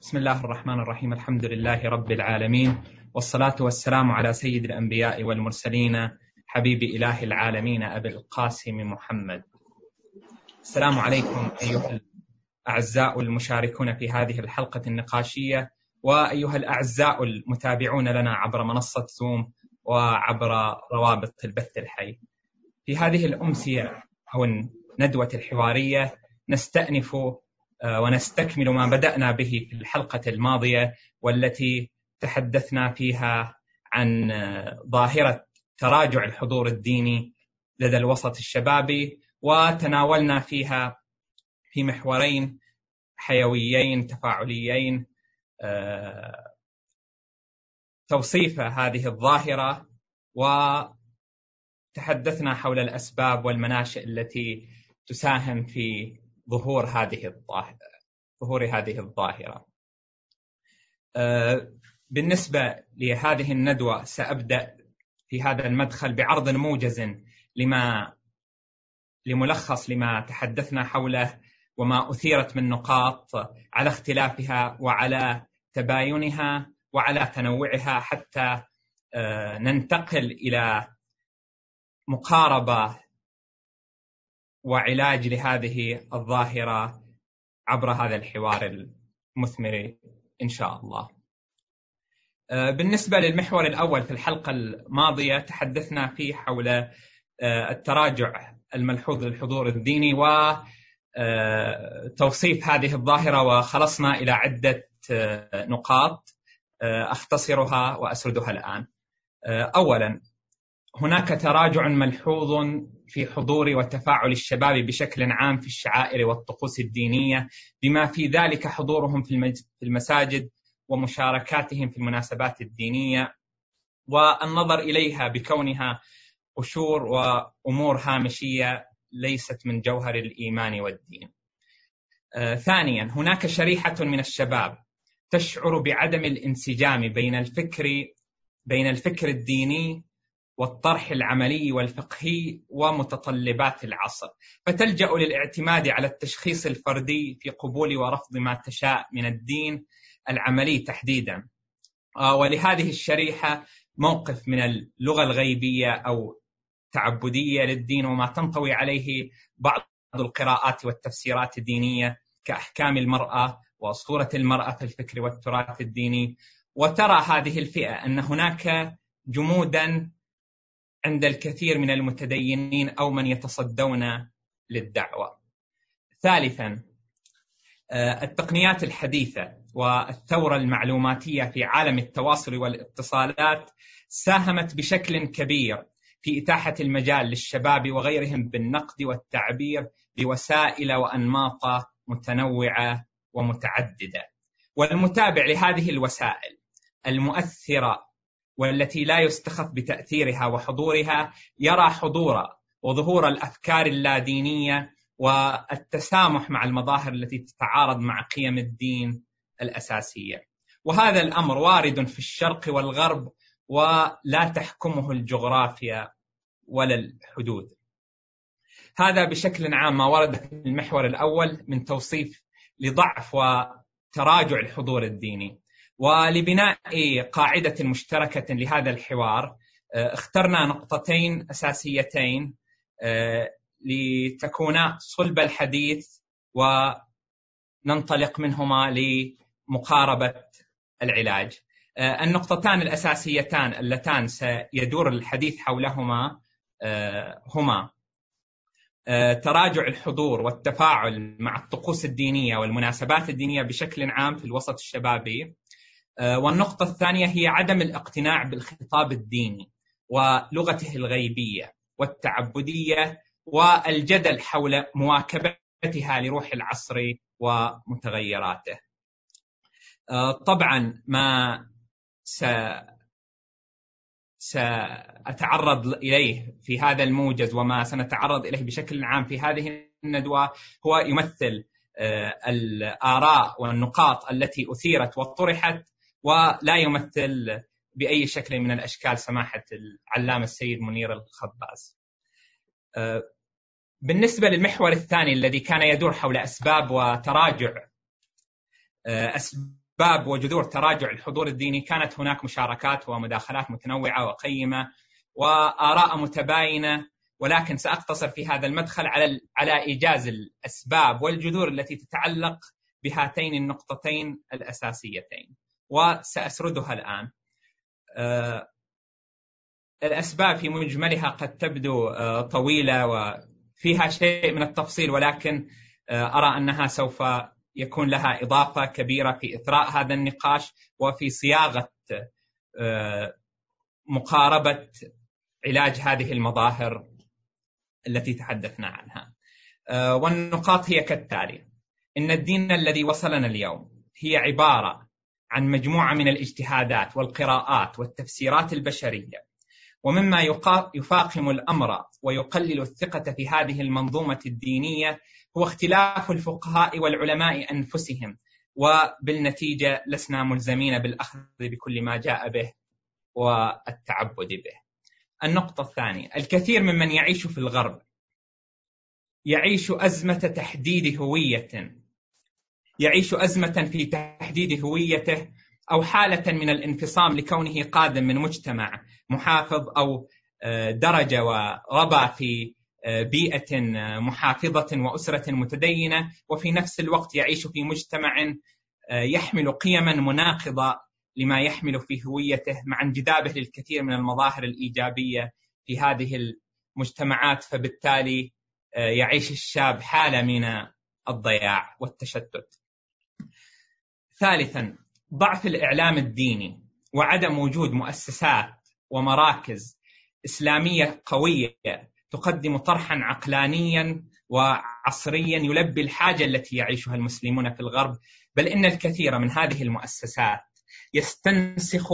بسم الله الرحمن الرحيم. الحمد لله رب العالمين. والصلاة والسلام على سيد الأنبياء والمرسلين. حبيب إله العالمين أبي القاسم محمد. السلام عليكم أيها الأعزاء المشاركون في هذه الحلقة النقاشية وأيها الأعزاء المتابعون لنا عبر منصة زوم وعبر روابط البث الحي. في هذه الأمسية أو الندوة الحوارية نستأنف ونستكمل ما بدأنا به في الحلقة الماضية والتي تحدثنا فيها عن آه، ظاهرة تراجع الحضور الديني لدى الوسط الشبابي وتناولنا فيها في محورين حيويين تفاعليين آه، توصيف هذه الظاهرة وتحدثنا حول الأسباب والمناشئ التي تساهم في ظهور هذه الظاهرة. ظهور هذه الظاهرة. آه، بالنسبة لهذه الندوة سأبدأ في هذا المدخل بعرض موجز لما لملخص لما تحدثنا حوله وما أثيرت من نقاط على اختلافها وعلى تباينها وعلى تنوعها حتى آه، ننتقل إلى مقاربة وعلاج لهذه الظاهرة عبر هذا الحوار المثمر إن شاء الله. آه، بالنسبة للمحور الأول في الحلقة الماضية تحدثنا فيه حول آه، التراجع الملحوظ للحضور الديني وتوصيف آه، هذه الظاهرة وخلصنا إلى عدة نقاط أختصرها وأسردها الآن. أولا هناك تراجع ملحوظ في حضور وتفاعل الشباب بشكل عام في الشعائر والطقوس الدينية بما في ذلك حضورهم في المساجد ومشاركاتهم في المناسبات الدينية والنظر إليها بكونها قشور وأمور هامشية ليست من جوهر الإيمان والدين. آه ثانيا هناك شريحة من الشباب تشعر بعدم الانسجام بين الفكر بين الفكر الديني والطرح العملي والفقهي ومتطلبات العصر. فتلجأ للاعتماد على التشخيص الفردي في قبول ورفض ما تشاء من الدين العملي تحديدا. آه، ولهذه الشريحة موقف من اللغة الغيبية أو تعبدية للدين وما تنطوي عليه بعض القراءات والتفسيرات الدينية كأحكام المرأة واسطوره المرأة في الفكر والتراث الديني. وترى هذه الفئة أن هناك جمودا عند الكثير من المتدينين أو من يتصدون للدعوة. ثالثا آه، التقنيات الحديثة والثورة المعلوماتية في عالم التواصل والاتصالات ساهمت بشكل كبير في إتاحة المجال للشباب وغيرهم بالنقد والتعبير بوسائل وأنماط متنوعة ومتعددة. والمتابع لهذه الوسائل المؤثرة والتي لا يستخف بتأثيرها وحضورها يرى حضور وظهور الأفكار اللادينية والتسامح مع المظاهر التي تتعارض مع قيم الدين الأساسية. وهذا الأمر وارد في الشرق والغرب ولا تحكمه الجغرافيا ولا الحدود. هذا بشكل عام ما ورد في المحور الأول من توصيف لضعف وتراجع الحضور الديني. ولبناء قاعدة مشتركة لهذا الحوار آه، اخترنا نقطتين أساسيتين آه، لتكونا صلب الحديث وننطلق منهما لمقاربة العلاج. آه، النقطتان الأساسيتان اللتان سيدور الحديث حولهما هما. تراجع الحضور والتفاعل مع الطقوس الدينية والمناسبات الدينية بشكل عام في الوسط الشبابي. والنقطة الثانية هي عدم الاقتناع بالخطاب الديني ولغته الغيبية والتعبدية والجدل حول مواكبتها لروح العصر ومتغيراته. آه، طبعا ما س سأتعرض إليه في هذا الموجز وما سنتعرض إليه بشكل عام في هذه الندوة هو يمثل آه، الآراء والنقاط التي أثيرت وطرحت ولا يمثل بأي شكل من الأشكال سماحة العلامة السيد منير الخباز. أه، بالنسبة للمحور الثاني الذي كان يدور حول أسباب وتراجع أسباب وجذور تراجع الحضور الديني كانت هناك مشاركات ومداخلات متنوعة وقيمة وآراء متباينة ولكن سأقتصر في هذا المدخل على على إيجاز الأسباب والجذور التي تتعلق بهاتين النقطتين الأساسيتين وسأسردها الآن. آه، الأسباب في مجملها قد تبدو آه، طويلة وفيها شيء من التفصيل ولكن آه، أرى أنها سوف يكون لها إضافة كبيرة في إثراء هذا النقاش وفي صياغة مقاربة علاج هذه المظاهر التي تحدثنا عنها. والنقاط هي كالتالي. إن الدين الذي وصلنا اليوم هي عبارة عن مجموعة من الاجتهادات والقراءات والتفسيرات البشرية ومما يفاقم الأمر ويقلل الثقة في هذه المنظومة الدينية هو اختلاف الفقهاء والعلماء أنفسهم وبالنتيجة لسنا ملزمين بالأخذ بكل ما جاء به والتعبد به. النقطة الثانية الكثير ممن يعيش في الغرب يعيش أزمة تحديد هوية يعيش أزمة في تحديد هويته أو حالة من الانفصام لكونه قادم من مجتمع محافظ أو آه، درج وربى في آه، بيئة آه، محافظة وأسرة متدينة وفي نفس الوقت يعيش في مجتمع يحمل قيما مناقضة لما يحمل في هويته مع انجذابه للكثير من المظاهر الإيجابية في هذه المجتمعات. فبالتالي يعيش الشاب حالة من الضياع والتشتت. ثالثا ضعف الإعلام الديني وعدم وجود مؤسسات ومراكز إسلامية قوية تقدم طرحا عقلانيا وعصريا يلبي الحاجة التي يعيشها المسلمون في الغرب. بل إن الكثير من هذه المؤسسات يستنسخ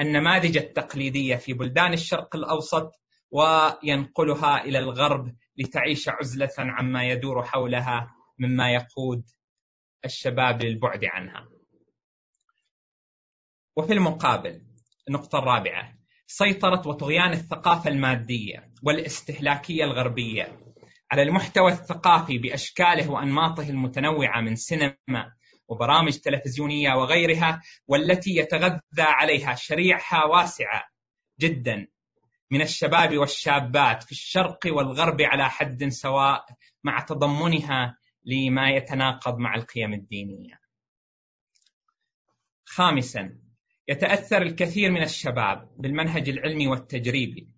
النماذج التقليدية في بلدان الشرق الأوسط وينقلها إلى الغرب لتعيش عزلة عما يدور حولها مما يقود الشباب للبعد عنها. وفي المقابل النقطة الرابعة سيطرة وطغيان الثقافة المادية والاستهلاكية الغربية على المحتوى الثقافي بأشكاله وأنماطه المتنوعة من سينما وبرامج تلفزيونية وغيرها والتي يتغذى عليها شريحة واسعة جدا من الشباب والشابات في الشرق والغرب على حد سواء مع تضمنها لما يتناقض مع القيم الدينية. خامسا يتأثر الكثير من الشباب بالمنهج العلمي والتجريبي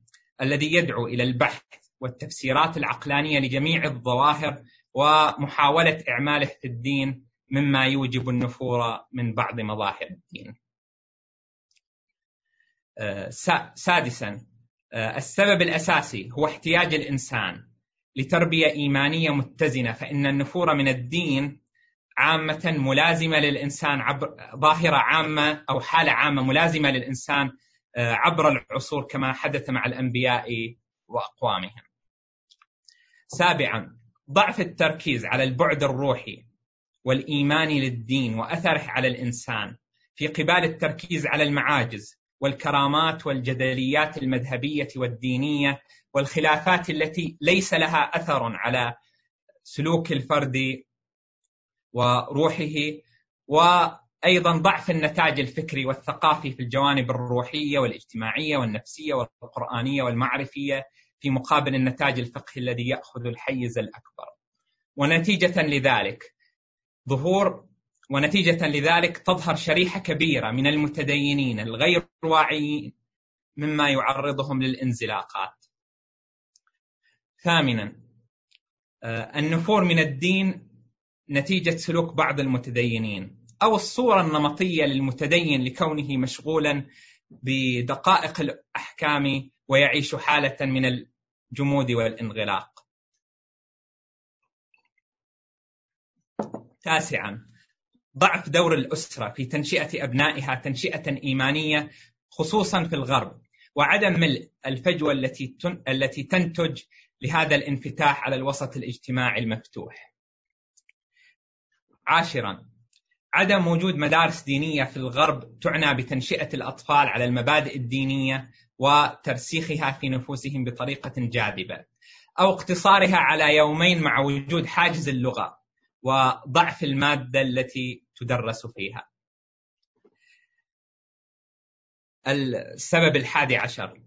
الذي يدعو إلى البحث والتفسيرات العقلانية لجميع الظواهر ومحاولة إعماله في الدين مما يوجب النفور من بعض مظاهر الدين. آه، سادسا آه، السبب الأساسي هو احتياج الإنسان لتربية إيمانية متزنة فإن النفور من الدين عامة ملازمة للإنسان عبر ظاهرة عامة أو حالة عامة ملازمة للإنسان آه، عبر العصور كما حدث مع الأنبياء وأقوامهم. سابعا ضعف التركيز على البعد الروحي والإيماني للدين وأثره على الإنسان في قبال التركيز على المعاجز والكرامات والجدليات المذهبية والدينية والخلافات التي ليس لها أثر على سلوك الفرد وروحه وأيضا ضعف النتاج الفكري والثقافي في الجوانب الروحية والاجتماعية والنفسية والقرآنية والمعرفية في مقابل النتاج الفقهي الذي يأخذ الحيز الأكبر. ونتيجة لذلك ظهور ونتيجة لذلك تظهر شريحة كبيرة من المتدينين الغير واعيين مما يعرضهم للانزلاقات. ثامنا آه، النفور من الدين نتيجة سلوك بعض المتدينين أو الصورة النمطية للمتدين لكونه مشغولا بدقائق الأحكام ويعيش حالة من الجمود والانغلاق. تاسعا ضعف دور الأسرة في تنشئة أبنائها تنشئة إيمانية خصوصا في الغرب وعدم ملء الفجوة التي التي تنتج لهذا الانفتاح على الوسط الاجتماعي المفتوح. عاشرا عدم وجود مدارس دينية في الغرب تعنى بتنشئة الأطفال على المبادئ الدينية وترسيخها في نفوسهم بطريقة جاذبة أو اقتصارها على يومين مع وجود حاجز اللغة وضعف المادة التي تدرس فيها. السبب الحادي عشر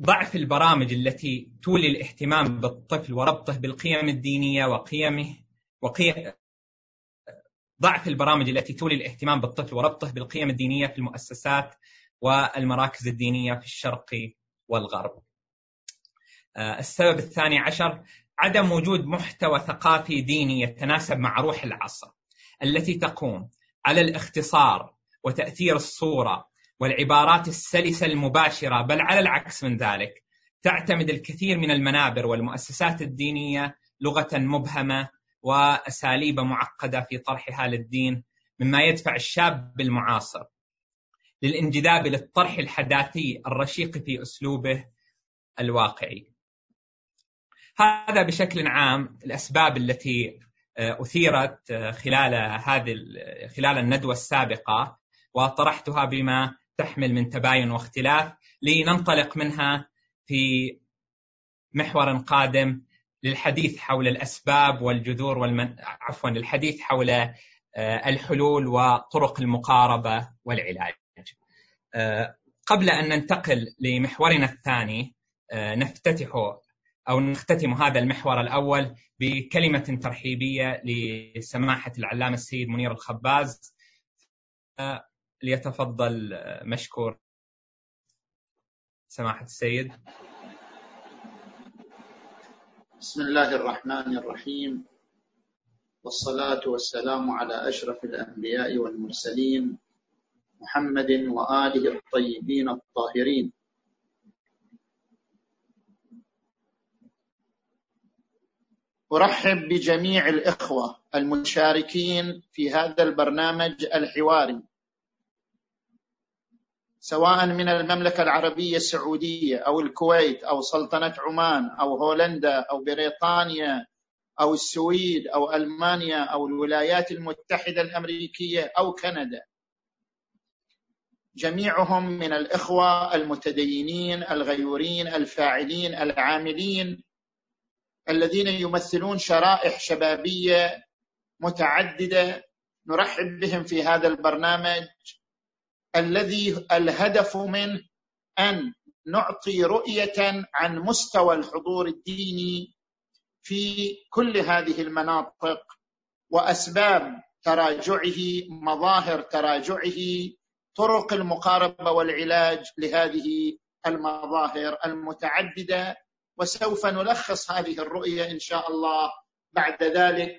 ضعف البرامج التي تولي الاهتمام بالطفل وربطه بالقيم الدينية وقيمه وقيم ضعف البرامج التي تولي الاهتمام بالطفل وربطه بالقيم الدينية في المؤسسات والمراكز الدينية في الشرق والغرب. السبب الثاني عشر عدم وجود محتوى ثقافي ديني يتناسب مع روح العصر التي تقوم على الاختصار وتأثير الصورة والعبارات السلسة المباشرة بل على العكس من ذلك تعتمد الكثير من المنابر والمؤسسات الدينية لغة مبهمة واساليب معقدة في طرحها للدين مما يدفع الشاب المعاصر للانجذاب للطرح الحداثي الرشيق في أسلوبه الواقعي. هذا بشكل عام الأسباب التي أثيرت خلال هذه خلال الندوة السابقة وطرحتها بما تحمل من تباين واختلاف لننطلق منها في محور قادم للحديث حول الأسباب والجذور والمن... عفوا للحديث حول الحلول وطرق المقاربة والعلاج. قبل أن ننتقل لمحورنا الثاني نفتتح أو نختتم هذا المحور الأول بكلمة ترحيبية لسماحة العلامة السيد منير الخباز. ليتفضل مشكور. سماحة السيد. بسم الله الرحمن الرحيم. والصلاة والسلام على أشرف الأنبياء والمرسلين محمد وآله الطيبين الطاهرين. أرحب بجميع الإخوة المشاركين في هذا البرنامج الحواري. سواء من المملكة العربية السعودية أو الكويت أو سلطنة عمان أو هولندا أو بريطانيا أو السويد أو ألمانيا أو الولايات المتحدة الأمريكية أو كندا. جميعهم من الإخوة المتدينين الغيورين الفاعلين العاملين الذين يمثلون شرائح شبابية متعددة. نرحب بهم في هذا البرنامج الذي الهدف منه أن نعطي رؤية عن مستوى الحضور الديني في كل هذه المناطق وأسباب تراجعه مظاهر تراجعه طرق المقاربة والعلاج لهذه المظاهر المتعددة وسوف نلخص هذه الرؤية إن شاء الله بعد ذلك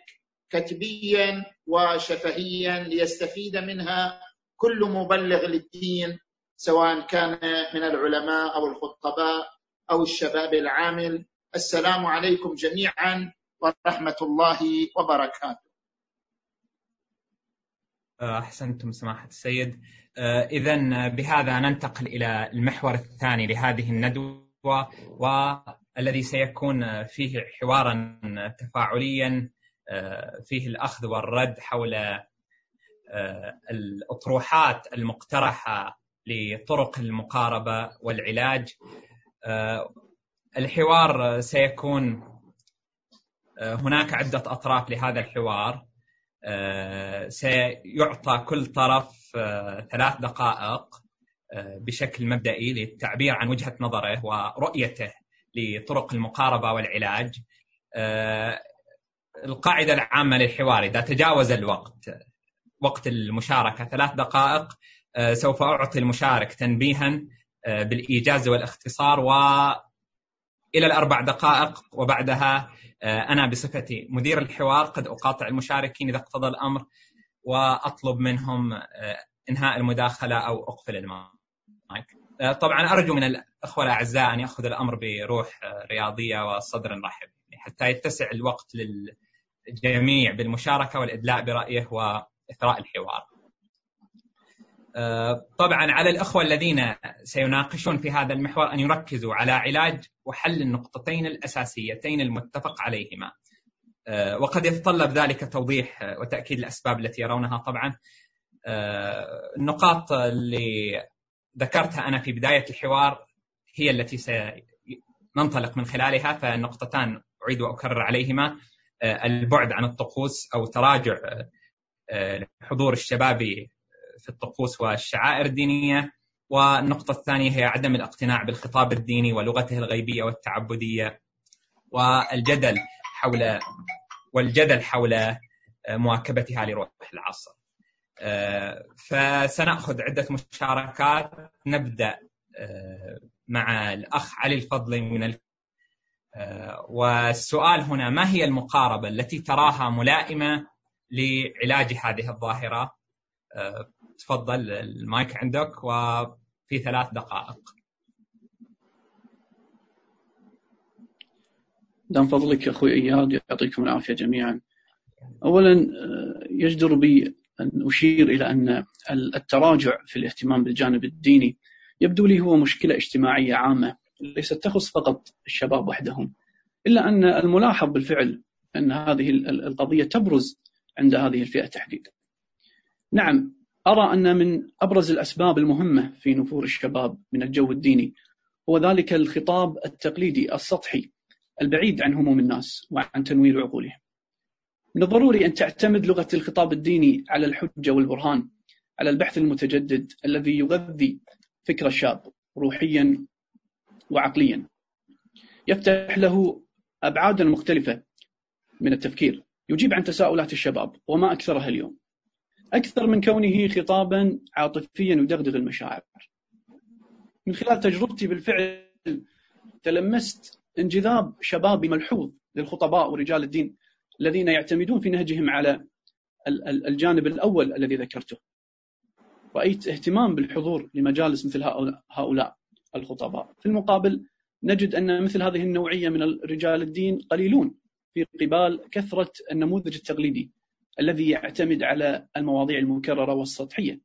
كتبيا وشفهيا ليستفيد منها كل مبلغ للدين سواء كان من العلماء أو الخطباء أو الشباب العامل السلام عليكم جميعا ورحمة الله وبركاته. أحسنتم سماحة السيد. اذا بهذا ننتقل إلى المحور الثاني لهذه الندوة والذي سيكون فيه حوارا تفاعليا فيه الأخذ والرد حول الأطروحات المقترحة لطرق المقاربة والعلاج. الحوار سيكون هناك عدة أطراف لهذا الحوار. سيعطى كل طرف ثلاث دقائق بشكل مبدئي للتعبير عن وجهة نظره ورؤيته لطرق المقاربة والعلاج. القاعدة العامة للحوار إذا تجاوز الوقت. وقت المشاركة. ثلاث دقائق آه، سوف أعطي المشارك تنبيها آه، بالإيجاز والاختصار وإلى الأربع دقائق وبعدها آه، أنا بصفتي مدير الحوار قد أقاطع المشاركين إذا اقتضى الأمر وأطلب منهم إنهاء المداخلة أو أقفل المايك. طبعا أرجو من الأخوة الأعزاء أن يأخذ الأمر بروح رياضية وصدر رحب حتى يتسع الوقت للجميع بالمشاركة والإدلاء برأيه و إثراء الحوار. آه، طبعا على الأخوة الذين سيناقشون في هذا المحور أن يركزوا على علاج وحل النقطتين الأساسيتين المتفق عليهما. آه، وقد يتطلب ذلك توضيح وتأكيد الأسباب التي يرونها طبعا. آه، النقاط اللي ذكرتها أنا في بداية الحوار هي التي سننطلق من خلالها فالنقطتان أعيد وأكرر عليهما. البعد عن الطقوس أو تراجع حضور الشبابي في الطقوس والشعائر الدينية. والنقطة الثانية هي عدم الاقتناع بالخطاب الديني ولغته الغيبية والتعبدية. والجدل حول والجدل حول مواكبتها لروح العصر. فسنأخذ عدة مشاركات. نبدأ مع الأخ علي الفضلي من والسؤال هنا ما هي المقاربة التي تراها ملائمة لعلاج هذه الظاهرة. تفضل المايك عندك وفي ثلاث دقائق. دام فضلك أخوي إياد يعطيكم العافية جميعا. أولا آه، يجدر بي أن أشير إلى أن التراجع في الاهتمام بالجانب الديني يبدو لي هو مشكلة اجتماعية عامة ليست تخص فقط الشباب وحدهم إلا أن الملاحظ بالفعل أن هذه القضية تبرز عند هذه الفئة تحديدا. نعم أرى أن من أبرز الأسباب المهمة في نفور الشباب من الجو الديني هو ذلك الخطاب التقليدي السطحي البعيد عن هموم الناس وعن تنوير عقولهم. من الضروري أن تعتمد لغة الخطاب الديني على الحجة والبرهان على البحث المتجدد الذي يغذي فكر الشاب روحيا وعقليا. يفتح له أبعادا مختلفة من التفكير. يجيب عن تساؤلات الشباب وما أكثرها اليوم. أكثر من كونه خطابا عاطفيا يدغدغ المشاعر. من خلال تجربتي بالفعل تلمست انجذاب شبابي ملحوظ للخطباء ورجال الدين الذين يعتمدون في نهجهم على الجانب الأول الذي ذكرته. رأيت اهتمام بالحضور لمجالس مثل هؤلاء الخطباء. في المقابل نجد أن مثل هذه النوعية من رجال الدين قليلون. في قبال كثرة النموذج التقليدي الذي يعتمد على المواضيع المكررة والسطحية.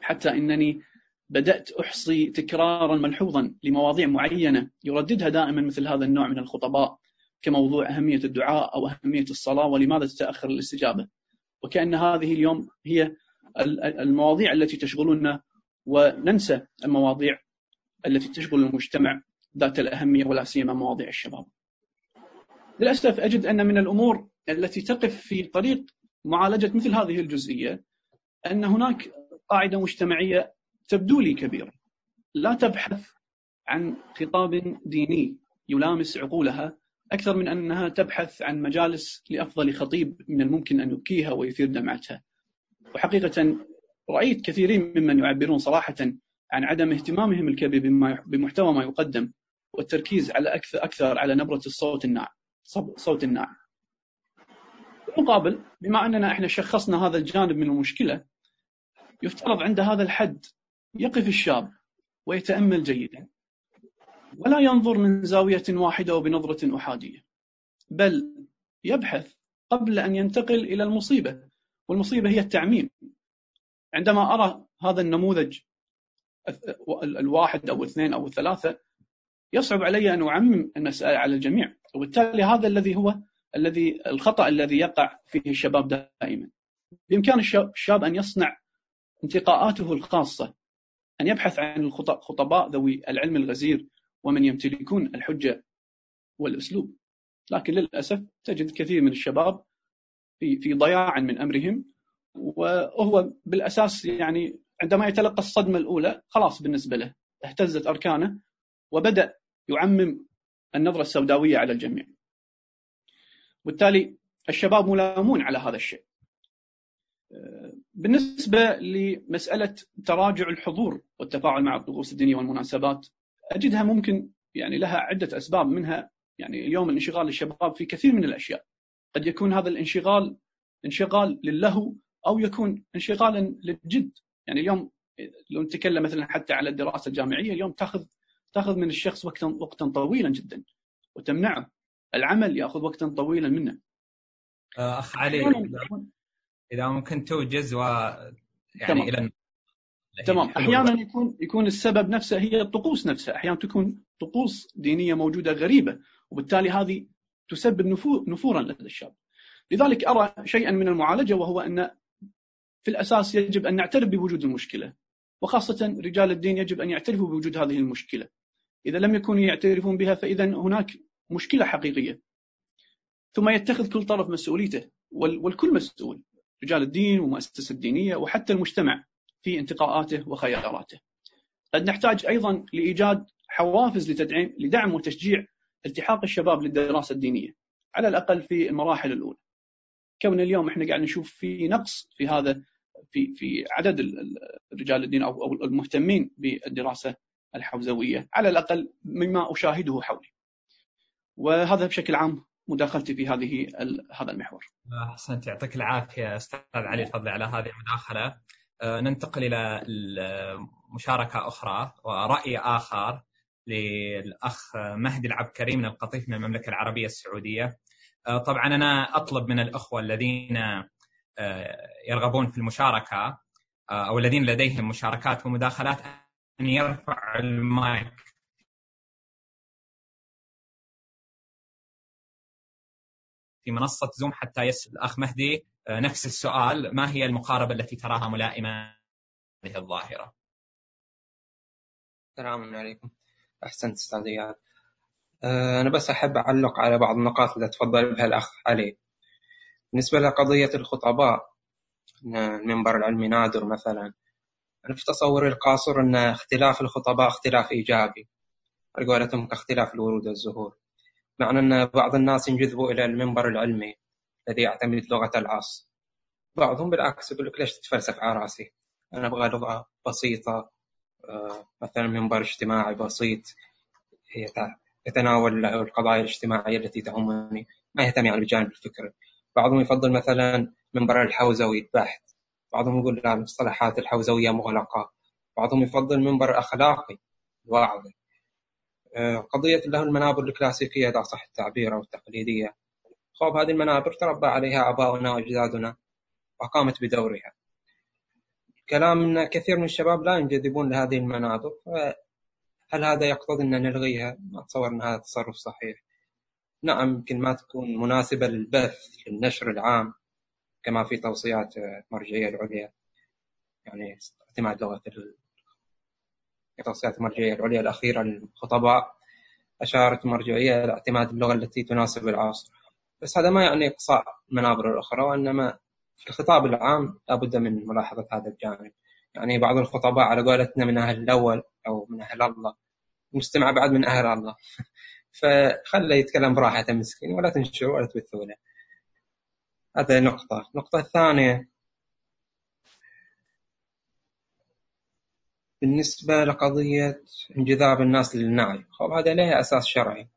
حتى إنني بدأت أحصي تكرارا ملحوظا لمواضيع معينة يرددها دائما مثل هذا النوع من الخطباء كموضوع أهمية الدعاء أو أهمية الصلاة ولماذا تتأخر الاستجابة. وكأن هذه اليوم هي المواضيع التي تشغلنا وننسى المواضيع التي تشغل المجتمع ذات الأهمية ولا سيما مواضيع الشباب. للأسف أجد أن من الأمور التي تقف في طريق معالجة مثل هذه الجزئية أن هناك قاعدة مجتمعية تبدو لي كبيرة. لا تبحث عن خطاب ديني يلامس عقولها أكثر من أنها تبحث عن مجالس لأفضل خطيب من الممكن أن يبكيها ويثير دمعتها. وحقيقة رأيت كثيرين ممن يعبرون صراحة عن عدم اهتمامهم الكبير بمحتوى ما يقدم والتركيز على أكثر, أكثر على نبرة الصوت الناعم. صوت الناعم بالمقابل بما أننا إحنا شخصنا هذا الجانب من المشكلة يفترض عند هذا الحد يقف الشاب ويتأمل جيدا. ولا ينظر من زاوية واحدة وبنظرة أحادية. بل يبحث قبل أن ينتقل إلى المصيبة. والمصيبة هي التعميم. عندما أرى هذا النموذج الواحد أو الاثنين أو الثلاثة يصعب علي أن أعمم المسألة على الجميع. وبالتالي هذا الذي هو الذي الخطأ الذي يقع فيه الشباب دائما. بإمكان الشاب أن يصنع انتقاءاته الخاصة أن يبحث عن الخطباء ذوي العلم الغزير ومن يمتلكون الحجة والأسلوب. لكن للأسف تجد كثير من الشباب في في ضياع من أمرهم وهو بالأساس يعني عندما يتلقى الصدمة الأولى خلاص بالنسبة له اهتزت أركانه وبدأ يعمم النظرة السوداوية على الجميع. وبالتالي الشباب ملامون على هذا الشيء. بالنسبة لمسألة تراجع الحضور والتفاعل مع الطقوس الدينية والمناسبات أجدها ممكن يعني لها عدة أسباب منها يعني اليوم الانشغال الشباب في كثير من الأشياء. قد يكون هذا الانشغال انشغال للهو أو يكون انشغالا للجد. يعني اليوم لو نتكلم مثلا حتى على الدراسة الجامعية اليوم تأخذ تأخذ من الشخص وقتا وقتا طويلا جدا وتمنعه العمل يأخذ وقتا طويلا منه. آه، أخ علي إذا ممكن توجز و يعني إلى تمام. أحيانا يكون يكون السبب نفسه هي الطقوس نفسها. أحيانا تكون طقوس دينية موجودة غريبة وبالتالي هذه تسبب نفورا لدى الشاب. لذلك أرى شيئا من المعالجة وهو أن في الأساس يجب أن نعترف بوجود المشكلة وخاصة رجال الدين يجب أن يعترفوا بوجود هذه المشكلة. إذا لم يكونوا يعترفون بها فإذا هناك مشكلة حقيقية. ثم يتخذ كل طرف مسؤوليته والكل مسؤول رجال الدين ومؤسسة الدينية وحتى المجتمع في انتقاءاته وخياراته. قد نحتاج أيضا لإيجاد حوافز لتدعيم لدعم وتشجيع التحاق الشباب للدراسة الدينية على الأقل في المراحل الأولى. كون اليوم إحنا قاعد نشوف في نقص في هذا في في عدد رجال الدين أو المهتمين بالدراسة الحوزوية على الأقل مما أشاهده حولي. وهذا بشكل عام مداخلتي في هذه هذا المحور. أحسنت يعطيك العافية أستاذ علي فضلي على هذه المداخلة. آه، ننتقل إلى مشاركه أخرى ورأي آخر للأخ مهدي العبكري من القطيف من المملكة العربية السعودية. آه، طبعا أنا أطلب من الأخوة الذين آه، يرغبون في المشاركة أو الذين لديهم مشاركات ومداخلات أن يرفع المايك. في منصة زوم حتى يسأل الأخ مهدي آه، نفس السؤال ما هي المقاربة التي تراها ملائمة؟ هذه الظاهرة. السلام عليكم. أحسنت أستاذ إياد. آه، أنا بس أحب أعلق على بعض النقاط اللي تفضل بها الأخ علي. بالنسبة لقضية الخطباء المنبر العلمي نادر مثلا أنا في تصوري القاصر أن اختلاف الخطباء اختلاف إيجابي. على كاختلاف الورود والزهور. معنى أن بعض الناس ينجذبوا إلى المنبر العلمي الذي يعتمد لغة العصر. بعضهم بالعكس يقول لك ليش تتفلسف على رأسي؟ أنا أبغى لغة بسيطة آه، مثلا منبر اجتماعي بسيط يتناول القضايا الاجتماعية التي تهمني ما يهتم يعني بالجانب الفكري بعضهم يفضل مثلا منبر الحوزوي البحث بعضهم يقول لا المصطلحات الحوزوية مغلقة. بعضهم يفضل منبر أخلاقي واعظ آه، قضية له المنابر الكلاسيكية إذا صح التعبير أو التقليدية. خوف هذه المنابر تربى عليها آباؤنا وأجدادنا وقامت بدورها. كلام أن كثير من الشباب لا ينجذبون لهذه المنابر هل هذا يقتضي أن نلغيها؟ ما أتصور أن هذا تصرف صحيح. نعم يمكن ما تكون مناسبة للبث للنشر العام. كما في توصيات المرجعية العليا يعني اعتماد لغة توصيات المرجعية العليا الأخيرة للخطباء أشارت المرجعية إلى اعتماد اللغة التي تناسب العصر بس هذا ما يعني إقصاء المنابر الأخرى وإنما في الخطاب العام لابد من ملاحظة هذا الجانب. يعني بعض الخطباء على قولتنا من أهل الأول أو من أهل الله المستمع بعد من أهل الله. فخله يتكلم براحته مسكين ولا تنشره ولا تبثوا له هذا نقطة. النقطة الثانية بالنسبة لقضية انجذاب الناس للنعي. خب هذا له أساس شرعي.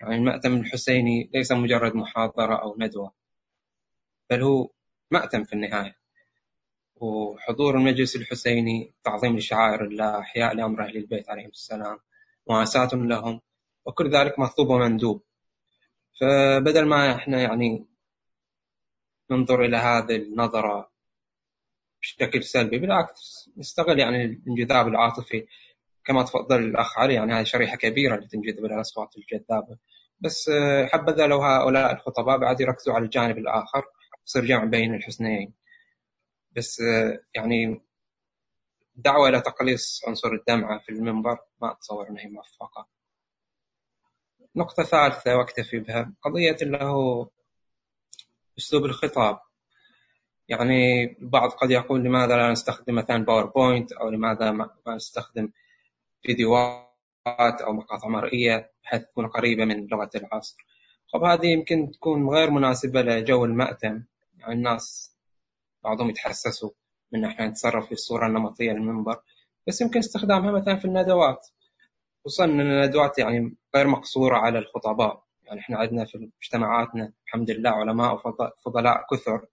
يعني المأتم الحسيني ليس مجرد محاضرة أو ندوة بل هو مأتم في النهاية. وحضور المجلس الحسيني تعظيم لشعائر الله إحياء لأمر أهل البيت عليهم السلام مواساة لهم وكل ذلك مطلوب ومندوب. فبدل ما إحنا يعني ننظر إلى هذه النظرة بشكل سلبي. بالعكس نستغل يعني الانجذاب العاطفي كما تفضل الأخ علي. يعني هذه شريحة كبيرة اللي تنجذب إلى الأصوات الجذابة بس حبذا لو هؤلاء الخطباء بعد يركزوا على الجانب الآخر. يصير جمع بين الحسنيين. بس يعني دعوة إلى تقليص عنصر الدمعة في المنبر ما أتصور أنها موفقة. نقطة ثالثة وأكتفي بها. قضية اللي هو أسلوب الخطاب. يعني البعض قد يقول لماذا لا نستخدم مثلا باوربوينت أو لماذا ما نستخدم فيديوهات أو مقاطع مرئية بحيث تكون قريبة من لغة العصر. طب هذه يمكن تكون غير مناسبة لجو المأتم. يعني الناس بعضهم يتحسسوا من إحنا نتصرف في الصورة النمطية للمنبر بس يمكن استخدامها مثلا في الندوات. خصوصا إن الندوات يعني غير مقصورة على الخطباء. يعني إحنا عندنا في مجتمعاتنا الحمد لله علماء وفضلاء كثر.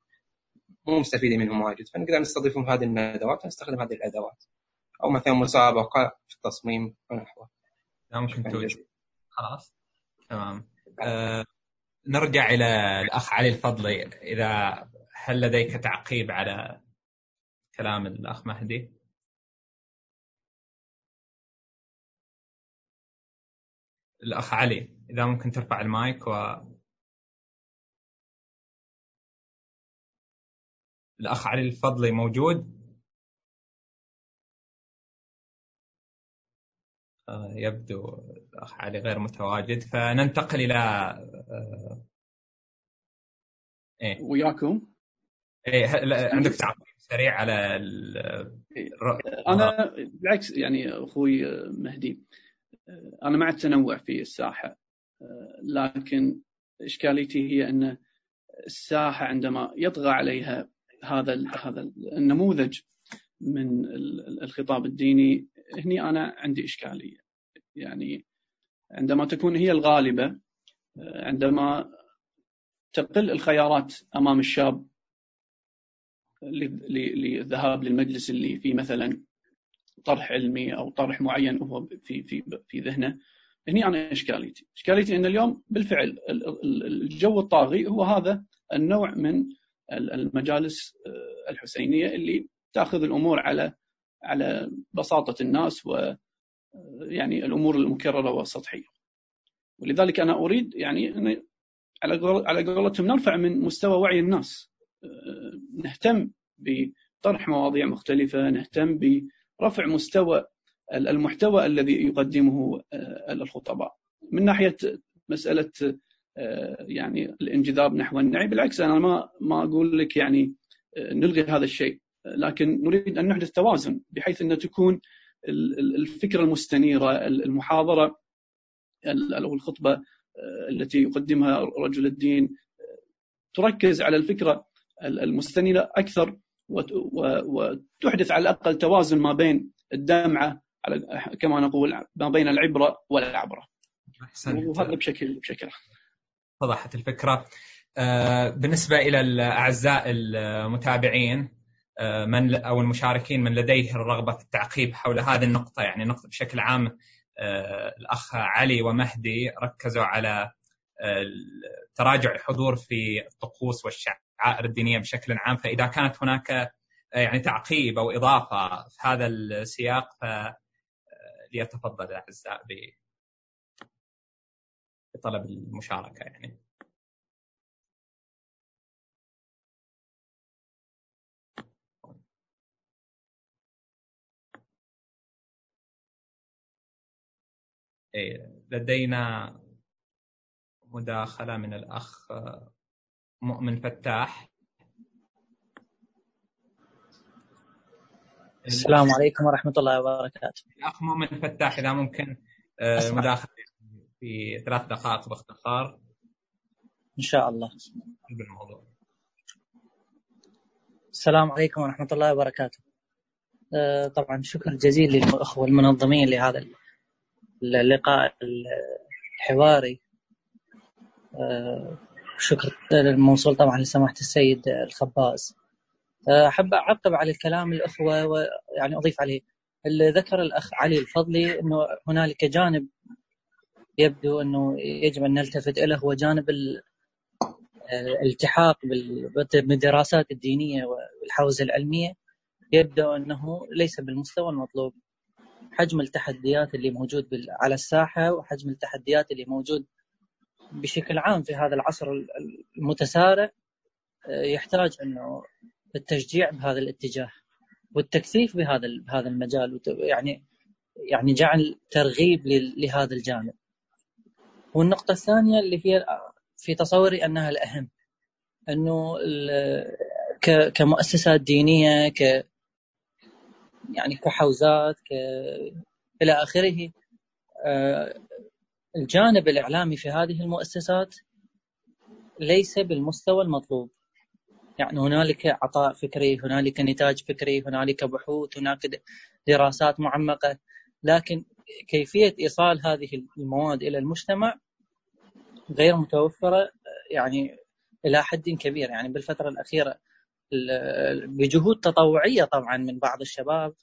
مو مستفيدين منهم واجد فنقدر نستضيفهم في هذه الندوات ونستخدم هذه الأدوات. أو مثلا مسابقة في التصميم ونحوه ممكن توجد خلاص تمام. أه نرجع إلى الأخ علي الفضلي. إذا هل لديك تعقيب على كلام الأخ مهدي؟ الأخ علي إذا ممكن ترفع المايك و الأخ علي الفضلي موجود؟ آه، يبدو الأخ علي غير متواجد فننتقل إلى آه، إيه؟ وياكم؟ إيه عندك تعقيب سريع على أنا بالعكس يعني أخوي مهدي. أنا مع التنوع في الساحة لكن إشكاليتي هي أن الساحة عندما يطغى عليها هذا هذا النموذج من الخطاب الديني هني أنا عندي إشكالية. يعني عندما تكون هي الغالبة عندما تقل الخيارات أمام الشاب للذهاب للمجلس اللي فيه مثلا طرح علمي أو طرح معين هو في في في ذهنه هني أنا إشكاليتي، إشكاليتي إن اليوم بالفعل الجو الطاغي هو هذا النوع من المجالس آه، الحسينية اللي تأخذ الأمور على على بساطة الناس و آه، يعني الأمور المكررة والسطحية. ولذلك أنا أريد يعني على على قولتهم نرفع من مستوى وعي الناس آه، نهتم بطرح مواضيع مختلفة نهتم برفع مستوى المحتوى الذي يقدمه آه، الخطباء. من ناحية مسألة آه، يعني الانجذاب نحو النعي بالعكس أنا ما ما أقول لك يعني نلغي هذا الشيء. لكن نريد أن نحدث توازن بحيث أن تكون الفكرة المستنيرة المحاضرة أو الخطبة التي يقدمها رجل الدين تركز على الفكرة المستنيرة أكثر وتحدث على الأقل توازن ما بين الدمعة على كما نقول ما بين العبرة والعبرة. أحسنت وهذا بشكل بشكل وضحت الفكرة. آه، بالنسبة إلى الأعزاء المتابعين آه، من أو المشاركين من لديه رغبه التعقيب حول هذه النقطة يعني النقطه بشكل عام آه، الأخ علي ومهدي ركزوا على تراجع الحضور في الطقوس والشعائر الدينية بشكل عام فإذا كانت هناك آه، يعني تعقيب أو إضافة في هذا السياق فليتفضل الأعزاء بطلب المشاركة يعني. إيه، لدينا مداخلة من الأخ مؤمن فتاح. السلام عليكم ورحمة الله وبركاته. الأخ مؤمن فتاح إذا ممكن آه، مداخلة في ثلاث دقائق باختصار إن شاء الله. بالموضوع. السلام عليكم ورحمة الله وبركاته. آه، طبعا شكر جزيل للأخوة المنظمين لهذا اللقاء الحواري. آه، شكر الموصول طبعا لسماحة السيد الخباز. أحب أعقب على الكلام الأخوة ويعني أضيف عليه. اللي ذكر الأخ علي الفضلي أنه هنالك جانب يبدو أنه يجب أن نلتفت إليه هو جانب الالتحاق بالدراسات الدينية والحوزة العلمية. يبدو أنه ليس بالمستوى المطلوب. حجم التحديات اللي موجود على الساحة وحجم التحديات اللي موجود بشكل عام في هذا العصر المتسارع آه، يحتاج أنه التشجيع بهذا الاتجاه والتكثيف بهذا بهذا المجال يعني يعني جعل ترغيب لهذا الجانب. والنقطة الثانية اللي هي في تصوري أنها الأهم أنه كمؤسسات دينية ك يعني كحوزات ك... إلى آخره آه، الجانب الإعلامي في هذه المؤسسات ليس بالمستوى المطلوب. يعني هنالك عطاء فكري هنالك نتاج فكري هنالك بحوث هناك دراسات معمقة. لكن كيفية إيصال هذه المواد إلى المجتمع غير متوفرة يعني إلى حد كبير. يعني بالفترة الأخيرة بجهود تطوعية طبعا من بعض الشباب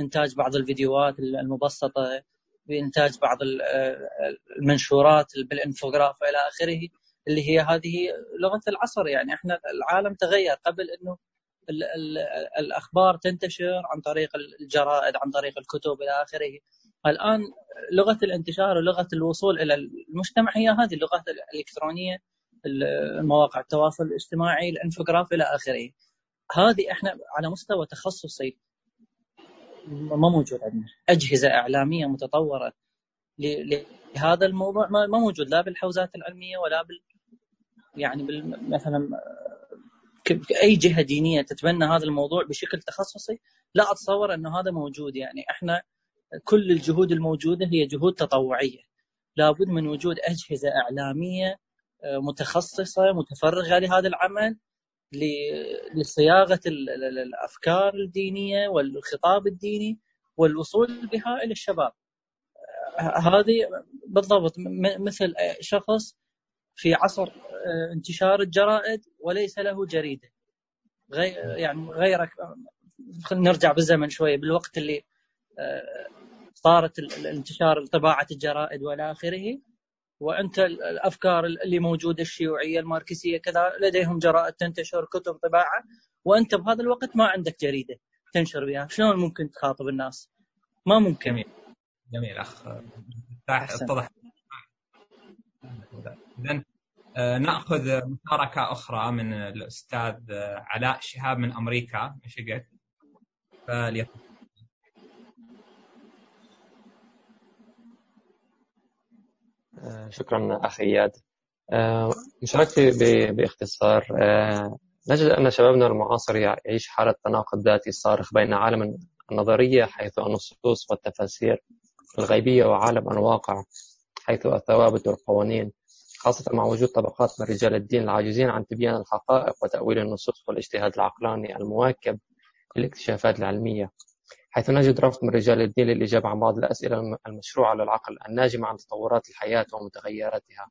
إنتاج بعض الفيديوهات المبسطة بإنتاج بعض المنشورات بالانفوجراف إلى آخره اللي هي هذه لغة العصر يعني. إحنا العالم تغير قبل إنه الأخبار تنتشر عن طريق الجرائد عن طريق الكتب إلى آخره. الآن لغة الانتشار ولغة الوصول إلى المجتمع هي هذه اللغات الإلكترونية مواقع التواصل الاجتماعي الانفوجراف إلى آخره. هذه إحنا على مستوى تخصصي ما موجود عندنا. أجهزة إعلامية متطورة لهذا الموضوع ما موجود لا بالحوزات العلمية ولا بال يعني بال مثلا أي جهة دينية تتبنى هذا الموضوع بشكل تخصصي لا أتصور إنه هذا موجود. يعني إحنا كل الجهود الموجودة هي جهود تطوعية. لابد من وجود أجهزة إعلامية آه، متخصصة متفرغة لهذا العمل لصياغة الأفكار الدينية والخطاب الديني والوصول بها إلى الشباب. آه، هذه بالضبط مثل شخص في عصر آه، انتشار الجرائد وليس له جريدة. غير يعني غيرك نرجع بالزمن شوية بالوقت اللي آه، صارت الانتشار طباعة الجرائد والى آخره. وأنت الأفكار اللي موجودة الشيوعية الماركسية كذا لديهم جرائد تنتشر كتب طباعة وأنت بهذا الوقت ما عندك جريدة تنشر بها. شلون ممكن تخاطب الناس؟ ما ممكن. جميل. جميل أخ. اتضح. اذا آه، نأخذ مشاركة أخرى من الأستاذ علاء شهاب من أمريكا مشيغن فليتفضل شكرا أخي إياد. آه، مشاركتي باختصار نجد أن شبابنا المعاصر يعيش حالة تناقض ذاتي صارخ بين عالم النظرية حيث النصوص والتفاسير الغيبية وعالم الواقع حيث الثوابت والقوانين خاصة مع وجود طبقات من رجال الدين العاجزين عن تبيان الحقائق وتأويل النصوص والاجتهاد العقلاني المواكب للاكتشافات العلمية. حيث نجد رفض من رجال الدين للإجابة عن بعض الأسئلة المشروعة للعقل الناجمة عن تطورات الحياة ومتغيراتها.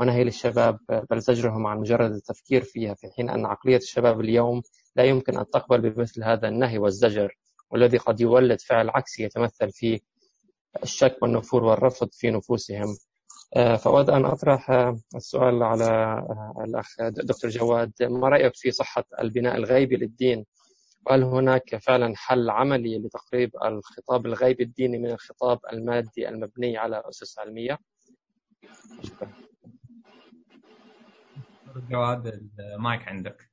ونهي للشباب بل زجرهم عن مجرد التفكير فيها في حين أن عقلية الشباب اليوم لا يمكن أن تقبل بمثل هذا النهي والزجر. والذي قد يولد فعل عكسي يتمثل في الشك والنفور والرفض في نفوسهم. آه، فأود أن أطرح آه، السؤال على آه، الأخ دكتور جواد. ما رأيك في صحة البناء الغيبي للدين؟ وهل هناك فعلا حل عملي لتقريب الخطاب الغيبي الديني من الخطاب المادي المبني على أسس علمية. شكرا. جواد المايك عندك.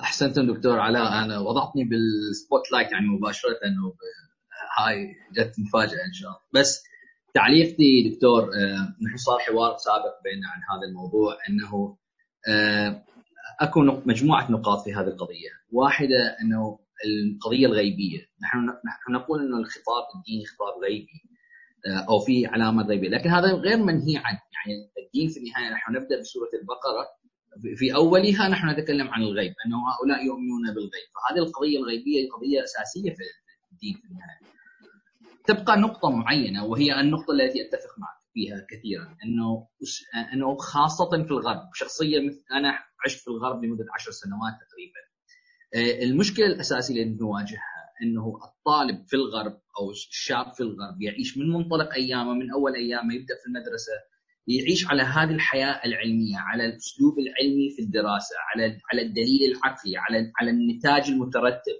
أحسنتم دكتور علاء أنا وضعتني بال spotlight يعني مباشرة هاي جت مفاجأة إن شاء الله. بس تعليقتي دكتور آه، نحن صار حوار سابق بيننا عن هذا الموضوع إنه آه، أكو مجموعة نقاط في هذه القضية، واحدة إنه القضية الغيبية، نحن نحن نقول إنه الخطاب الديني خطاب غيبي آه، أو في علامه غيبية، لكن هذا غير منهي عنه، يعني الدين في النهاية نحن نبدأ بسورة البقرة. في أولها نحن نتكلم عن الغيب، إنه هؤلاء يؤمنون بالغيب، فهذه القضية الغيبية قضية أساسية في الدين في النهاية. تبقى نقطة معينة وهي النقطة التي أتفق معك فيها كثيرا أنه أنه خاصة في الغرب شخصيا أنا عشت في الغرب لمدة عشر سنوات تقريبا. آه، المشكلة الأساسية اللي نواجهها أنه الطالب في الغرب أو الشاب في الغرب يعيش من منطلق أيامه من أول أيامه يبدأ في المدرسة يعيش على هذه الحياة العلمية على الأسلوب العلمي في الدراسة على على الدليل العقلي على على النتاج المترتب.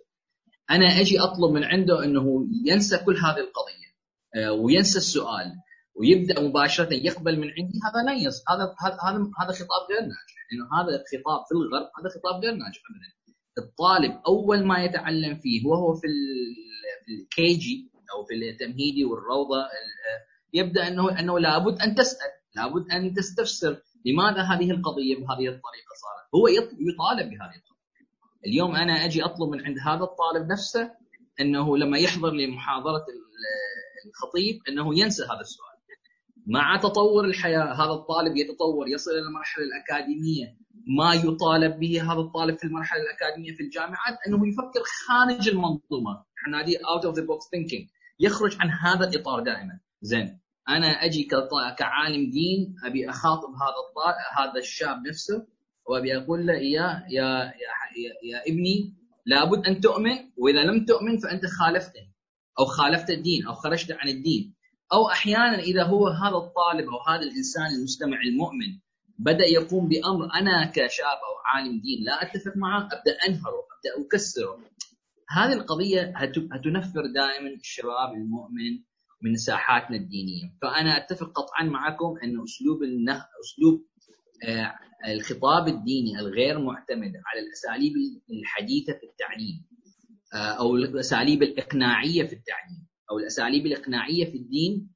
أنا أجي أطلب من عنده إنه ينسى كل هذه القضية آه، وينسى السؤال ويبدأ مباشرة يقبل من عندي. هذا لا. هذا هذا هذا خطاب غير ناجح. لأنه هذا خطاب في الغرب هذا خطاب غير ناجح ابدا. الطالب أول ما يتعلم فيه وهو في الكي جي أو في التمهيدي والروضة يبدأ إنه إنه لابد أن تسأل لابد أن تستفسر لماذا هذه القضية بهذه الطريقة صارت. هو يطالب بهذه القضية اليوم أنا أجي أطلب من عند هذا الطالب نفسه إنه لما يحضر لمحاضرة الخطيب إنه ينسى هذا السؤال. مع تطور الحياة هذا الطالب يتطور يصل إلى المرحله الأكاديمية. ما يطالب به هذا الطالب في المرحلة الأكاديمية في الجامعات أنه يفكر خارج المنظومة، إحنا نناديه out of the box thinking، يخرج عن هذا الإطار دائما. زين أنا أجي كعالم دين أبي أخاطب هذا الطالب هذا الشاب نفسه وأبي أقول له يا يا يا, يا ابني لابد أن تؤمن وإذا لم تؤمن فأنت خالفتني أو خالفت الدين أو خرجت عن الدين. أو أحيانا إذا هو هذا الطالب أو هذا الإنسان المستمع المؤمن بدأ يقوم بأمر أنا كشاب أو عالم دين لا أتفق معه أبدأ أنهره أبدأ أكسره. هذه القضية هتنفر دائما الشباب المؤمن من ساحاتنا الدينية. فأنا أتفق قطعا معكم انه أسلوب النه... أسلوب آه، الخطاب الديني الغير معتمد على الأساليب الحديثة في التعليم آه، أو الأساليب الإقناعية في التعليم أو الأساليب الإقناعية في الدين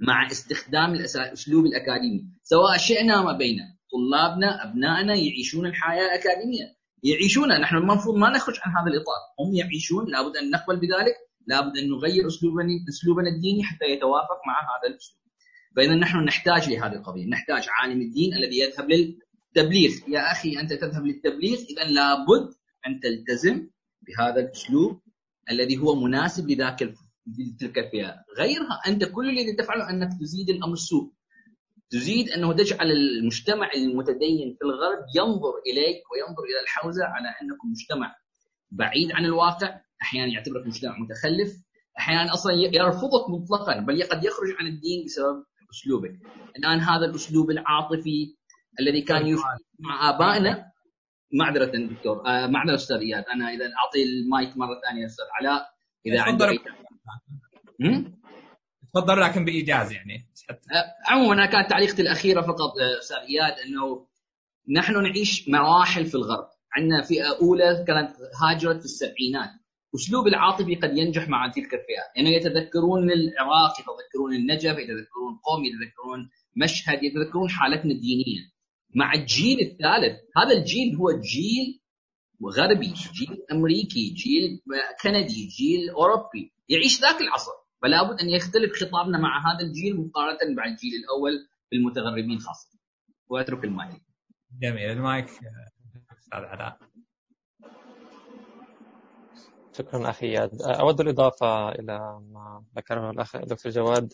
مع استخدام الاسلوب الأكاديمي. سواء شئنا ما بينا. طلابنا أبنائنا يعيشون الحياة الأكاديمية. يعيشونها نحن المفروض ما نخرج عن هذا الإطار. هم يعيشون لابد أن نقبل بذلك. لابد أن نغير أسلوبنا أسلوبنا الديني حتى يتوافق مع هذا الأسلوب. فإذا نحن نحتاج لهذه القضية. نحتاج عالم الدين الذي يذهب للتبليغ. يا أخي أنت تذهب للتبليغ. إذا لابد أن تلتزم بهذا الأسلوب الذي هو مناسب لذاك تلك الفئه غيرها أنت كل الذي تفعله أنك تزيد الأمر سوء. تزيد أنه تجعل المجتمع المتدين في الغرب ينظر إليك وينظر إلى الحوزة على أنكم مجتمع بعيد عن الواقع. أحيانا يعتبرك مجتمع متخلف. أحيانا أصلا يرفضك مطلقا بل قد يخرج عن الدين بسبب أسلوبك. الآن هذا الأسلوب العاطفي الذي كان مع آبائنا. معذرة دكتور آه معذرة أستاذ إياد. أنا إذا أعطي المايك مرة ثانية أستاذ علاء إذا عنده تفضل لكن بإيجاز يعني. عموما أنا كانت تعليقتي الأخيرة فقط آه، أستاذ إياد إنه نحن نعيش مراحل في الغرب. عندنا فئة أولى كانت هاجرت في السبعينات. أسلوب العاطفي قد ينجح مع تلك الفئة. يعني يتذكرون العراق يتذكرون النجف يتذكرون قوم يتذكرون مشهد يتذكرون حالتنا الدينية. مع الجيل الثالث هذا الجيل هو جيل غربي جيل أمريكي جيل كندي جيل أوروبي. يعيش ذاك العصر. فلا بد أن يختلف خطابنا مع هذا الجيل مقارنة مع الجيل الأول بالمتغربين خاصة. وأترك المايك. جميل. المايك أستاذ علاء. شكرا أخي اياد أود الإضافة إلى ما ذكره الأخ دكتور جواد.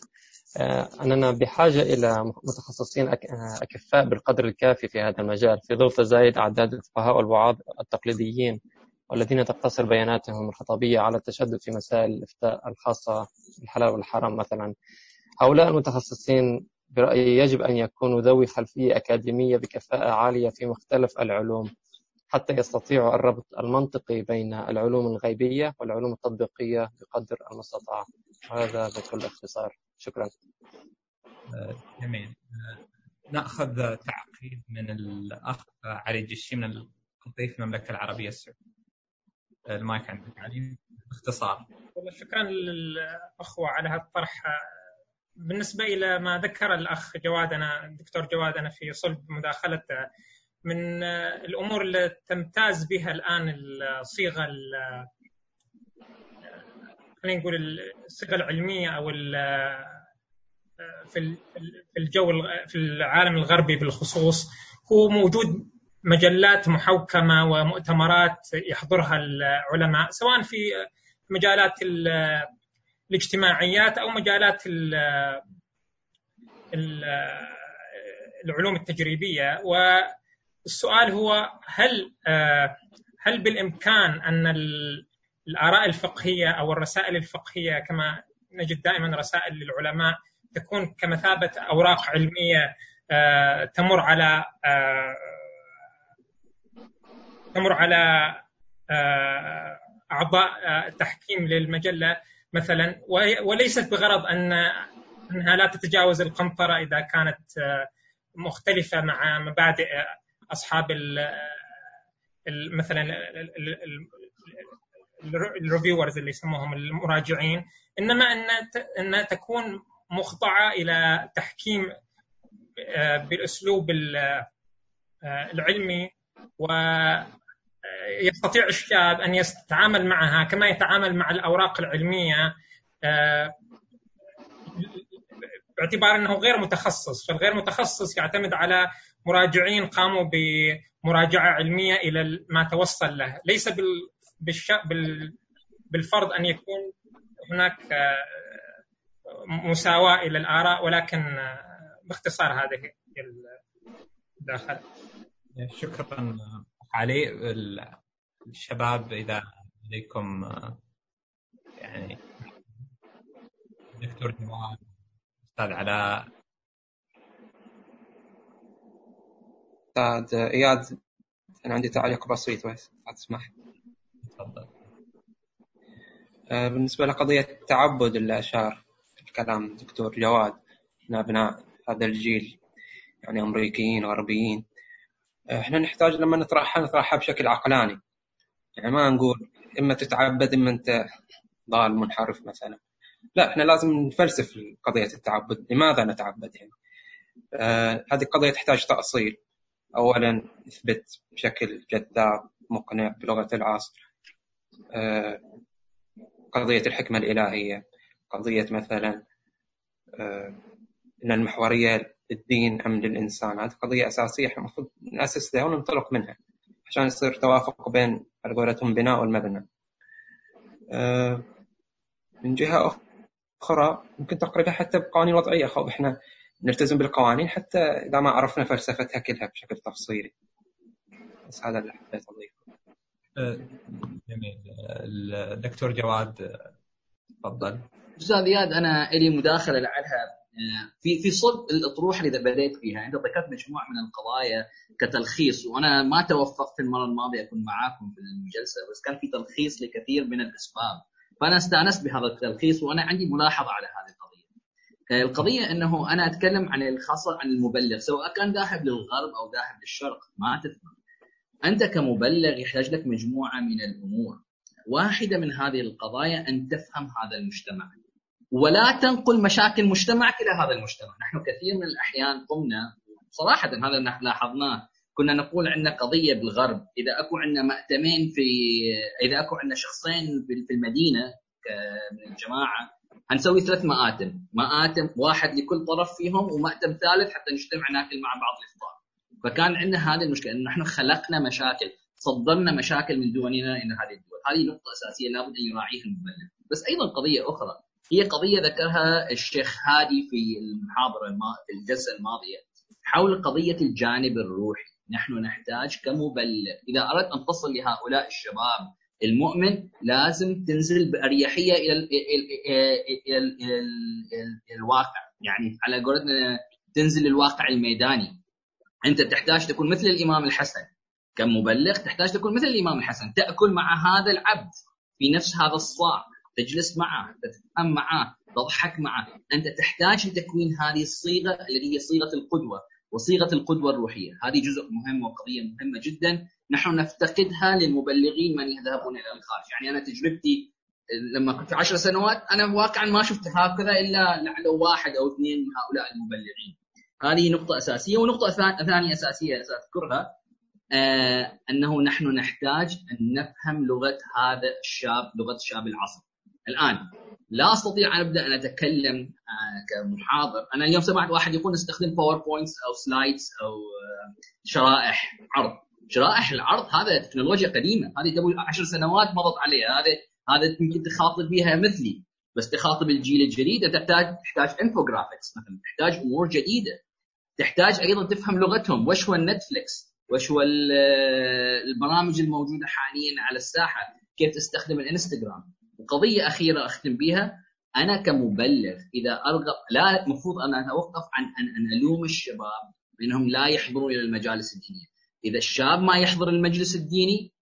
آه، أننا بحاجة إلى متخصصين أكفاء بالقدر الكافي في هذا المجال في ظل تزايد أعداد الفقهاء والوعاظ التقليديين. والذين تقتصر بياناتهم الخطابية على التشدد في مسائل الإفتاء الخاصة بالحلال والحرام مثلا. هؤلاء المتخصصين برأيي يجب أن يكونوا ذوي خلفية أكاديمية بكفاءة عالية في مختلف العلوم حتى يستطيعوا الربط المنطقي بين العلوم الغيبية والعلوم التطبيقية بقدر المستطاع. هذا بكل اختصار. شكرا. جميل. نأخذ تعقيب من الأخ علي الجشي من الضيف المملكة العربية السعودية. المايك عندك علي؟ باختصار. والله شكرا للأخوة على هذا الطرح بالنسبة إلى ما ذكر الأخ جواد أنا الدكتور جواد أنا في صلب مداخلته من الأمور اللي تمتاز بها الآن الصيغة خلينا نقول الصيغة العلمية أو في الجو في العالم الغربي بالخصوص هو موجود مجلات محوكمة ومؤتمرات يحضرها العلماء سواء في مجالات الاجتماعيات أو مجالات العلوم التجريبية. والسؤال هو هل هل بالإمكان أن الآراء الفقهية أو الرسائل الفقهية كما نجد دائما رسائل للعلماء تكون كمثابة أوراق علمية آه، تمر على آه، تمر على آه، أعضاء تحكيم للمجلة مثلا. وليست بغرض أن أنها لا تتجاوز القنطرة إذا كانت مختلفة مع مبادئ أصحاب مثلا الريفيورز اللي يسموهم المراجعين. إنما أن أن تكون مخضعة إلى تحكيم آه، بالأسلوب آه، العلمي ويستطيع الشاب أن يتعامل معها كما يتعامل مع الأوراق العلمية آه، باعتبار أنه غير متخصص، فالغير متخصص يعتمد على مراجعين قاموا بمراجعة علمية إلى ما توصل له، ليس. بالفرض أن يكون هناك آه، مساواة إلى الآراء ولكن آه، باختصار هذه الداخل. شكرا. علي الشباب إذا لديكم آه، يعني دكتور جواد أستاذ علاء. أستاذ إياد أنا عندي تعليق بسيط بس تسمح. تفضل. آه، بالنسبة لقضية تعبد اللي أشار الكلام دكتور جواد من أبناء هذا الجيل يعني أمريكيين غربيين إحنا نحتاج لما نطرحها نطرحها بشكل عقلاني. يعني ما نقول إما تتعبد إما أنت ضال منحرف مثلا. لا إحنا لازم نفلسف قضية التعبد. لماذا نتعبد يعني؟ آه هذه القضية تحتاج تأصيل. أولا اثبت بشكل جذاب مقنع بلغة العصر. آه، قضية الحكمة الإلهية. قضية مثلا آه، أن المحورية للدين أم للإنسان. هذه قضية أساسية. إحنا المفروض نأسس لها وننطلق منها عشان يصير توافق بين على قولتهم بناء والمبنى. آه، من جهة أخرى ممكن تقربها حتى بقوانين وضعية. خب إحنا نلتزم بالقوانين حتى إذا ما عرفنا فلسفتها كلها بشكل تفصيلي. بس هذا اللي حبيت أضيفه. جميل. الدكتور جواد تفضل. أستاذ زياد أنا لي مداخلة لعلها في في صلب الأطروحة اللي بديت فيها انت ذكرت مجموعة من القضايا كتلخيص وأنا ما توفقت المرة الماضية أكون معاكم في الجلسه بس كان في تلخيص لكثير من الأسباب فأنا استأنست بهذا التلخيص وأنا عندي ملاحظة على هذه القضية. القضية إنه أنا أتكلم عن الخاصه عن المبلغ سواء كان ذاهب للغرب أو ذاهب للشرق ما تفهم. أنت كمبلغ يحتاج لك مجموعة من الأمور. واحدة من هذه القضايا أن تفهم هذا المجتمع. ولا تنقل مشاكل مجتمعك إلى هذا المجتمع، نحن كثير من الأحيان قمنا صراحة هذا لاحظناه كنا نقول عندنا قضية بالغرب إذا أكو عندنا مأتمين في إذا أكو عندنا شخصين في المدينة من الجماعة هنسوي ثلاث مآتم، مآتم واحد لكل طرف فيهم ومأتم ثالث حتى نجتمع ناكل مع بعض الإفطار. فكان عندنا هذه المشكلة إنه نحن خلقنا مشاكل، صدرنا مشاكل من دوننا إلى هذه الدول، هذه نقطة أساسية لابد أن يراعيها المبلغ. بس أيضا قضية أخرى هي قضية ذكرها الشيخ هادي في المحاضرة الما... في الجلسة الماضية حول قضية الجانب الروحي. نحن نحتاج كمبلغ. إذا أردت أن تصل لهؤلاء الشباب المؤمن لازم تنزل بأريحية إلى الواقع. يعني على قولتنا تنزل الواقع الميداني. أنت تحتاج تكون مثل الإمام الحسن. كمبلغ تحتاج تكون مثل الإمام الحسن. تأكل مع هذا العبد في نفس هذا الصاع. تجلس معه تتفهم معه تضحك معه. أنت تحتاج لتكوين هذه الصيغة التي هي صيغة القدوة وصيغة القدوة الروحية، هذه جزء مهم وقضية مهمة جدا. نحن نفتقدها للمبلغين من يذهبون إلى الخارج، يعني أنا تجربتي لما كنت عشر سنوات أنا واقعا ما شفت هكذا إلا لعلة واحد أو اثنين من هؤلاء المبلغين. هذه نقطة أساسية. ونقطة ثانية أساسية سأذكرها آه أنه نحن نحتاج أن نفهم لغة هذا الشاب لغة شاب العصر. الآن لا أستطيع ان ابدا أن أتكلم كمحاضر، أنا اليوم سمعت واحد يقول نستخدم PowerPoints أو slides أو شرائح عرض، شرائح العرض هذا تكنولوجيا قديمة، هذه قبل عشر سنوات مضت عليها، هذا هذا يمكن تخاطب بها مثلي، بس تخاطب الجيل الجديد تحتاج تحتاج infographics مثلا، تحتاج أمور جديدة. تحتاج أيضا تفهم لغتهم، وش هو ال Netflix؟ وش هو البرامج الموجودة حاليا على الساحة؟ كيف تستخدم الإنستغرام؟ وقضيه أخيرة أختم بها أنا كمبلغ إذا أرغب لا المفروض أن أتوقف عن أن أن ألوم الشباب بأنهم لا يحضرون إلى المجالس الدينية. إذا الشاب ما يحضر المجلس الديني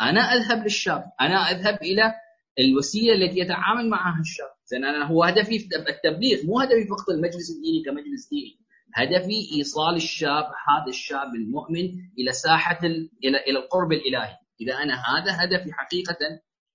أنا أذهب للشاب، أنا أذهب إلى الوسيلة التي يتعامل معها الشاب، زين أنا هو هدفي التبليغ مو هدفي فقط المجلس الديني كمجلس ديني، هدفي إيصال الشاب هذا الشاب المؤمن إلى ساحة ال... إلى إلى القرب الإلهي، إذا أنا هذا هدفي حقيقة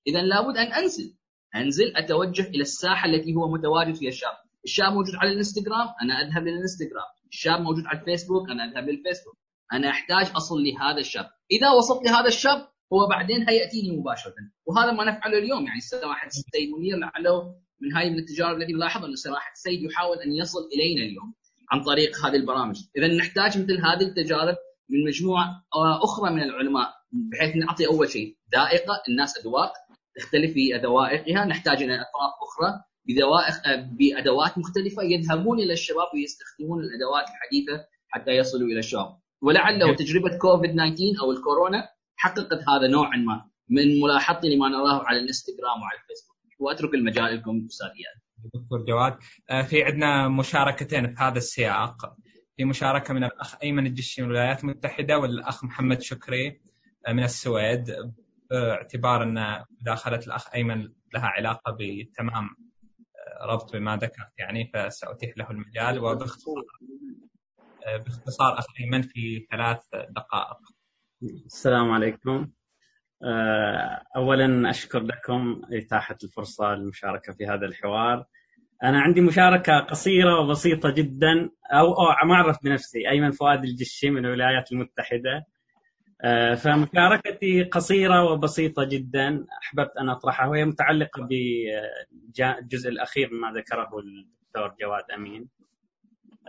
اذا لابد أن أنزل. أنزل أتوجه إلى الساحة التي هو متواجد فيها الشاب الشاب موجود على الإنستغرام أنا أذهب للإنستغرام. الشاب موجود على الفيسبوك أنا أذهب للفيسبوك. أنا أحتاج أصل لهذا الشاب. إذا وصلت لهذا الشاب هو بعدين هيأتيني مباشرة. وهذا ما نفعله اليوم يعني سماحه السيد منير لعله من هاي من التجارب التي نلاحظ أن سماحه السيد يحاول أن يصل إلينا اليوم عن طريق هذه البرامج. اذا نحتاج مثل هذه التجارب من مجموعة أخرى من العلماء بحيث نعطي أول شيء ذائقه الناس أذواق. تختلف في ذوائقها نحتاج إلى أطراف أخرى بذوائق بأدوات مختلفة يذهبون إلى الشباب ويستخدمون الأدوات الحديثة حتى يصلوا إلى الشباب. ولعله تجربة كوفيد 19 أو الكورونا حققت هذا نوعا ما من ملاحظتي لما نراه على الإنستغرام وعلى الفيسبوك. وأترك المجال لكم أستاذ دكتور جواد في عندنا مشاركتين في هذا السياق. في مشاركة من الأخ أيمن الجشي من الولايات المتحدة والأخ محمد شكري من السويد. باعتبار أن مداخلة الأخ أيمن لها علاقة بتمام ربط بما ذكرت يعني فسأتيح له المجال. وباختصار باختصار أخ أيمن في ثلاث دقائق. السلام عليكم. اولا أشكر لكم إتاحة الفرصة للمشاركة في هذا الحوار. أنا عندي مشاركة قصيرة وبسيطة جدا أو, أو معرف بنفسي. أيمن فؤاد الجشي من الولايات المتحدة. آه، فمشاركتي قصيرة وبسيطة جدا. أحببت أن أطرحها. وهي متعلقة بالجزء الأخير مما ذكره الدكتور جواد أمين.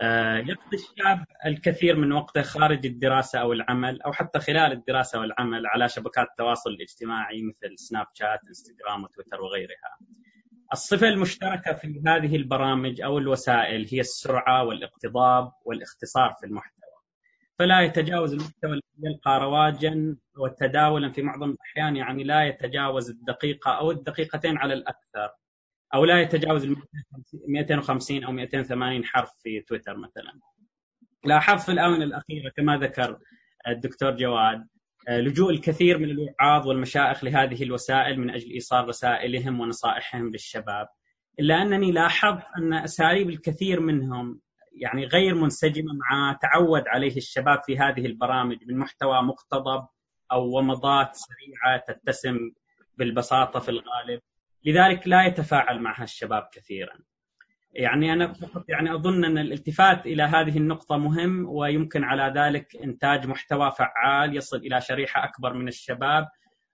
آه، يقضي الشاب الكثير من وقته خارج الدراسة أو العمل أو حتى خلال الدراسة والعمل على شبكات التواصل الاجتماعي مثل سناب شات إنستغرام وتويتر وغيرها. الصفة المشتركة في هذه البرامج أو الوسائل هي السرعة والاقتضاب والاختصار في المحتوى. فلا يتجاوز المحتوى الذي يلقى رواجا وتداولا في معظم الأحيان يعني لا يتجاوز الدقيقة أو الدقيقتين على الأكثر أو لا يتجاوز 250 أو 280 حرف في تويتر مثلا. لاحظت في الآونة الأخيرة كما ذكر الدكتور جواد. لجوء الكثير من الوعاظ والمشائخ لهذه الوسائل من أجل إيصال رسائلهم ونصائحهم للشباب إلا أنني لاحظت أن أساليب الكثير منهم يعني غير منسجمة مع تعود عليه الشباب في هذه البرامج من محتوى مقتضب أو ومضات سريعة تتسم بالبساطة في الغالب. لذلك لا يتفاعل معها الشباب كثيرا. يعني أنا فقط يعني أظن أن الالتفات إلى هذه النقطة مهم ويمكن على ذلك إنتاج محتوى فعال يصل إلى شريحة أكبر من الشباب.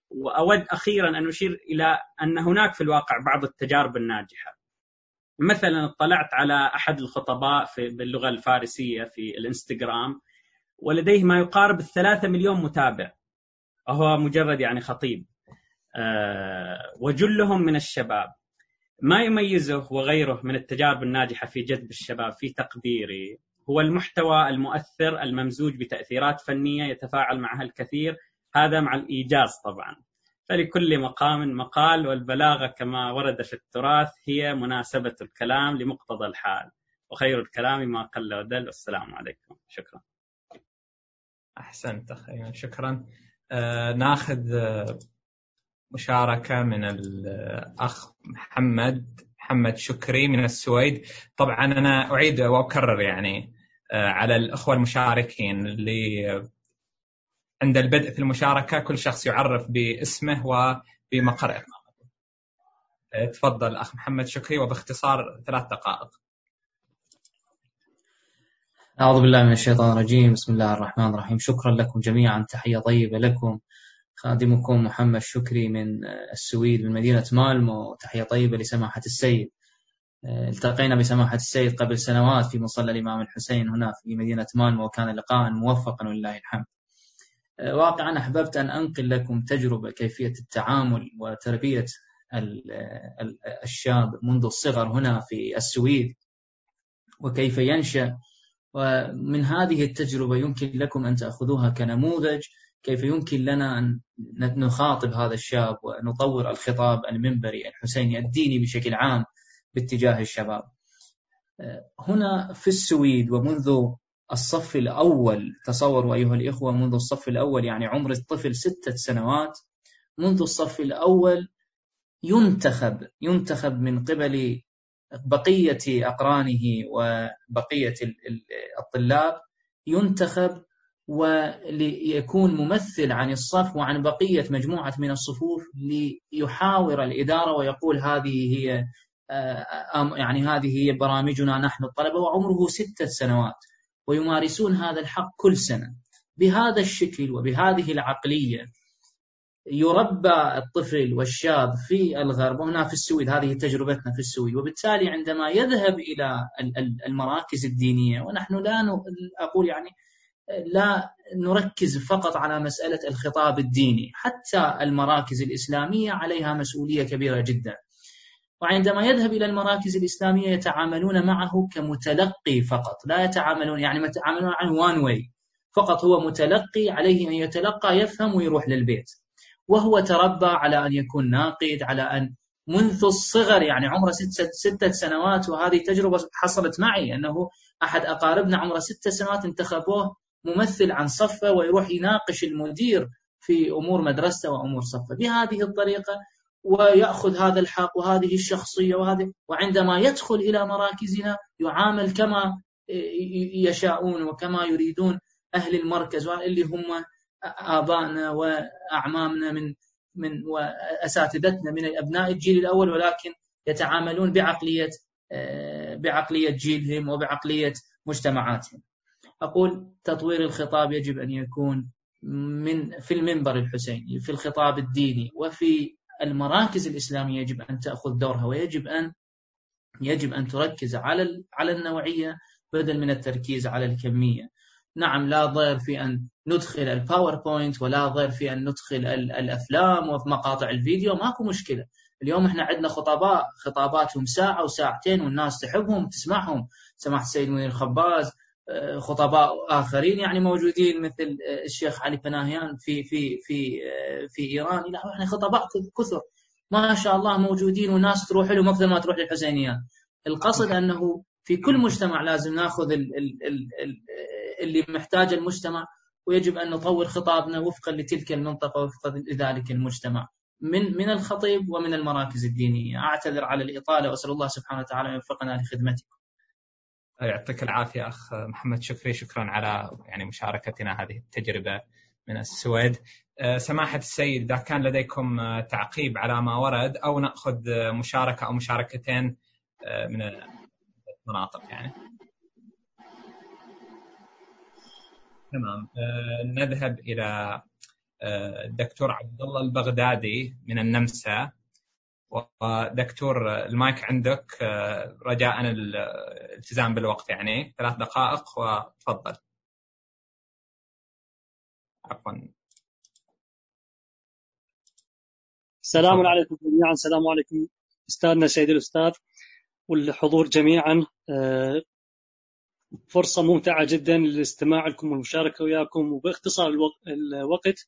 وأود أخيرا أن أشير إلى أن هناك في الواقع بعض التجارب الناجحة. مثلا اطلعت على أحد الخطباء في باللغة الفارسية في الإنستغرام ولديه ما يقارب الثلاثة مليون متابع. وهو مجرد يعني خطيب. أه وجلهم من الشباب. ما يميزه وغيره من التجارب الناجحة في جذب الشباب في تقديري هو المحتوى المؤثر الممزوج بتأثيرات فنية يتفاعل معها الكثير. هذا مع الإيجاز طبعا. فلكل مقام مقال والبلاغة كما ورد في التراث هي مناسبة الكلام لمقتضى الحال وخير الكلام ما قل ودل. والسلام عليكم. شكرا. أحسنت أخي شكرا. آه ناخذ آه، مشاركة من الأخ محمد محمد شكري من السويد. طبعا أنا أعيد وأكرر يعني آه على الأخوة المشاركين اللي عند البدء في المشاركة كل شخص يعرف باسمه وبمقر إقامته. آه، تفضل أخ محمد شكري وباختصار ثلاث دقائق. أعوذ بالله من الشيطان الرجيم. بسم الله الرحمن الرحيم. شكرا لكم جميعا. تحية طيبة لكم. خادمكم محمد شكري من السويد من مدينة مالمو. تحية طيبة لسماحة السيد. آه، التقينا بسماحة السيد قبل سنوات في مصلى الإمام الحسين هنا في مدينة مالمو وكان لقاء موفقا ولله الحمد. واقعا أحببت أن أنقل لكم تجربة كيفية التعامل وتربية الشاب منذ الصغر هنا في السويد وكيف ينشأ. ومن هذه التجربة يمكن لكم أن تأخذوها كنموذج كيف يمكن لنا أن نخاطب هذا الشاب ونطور الخطاب المنبري الحسيني الديني بشكل عام باتجاه الشباب. هنا في السويد ومنذ الصف الأول تصوروا أيها الإخوة منذ الصف الأول يعني عمر الطفل ستة سنوات منذ الصف الأول ينتخب ينتخب من قبل بقية أقرانه وبقية الطلاب ينتخب وليكون ممثل عن الصف وعن بقية مجموعة من الصفوف ليحاور الإدارة ويقول هذه هي آه، يعني هذه هي برامجنا نحن الطلبة وعمره ستة سنوات. ويمارسون هذا الحق كل سنة. بهذا الشكل وبهذه العقلية يربى الطفل والشاب في الغرب وهنا في السويد هذه تجربتنا في السويد. وبالتالي عندما يذهب إلى المراكز الدينية ونحن لا أقول يعني لا نركز فقط على مسألة الخطاب الديني حتى المراكز الإسلامية عليها مسؤولية كبيرة جدا. وعندما يذهب إلى المراكز الإسلامية يتعاملون معه كمتلقي فقط لا يتعاملون يعني يتعاملون عن وان واي فقط هو متلقي عليه أن يتلقى يفهم ويروح للبيت. وهو تربى على أن يكون ناقد على أن منذ الصغر يعني عمره ستة, ستة سنوات وهذه تجربة حصلت معي أنه أحد أقاربنا عمره ستة سنوات انتخبوه ممثل عن صفة ويروح يناقش المدير في أمور مدرسته وأمور صفة. بهذه الطريقة ويأخذ هذا الحق وهذه الشخصية وهذه وعندما يدخل إلى مراكزنا يعامل كما يشاءون وكما يريدون أهل المركز اللي هم آبائنا وأعمامنا من من وأساتذتنا من أبناء الجيل الأول ولكن يتعاملون بعقلية بعقلية جيلهم وبعقلية مجتمعاتهم. أقول تطوير الخطاب يجب أن يكون من في المنبر الحسيني في الخطاب الديني وفي المراكز الإسلامية يجب أن تأخذ دورها ويجب أن يجب أن تركز على على النوعية بدل من التركيز على الكمية. نعم لا ضير في أن ندخل الباوربوينت ولا ضير في أن ندخل الأفلام ومقاطع الفيديو ماكو مشكلة. اليوم إحنا عندنا خطباء خطاباتهم ساعة وساعتين والناس تحبهم تسمعهم. سماحة السيد منير الخباز خطباء آخرين يعني موجودين مثل آه، الشيخ علي بناهيان في في في آه، في إيران. لا يعني خطباء كثر. ما شاء الله موجودين وناس تروح لهم أكثر ما تروح للحسينيات. القصد أنه في كل مجتمع لازم ناخذ اللي محتاجه المجتمع ويجب أن نطور خطابنا وفقا لتلك المنطقة وفقا لذلك المجتمع. من من الخطيب ومن المراكز الدينية. أعتذر على الإطالة وأسأل الله سبحانه وتعالى أن يوفقنا لخدمتكم. يعطيك العافية أخ محمد شكري شكرا على يعني مشاركتنا هذه التجربة من السويد. أه، سماحة السيد إذا كان لديكم تعقيب على ما ورد أو نأخذ مشاركة أو مشاركتين أه، من المناطق يعني. تمام أه، نذهب إلى الدكتور عبد الله البغدادي من النمسا ودكتور المايك عندك رجاء الالتزام بالوقت يعني. ثلاث دقائق وتفضل. عفوا. السلام عليكم جميعا. السلام عليكم أستاذنا سيد الأستاذ والحضور جميعا. فرصة ممتعة جدا للاستماع لكم والمشاركة وياكم. وباختصار الوقت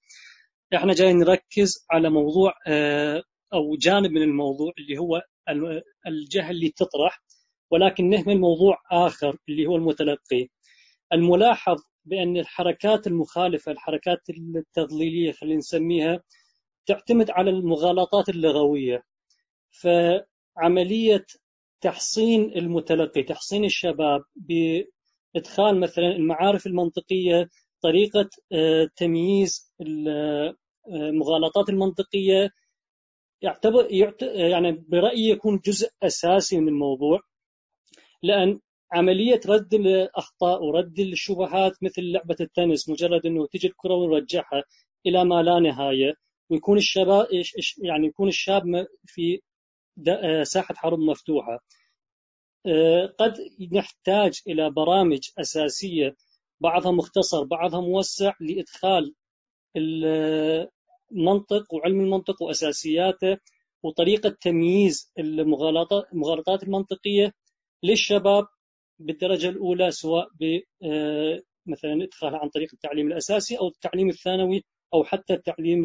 إحنا جايين نركز على موضوع آه، أو جانب من الموضوع اللي هو الجهة اللي تطرح ولكن نهمل موضوع آخر اللي هو المتلقي. الملاحظ بأن الحركات المخالفة الحركات التضليلية خلينا نسميها تعتمد على المغالطات اللغوية. فعملية تحصين المتلقي تحصين الشباب بإدخال مثلا المعارف المنطقية طريقة آه، تمييز المغالطات المنطقية يعتبر يعني برأيي يكون جزء أساسي من الموضوع لأن عملية رد الأخطاء ورد الشبهات مثل لعبة التنس مجرد أنه تجي الكرة ونرجعها إلى ما لا نهاية ويكون الشباب يعني يكون الشاب في آه، ساحة حرب مفتوحة. آه، قد نحتاج إلى برامج أساسية بعضها مختصر بعضها موسع لإدخال المنطق وعلم المنطق وأساسياته وطريقة تمييز المغالطات المنطقية للشباب بالدرجة الأولى سواء ب آه، مثلا إدخالها عن طريق التعليم الأساسي أو التعليم الثانوي أو حتى التعليم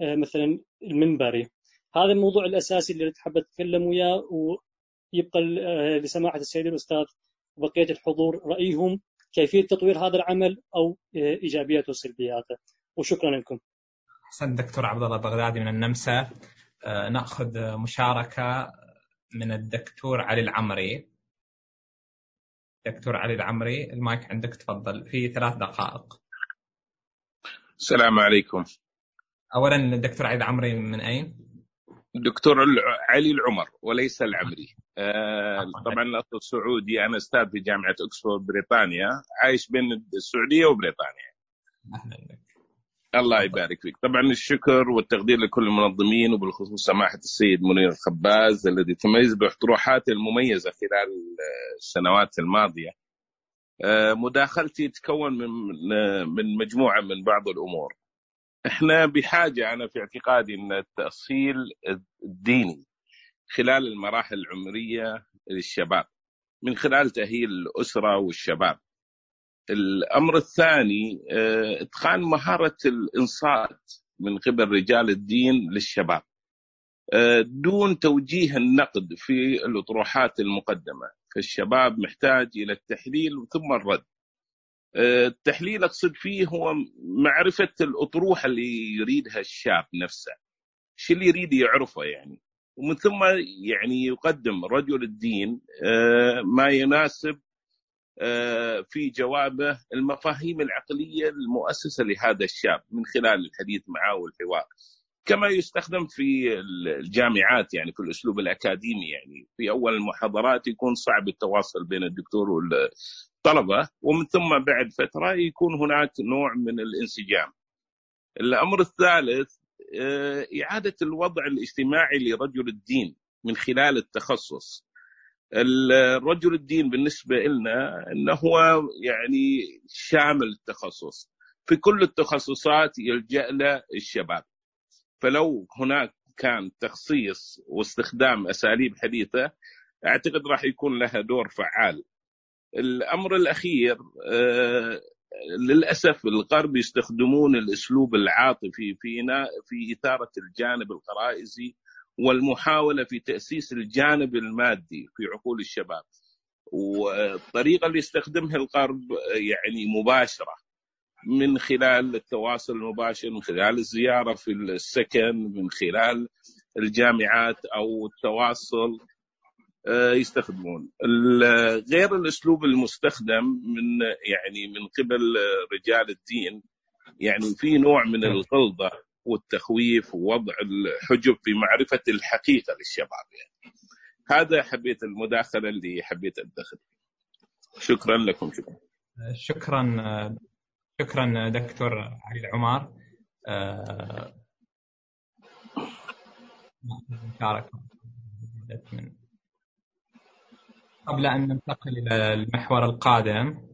مثلا المنبري هذا الموضوع الأساسي اللي حابة أتكلم وياه ويبقى لسماحة السيد الأستاذ وبقيه الحضور رأيهم كيفية تطوير هذا العمل أو إيجابياته وسلبياته وشكرا لكم. احسنت دكتور عبد الله البغدادي من النمسا آه، نأخذ مشاركة من الدكتور علي العمري. دكتور علي العمري المايك عندك تفضل في ثلاث دقائق. السلام عليكم. اولا الدكتور علي العمري من أين؟ دكتور علي العمر وليس العمري آه طبعا الاصل السعودي أنا أستاذ في جامعة اوكسفورد بريطانيا عايش بين السعودية وبريطانيا الله يبارك فيك. طبعا الشكر والتقدير لكل المنظمين وبالخصوص سماحة السيد منير الخباز الذي تميز باطروحاته المميزة خلال السنوات الماضية. آه، مداخلتي تكون من من مجموعة من بعض الأمور. إحنا بحاجة أنا في اعتقادي إن التأصيل الديني خلال المراحل العمرية للشباب من خلال تأهيل الأسرة والشباب. الأمر الثاني آه، إتقان مهارة الإنصات من قبل رجال الدين للشباب. آه، دون توجيه النقد في الأطروحات المقدمة، فالشباب محتاج إلى التحليل ثم الرد. التحليل أقصد فيه هو معرفة الأطروحة اللي يريدها الشاب نفسه شو اللي يريد يعرفه يعني ومن ثم يعني يقدم رجل الدين آه، ما يناسب آه، في جوابه المفاهيم العقلية المؤسسة لهذا الشاب من خلال الحديث معه والحوار. كما يستخدم في الجامعات يعني في الأسلوب الأكاديمي يعني في أول المحاضرات يكون صعب التواصل بين الدكتور والطلبة ومن ثم بعد فترة يكون هناك نوع من الانسجام. الأمر الثالث آه، إعادة الوضع الاجتماعي لرجل الدين من خلال التخصص. الرجل الدين بالنسبة لنا انه هو يعني شامل التخصص في كل التخصصات يلجأ له الشباب فلو هناك كان تخصيص واستخدام أساليب حديثة أعتقد راح يكون لها دور فعال. الأمر الأخير آه، للأسف الغرب يستخدمون الأسلوب العاطفي فينا في إثارة الجانب الغرائزي والمحاولة في تأسيس الجانب المادي في عقول الشباب. والطريقة اللي يستخدمها الغرب يعني مباشرة من خلال التواصل المباشر من خلال الزيارة في السكن من خلال الجامعات أو التواصل آه، يستخدمون غير الأسلوب المستخدم من يعني من قبل رجال الدين يعني في نوع من الغلظة والتخويف ووضع الحجب في معرفة الحقيقة للشباب يعني. هذا حبيت المداخلة اللي حبيت أدخل. شكرا لكم شكرا. شكرا شكرا دكتور علي العمار قبل أن ننتقل إلى المحور القادم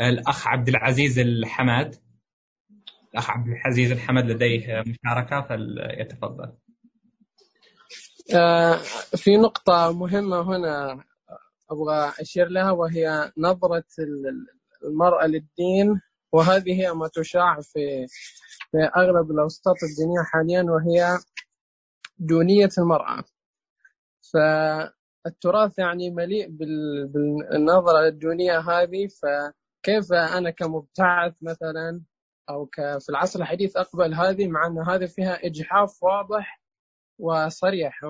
الأخ عبد العزيز الحمد الأخ عبد العزيز الحمد لديه مشاركة فليتفضل. آه، في نقطة مهمة هنا أبغى أشير لها وهي نظرة المرأة للدين وهذه هي ما تشاع في في أغلب الأوساط الدينية حاليا وهي دونية المرأة. فالتراث يعني مليء بالنظرة للدونية هذه فكيف أنا كمبتعث مثلا أو في العصر الحديث أقبل هذه مع أن هذه فيها إجحاف واضح وصريح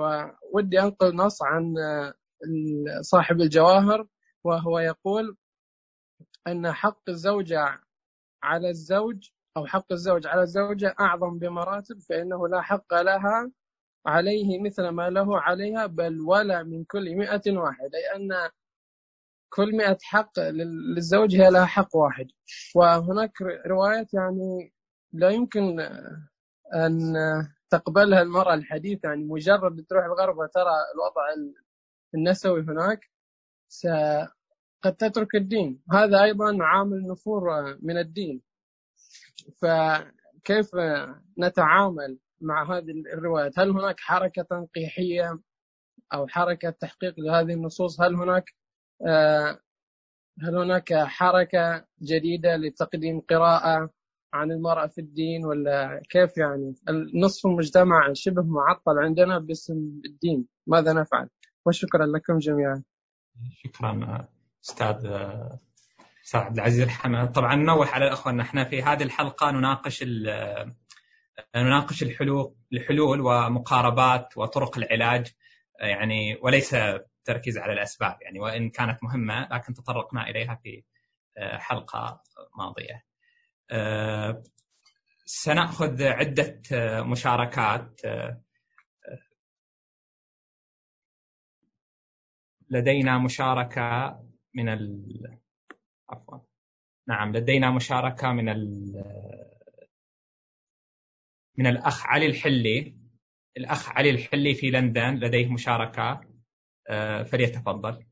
ودي أنقل نص عن صاحب الجواهر وهو يقول أن حق الزوجة على الزوج أو حق الزوج على الزوجة أعظم بمراتب فإنه لا حق لها عليه مثل ما له عليها بل ولا من كل مئة واحد أي أن كل مئة حق للزوج هي لها حق واحد. وهناك روايات يعني لا يمكن أن تقبلها المرأة الحديثة يعني مجرد تروح الغرب وترى الوضع النسوي هناك قد تترك الدين. هذا أيضا عامل نفور من الدين. فكيف نتعامل مع هذه الروايات؟ هل هناك حركة تنقيحية أو حركة تحقيق لهذه النصوص؟ هل هناك آه، هل هناك حركة جديدة لتقديم قراءة عن المرأة في الدين ولا كيف يعني؟ نصف المجتمع شبه معطل عندنا باسم الدين ماذا نفعل؟ وشكرا لكم جميعا. شكرا أستاذ أستاذ عبد العزيز. الحمد طبعا نوح على الأخوة ان إحنا في هذه الحلقة نناقش نناقش الحلول الحلول ومقاربات وطرق العلاج يعني وليس تركيز على الأسباب يعني وإن كانت مهمة لكن تطرقنا إليها في حلقة ماضية. آه، سنأخذ عدة آه، مشاركات آه، لدينا مشاركة من ال... عفوا. نعم لدينا مشاركة من ال... من الأخ علي الحلي. الأخ علي الحلي في لندن لديه مشاركة. فليتفضل.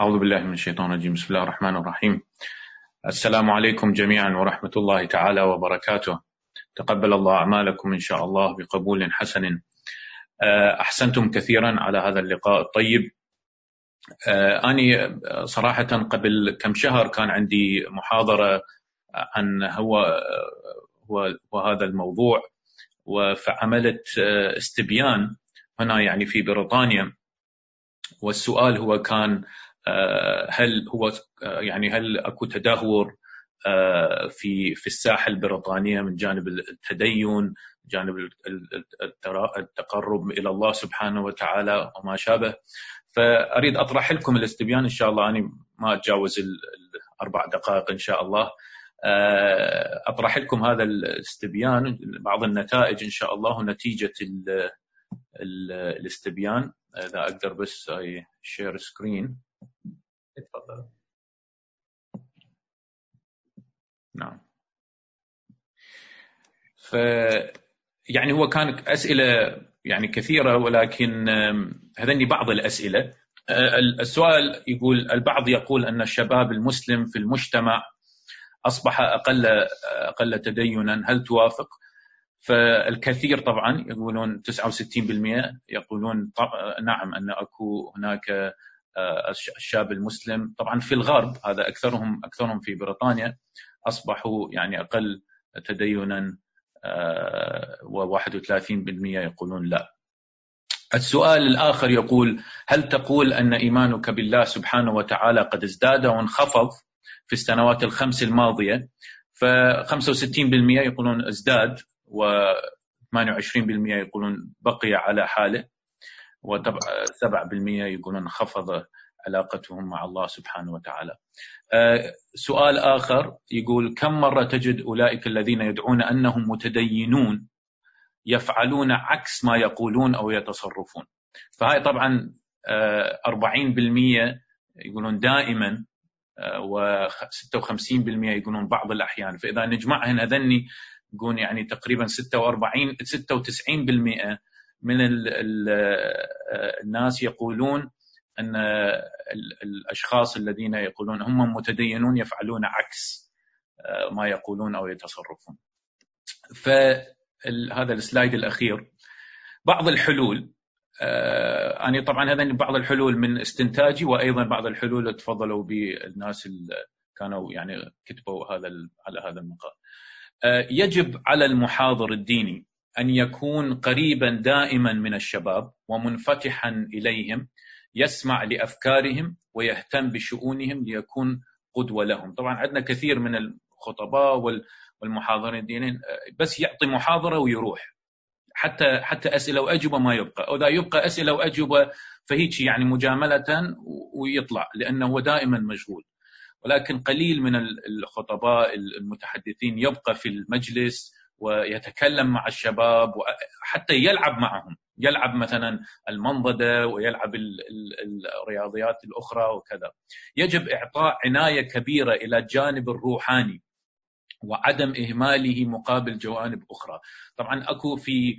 أعوذ بالله من الشيطان الرجيم. بسم الله الرحمن الرحيم. السلام عليكم جميعا ورحمة الله تعالى وبركاته. تقبل الله أعمالكم إن شاء الله بقبول حسن. آه، أحسنتم كثيرا على هذا اللقاء الطيب. آه، أني صراحة قبل كم شهر كان عندي محاضرة عن هو هو هذا الموضوع. فعملت آه، استبيان هنا يعني في بريطانيا. والسؤال هو كان آه، هل هو آه، يعني هل أكو تدهور في في الساحه البريطانيه من جانب التدين جانب التقرب إلى الله سبحانه وتعالى وما شابه. فأريد أطرح لكم الاستبيان إن شاء الله. اني ما أتجاوز الاربع دقائق إن شاء الله. أطرح لكم هذا الاستبيان بعض النتائج إن شاء الله ونتيجة الاستبيان. إذا أقدر بس share screen تفضل. نعم. ف يعني هو كان أسئلة يعني كثيرة ولكن هذني بعض الأسئلة. السؤال يقول البعض يقول أن الشباب المسلم في المجتمع أصبح أقل أقل تدينا هل توافق؟ فالكثير طبعا يقولون 69% يقولون نعم أن أكو هناك الشاب المسلم طبعا في الغرب هذا أكثرهم أكثرهم في بريطانيا أصبحوا يعني أقل تدينا و31% يقولون لا. السؤال الآخر يقول هل تقول أن إيمانك بالله سبحانه وتعالى قد ازداد وانخفض في السنوات الخمس الماضية؟ ف 65% يقولون ازداد و28% يقولون بقي على حاله و7% يقولون انخفض علاقتهم مع الله سبحانه وتعالى. سؤال آخر يقول كم مرة تجد أولئك الذين يدعون أنهم متدينون يفعلون عكس ما يقولون أو يتصرفون. فهاي طبعا 40% يقولون دائما و56% يقولون بعض الأحيان فإذا نجمعهن هذني يقول يعني تقريبا 46 96% من الناس يقولون أن الأشخاص الذين يقولون هم متدينون يفعلون عكس ما يقولون أو يتصرفون. فهذا السلايد الأخير بعض الحلول أنا طبعا هذا بعض الحلول من استنتاجي وأيضا بعض الحلول تفضلوا بالناس اللي كانوا يعني كتبوا هذا على هذا المقال. يجب على المحاضر الديني أن يكون قريبا دائما من الشباب ومنفتحا إليهم يسمع لأفكارهم ويهتم بشؤونهم ليكون قدوة لهم، طبعا عندنا كثير من الخطباء والمحاضرين الدينيين بس يعطي محاضرة ويروح حتى حتى أسئلة وأجوبة ما يبقى، واذا يبقى أسئلة وأجوبة فهيك يعني مجاملة ويطلع لأنه هو دائما مشغول. ولكن قليل من الخطباء المتحدثين يبقى في المجلس ويتكلم مع الشباب وحتى يلعب معهم. يلعب مثلا المنضدة ويلعب الرياضيات الأخرى وكذا. يجب إعطاء عناية كبيرة إلى الجانب الروحاني. وعدم إهماله مقابل جوانب أخرى. طبعا أكو في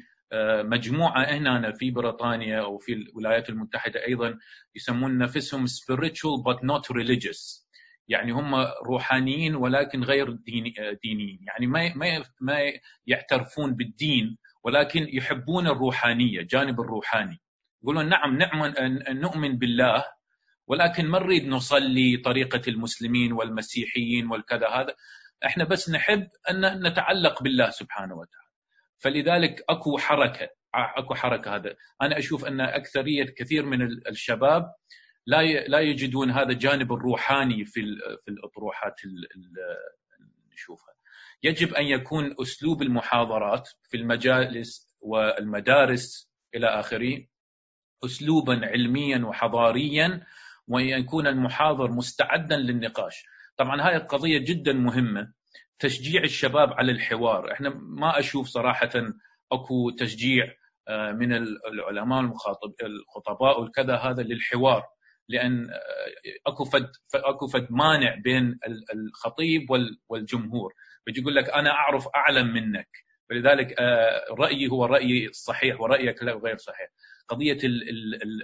مجموعة هنا في بريطانيا أو في الولايات المتحدة أيضا يسمون نفسهم spiritual but not religious. يعني هم روحانيين ولكن غير ديني دينيين. يعني ما ما ما يعترفون بالدين ولكن يحبون الروحانية جانب الروحاني. يقولون نعم نعم نؤمن بالله ولكن ما نريد نصلي طريقة المسلمين والمسيحيين والكذا هذا. إحنا بس نحب أن نتعلق بالله سبحانه وتعالى فلذلك أكو حركة أكو حركة هذا أنا أشوف أن أكثرية كثير من الشباب لا لا يجدون هذا الجانب الروحاني في في الأطروحات اللي نشوفها. يجب أن يكون أسلوب المحاضرات في المجالس والمدارس إلى آخره اسلوبا علميا وحضاريا وأن يكون المحاضر مستعدا للنقاش. طبعا هاي القضية جدا مهمة تشجيع الشباب على الحوار، إحنا ما أشوف صراحة أكو تشجيع من العلماء المخاطب الخطباء والكذا هذا للحوار لأن أكو فد أكو فد مانع بين الخطيب والجمهور. بيجي يقول لك أنا أعرف أعلم منك. فلذلك رأيي هو رأيي الصحيح ورأيك غير صحيح. قضية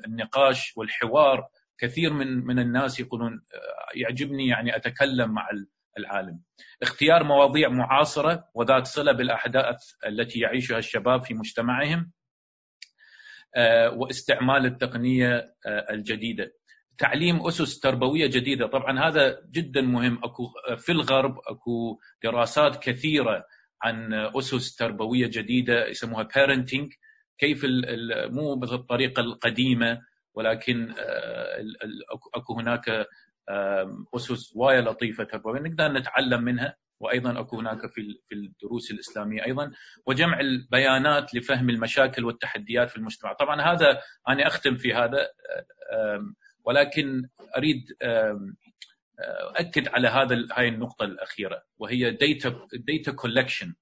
النقاش والحوار كثير من من الناس يقولون يعجبني يعني أتكلم مع العالم. اختيار مواضيع معاصرة وذات صلة بالأحداث التي يعيشها الشباب في مجتمعهم واستعمال التقنية الجديدة. تعليم أسس تربوية جديدة. طبعا هذا جدا مهم. أكو في الغرب أكو دراسات كثيرة عن أسس تربوية جديدة يسموها parenting. كيف مو بالطريقة القديمة ولكن اكو هناك أسس وايد لطيفة تربويه نقدر نتعلم منها وأيضا أكو هناك في في الدروس الإسلامية أيضا وجمع البيانات لفهم المشاكل والتحديات في المجتمع، طبعا هذا أنا أختم في هذا ولكن أريد أؤكد على هذا هاي النقطة الأخيرة وهي data data collection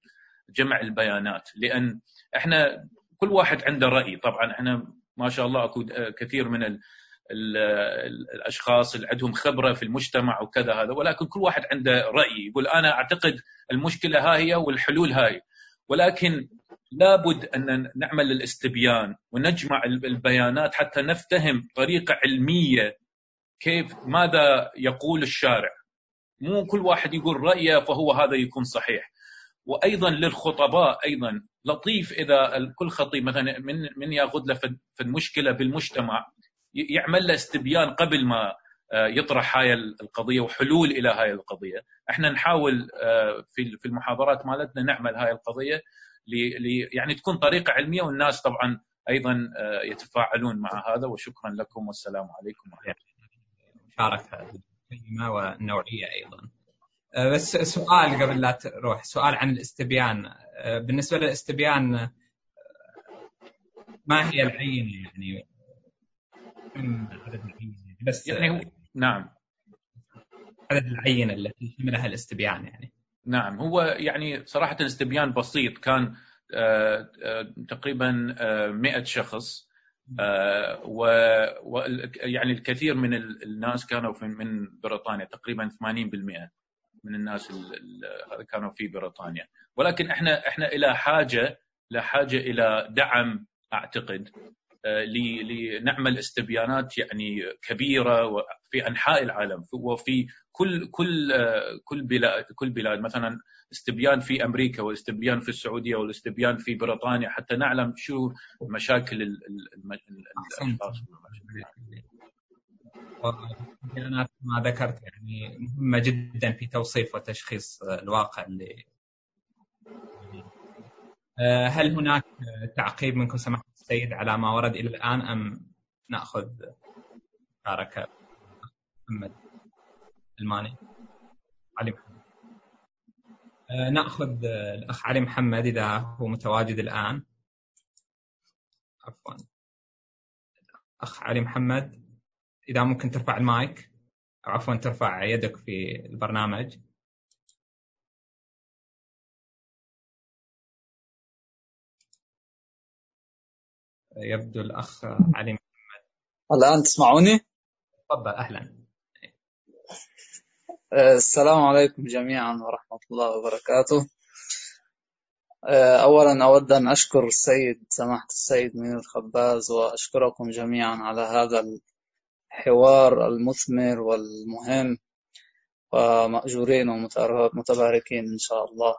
جمع البيانات. لأن إحنا كل واحد عنده رأي. طبعا إحنا ما شاء الله أكو كثير من ال ال الأشخاص اللي عندهم خبرة في المجتمع وكذا هذا. ولكن كل واحد عنده رأي يقول أنا أعتقد المشكلة ها هي والحلول هاي. ولكن لابد أن نعمل الاستبيان ونجمع البيانات حتى نفتهم طريقة علمية كيف ماذا يقول الشارع. مو كل واحد يقول رأيه فهو هذا يكون صحيح. وأيضا للخطباء أيضا لطيف إذا كل خطيب مثلا من من يأخذ له في المشكلة بالمجتمع يعمل له استبيان قبل ما يطرح هاي القضية وحلول إلى هاي القضية، إحنا نحاول في في المحاضرات مالتنا نعمل هاي القضية يعني تكون طريقة علمية والناس طبعا أيضا يتفاعلون مع هذا وشكرا لكم والسلام عليكم ورحمة الله. مشاركة قيمه ونوعية أيضا. بس سؤال قبل لا تروح سؤال عن الاستبيان. بالنسبة للاستبيان ما هي العينه يعني؟ عدد العينه بس يعني نعم. عدد العينه التي شملها الاستبيان يعني. نعم. هو يعني صراحة الاستبيان بسيط. كان تقريبا 100 شخص. و يعني الكثير من الناس كانوا من بريطانيا تقريبا 80% من الناس اللي كانوا في بريطانيا. ولكن إحنا إحنا إلى حاجة لحاجه إلى دعم أعتقد لنعمل استبيانات يعني كبيرة في أنحاء العالم. وفي كل كل كل بلاد كل بلاد. مثلا استبيان في أمريكا والاستبيان في السعودية والاستبيان في بريطانيا حتى نعلم شو مشاكل الأشخاص. البيانات ما ذكرت يعني مهمة جدا في توصيف وتشخيص الواقع اللي هل هناك تعقيب منكم؟ سماحه السيد على ما ورد إلى الآن أم نأخذ مشاركة؟ محمد ألماني. علي محمد. نأخذ الأخ علي محمد إذا هو متواجد الآن. عفوا. أخ علي محمد. إذا ممكن ترفع المايك أو عفوا ترفع يدك في البرنامج. يبدو الأخ علي محمد. الآن تسمعوني؟ تفضل أهلا. السلام عليكم جميعا ورحمة الله وبركاته. اولا أود أن أشكر السيد سماحة السيد منير الخباز وأشكركم جميعا على هذا الحوار المثمر والمهم ومأجورين ومتباركين إن شاء الله.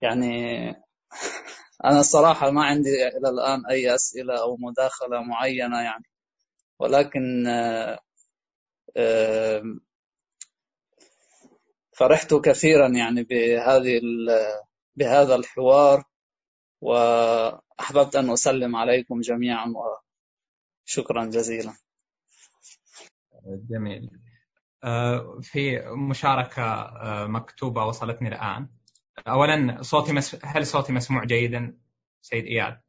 يعني أنا الصراحة ما عندي إلى الآن أي أسئلة أو مداخلة معينة يعني. ولكن فرحت كثيرا يعني بهذه بهذا الحوار وأحببت أن أسلم عليكم جميعا وشكرا جزيلا. جميل. في مشاركة مكتوبة وصلتني الآن. أولا صوتي مس... هل صوتي مسموع جيدا سيد إياد؟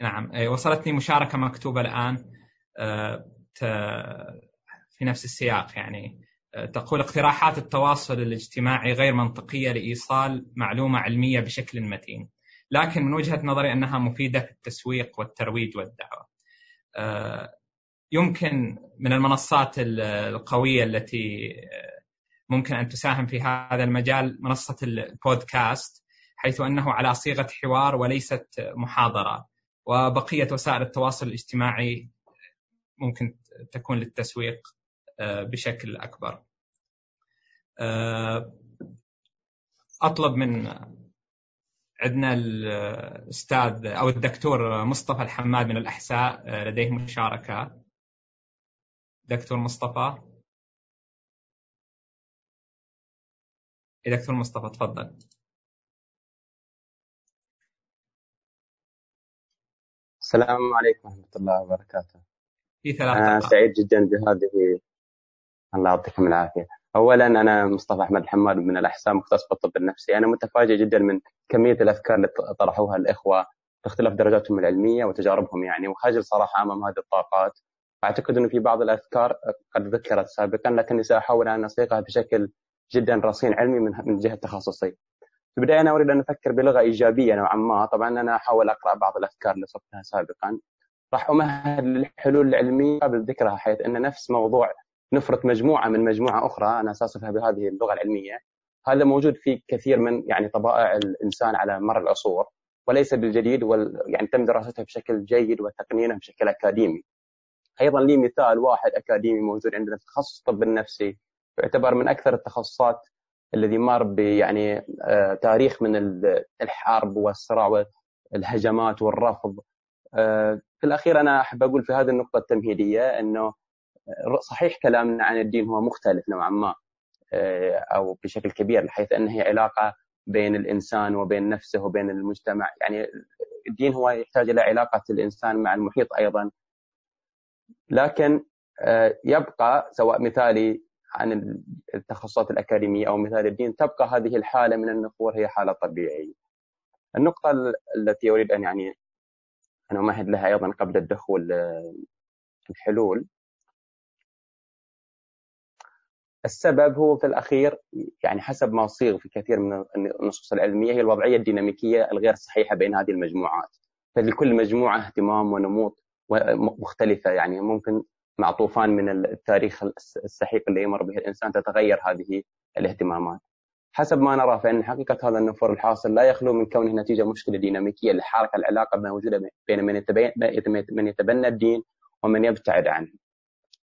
نعم. وصلتني مشاركة مكتوبة الآن. في نفس السياق يعني. تقول اقتراحات التواصل الاجتماعي غير منطقية لإيصال معلومة علمية بشكل متين لكن من وجهة نظري أنها مفيدة في التسويق والترويج والدعوة. يمكن من المنصات القوية التي ممكن أن تساهم في هذا المجال منصة البودكاست حيث أنه على صيغة حوار وليست محاضرة. وبقية وسائل التواصل الاجتماعي ممكن تكون للتسويق بشكل أكبر. أطلب من عندنا الأستاذ أو الدكتور مصطفى الحماد من الأحساء لديه مشاركة. دكتور مصطفى. دكتور مصطفى تفضل. السلام عليكم ورحمة الله وبركاته. في ثلاث أنا سعيد جدا بهذه. الله يعطيكم العافية. أولا أنا مصطفى أحمد الحماد من الأحساء مختص بالطب النفسي. أنا متفاجئ جدا من كمية الأفكار اللي طرحوها الإخوة باختلاف درجاتهم العلمية وتجاربهم يعني. وخجل صراحة أمام هذه الطاقات. أعتقد أنه في بعض الأفكار قد ذكرت سابقا لكني سأحاول أن أصيغها بشكل جدا رصين علمي من من جهة تخصصي. في البداية أنا أريد أن أفكر بلغة إيجابية نوعا ما. طبعا أنا أحاول أقرأ بعض الأفكار اللي صفتها سابقا. راح أمهد للحلول العلمية قبل ذكرها حيث أن نفس موضوع نفرط مجموعة من مجموعة أخرى أنا أصفها بهذه اللغة العلمية. هذا موجود في كثير من يعني طبائع الإنسان على مر العصور وليس بالجديد وال... يعني تم دراستها بشكل جيد وتقنينها بشكل أكاديمي. أيضا لي مثال واحد أكاديمي موجود عندنا في تخصص الطب النفسي يعتبر من أكثر التخصصات الذي مر يعني تاريخ من الحرب والصراع والهجمات والرفض. آه، في الأخير أنا أحب أقول في هذه النقطة التمهيدية أنه صحيح كلامنا عن الدين هو مختلف نوعا ما آه، أو بشكل كبير حيث أنه هي علاقة بين الإنسان وبين نفسه وبين المجتمع. يعني الدين هو يحتاج إلى علاقة الإنسان مع المحيط أيضا. لكن آه، يبقى سواء مثالي عن التخصصات الأكاديمية أو مثال الدين تبقى هذه الحالة من النفور هي حالة طبيعية. النقطة التي أريد أن يعني أن أمهد لها أيضا قبل الدخول الحلول. السبب هو في الأخير يعني حسب ما صيغ في كثير من النصوص العلمية هي الوضعية الديناميكية الغير صحيحة بين هذه المجموعات. فلكل مجموعة اهتمام ونموط مختلفة. يعني ممكن مع طوفان من التاريخ السحيق اللي يمر به الإنسان تتغير هذه الاهتمامات. حسب ما نرى فإن حقيقة هذا النفور الحاصل لا يخلو من كونه نتيجة مشكلة ديناميكية لحركة العلاقة الموجودة بين من يتبنى الدين ومن يبتعد عنه.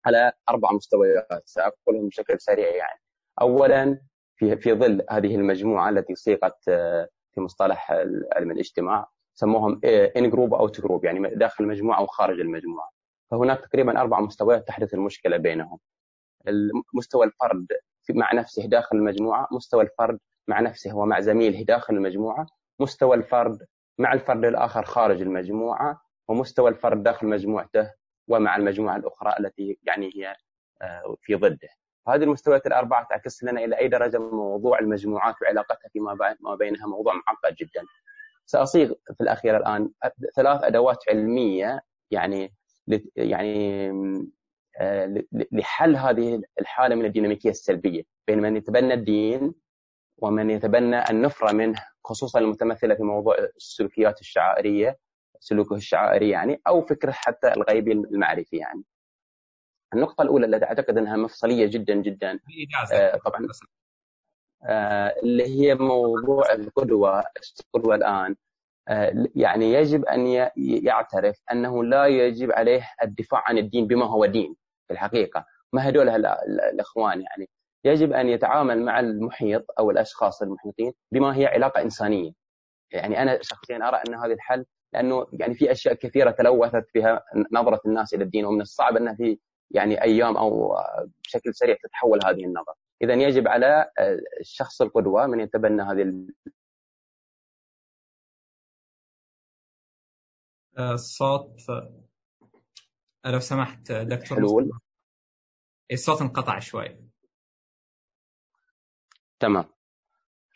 على أربع مستويات سأقولهم بشكل سريع يعني. أولا في ظل هذه المجموعة التي صيغت آه، في مصطلح علم الاجتماع سموهم in-group out-group يعني داخل المجموعه وخارج المجموعة. فهناك تقريبا أربع مستويات تحدث المشكلة بينهم. مستوى الفرد مع نفسه داخل المجموعة مستوى الفرد مع نفسه ومع زميله داخل المجموعة مستوى الفرد مع الفرد الآخر خارج المجموعة ومستوى الفرد داخل مجموعته ومع المجموعة الأخرى التي يعني هي آه، في ضده. هذه المستويات الأربعة تعكس لنا إلى أي درجة موضوع المجموعات وعلاقتها فيما بينها موضوع معقد جدا. سأصيغ في الأخير الآن ثلاث أدوات علمية يعني يعني آه، لحل هذه الحالة من الديناميكية السلبية بين من يتبنى الدين ومن يتبنى النفره منه خصوصا المتمثلة في موضوع السلوكيات الشعائرية سلوكه الشعائري يعني أو فكره حتى الغيبي المعرفي يعني. النقطة الأولى التي أعتقد أنها مفصلية جدا جدا آه طبعا اللي هي موضوع القدوة القدوة الآن. آه يعني يجب أن يعترف أنه لا يجب عليه الدفاع عن الدين بما هو دين في الحقيقة. ما هدول الإخوان يعني؟ يجب أن يتعامل مع المحيط أو الأشخاص المحيطين بما هي علاقة إنسانية. يعني أنا شخصيا أرى أن هذا الحل لأنه يعني في أشياء كثيرة تلوثت بها نظرة الناس إلى الدين ومن الصعب انها في يعني أيام أو بشكل سريع تتحول هذه النظرة. اذا يجب على الشخص القدوة من يتبنى هذه الصوت لو سمحت دكتور حلول. الصوت انقطع شوي. تمام.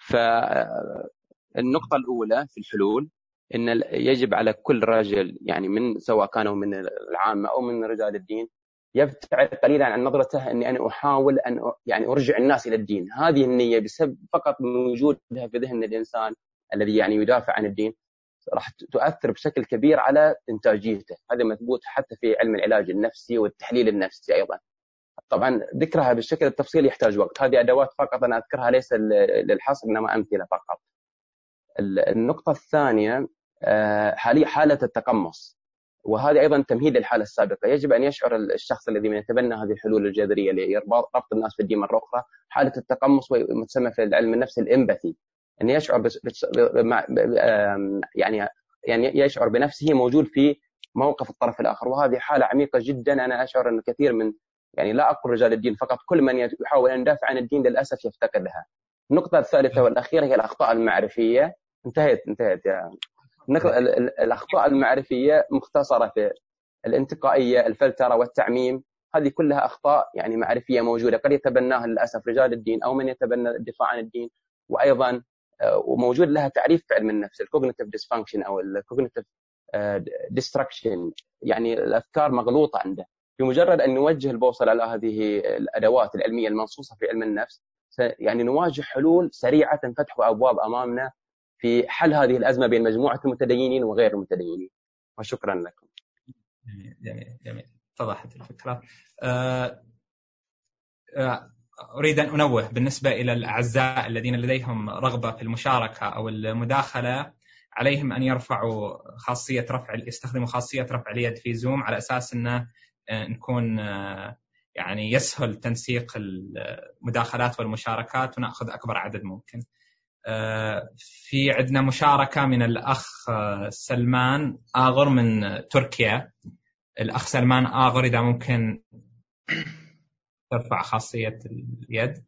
فالنقطة الأولى في الحلول إن يجب على كل رجل يعني من سواء كانوا من العامة أو من رجال الدين يبتعد قليلا عن نظرته إني أنا أحاول أن يعني أرجع الناس إلى الدين، هذه النية بسبب فقط من وجودها في ذهن الإنسان الذي يعني يدافع عن الدين راح تؤثر بشكل كبير على إنتاجيته، هذا مثبوت حتى في علم العلاج النفسي والتحليل النفسي أيضا. طبعا ذكرها بالشكل التفصيلي يحتاج وقت، هذه أدوات فقط أنا أذكرها ليس للحصر إنما أمثلة فقط. النقطة الثانية آه، حاليا حالة التقمص وهذا أيضا تمهيد للحالة السابقة، يجب أن يشعر الشخص الذي يتبنى هذه الحلول الجذرية لربط الناس في الدين مرة أخرى حالة التقمص وتسمى في العلم النفس الإمباثي. أن يشعر بس يعني يعني يشعر بنفسه موجود في موقف الطرف الآخر. وهذه حالة عميقة جدا. أنا أشعر أن كثير من يعني لا أقول رجال الدين فقط كل من يحاول أن يدافع عن الدين للأسف يفتقدها. النقطة الثالثة والأخيرة هي الأخطاء المعرفية. انتهيت انتهيت يا الأخطاء المعرفية مختصرة في الانتقائية الفلترة والتعميم. هذه كلها أخطاء يعني معرفية موجودة. قد يتبناها للأسف رجال الدين أو من يتبنى الدفاع عن الدين. وأيضا آه، وموجود لها تعريف في علم النفس ال cognitive dysfunction أو ال cognitive distortion يعني الأفكار مغلوطة عنده. بمجرد أن نوجه البوصلة على هذه الأدوات العلمية المنصوصة في علم النفس يعني نواجه حلول سريعة تفتح أبواب أمامنا في حل هذه الأزمة بين مجموعة المتدينين وغير المتدينين وشكرا لكم. جميل جميل اتضحت الفكرة. أه أه أريد أن أنوه بالنسبة إلى الأعزاء الذين لديهم رغبة في المشاركة أو المداخلة عليهم أن يرفعوا خاصية رفع يستخدموا خاصية رفع اليد في زوم على أساس إنه آه، نكون آه، يعني يسهل تنسيق المداخلات والمشاركات ونأخذ أكبر عدد ممكن. آه، في عندنا مشاركة من الأخ سلمان آغر من تركيا. الأخ سلمان آغر إذا ممكن ترفع خاصية اليد.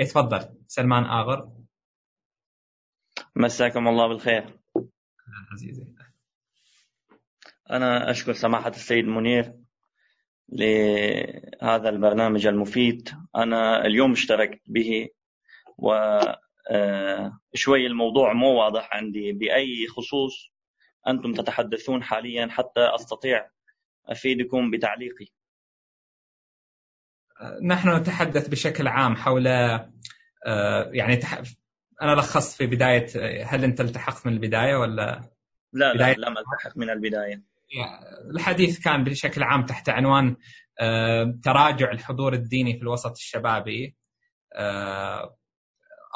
اي تفضل سلمان آغر. مساكم الله بالخير. عزيزي. أنا أشكر سماحة السيد منير لهذا البرنامج المفيد. أنا اليوم اشتركت به و آه، شوي الموضوع مو واضح عندي. بأي خصوص أنتم تتحدثون حاليا؟ حتى أستطيع أفيدكم بتعليقي. نحن نتحدث بشكل عام حول آه، يعني أنا لخصت في بداية هل أنت التحقت من البداية ولا؟ لا لا لم ألتحق من البداية. الحديث كان بشكل عام تحت عنوان آه، تراجع الحضور الديني في الوسط الشبابي آه،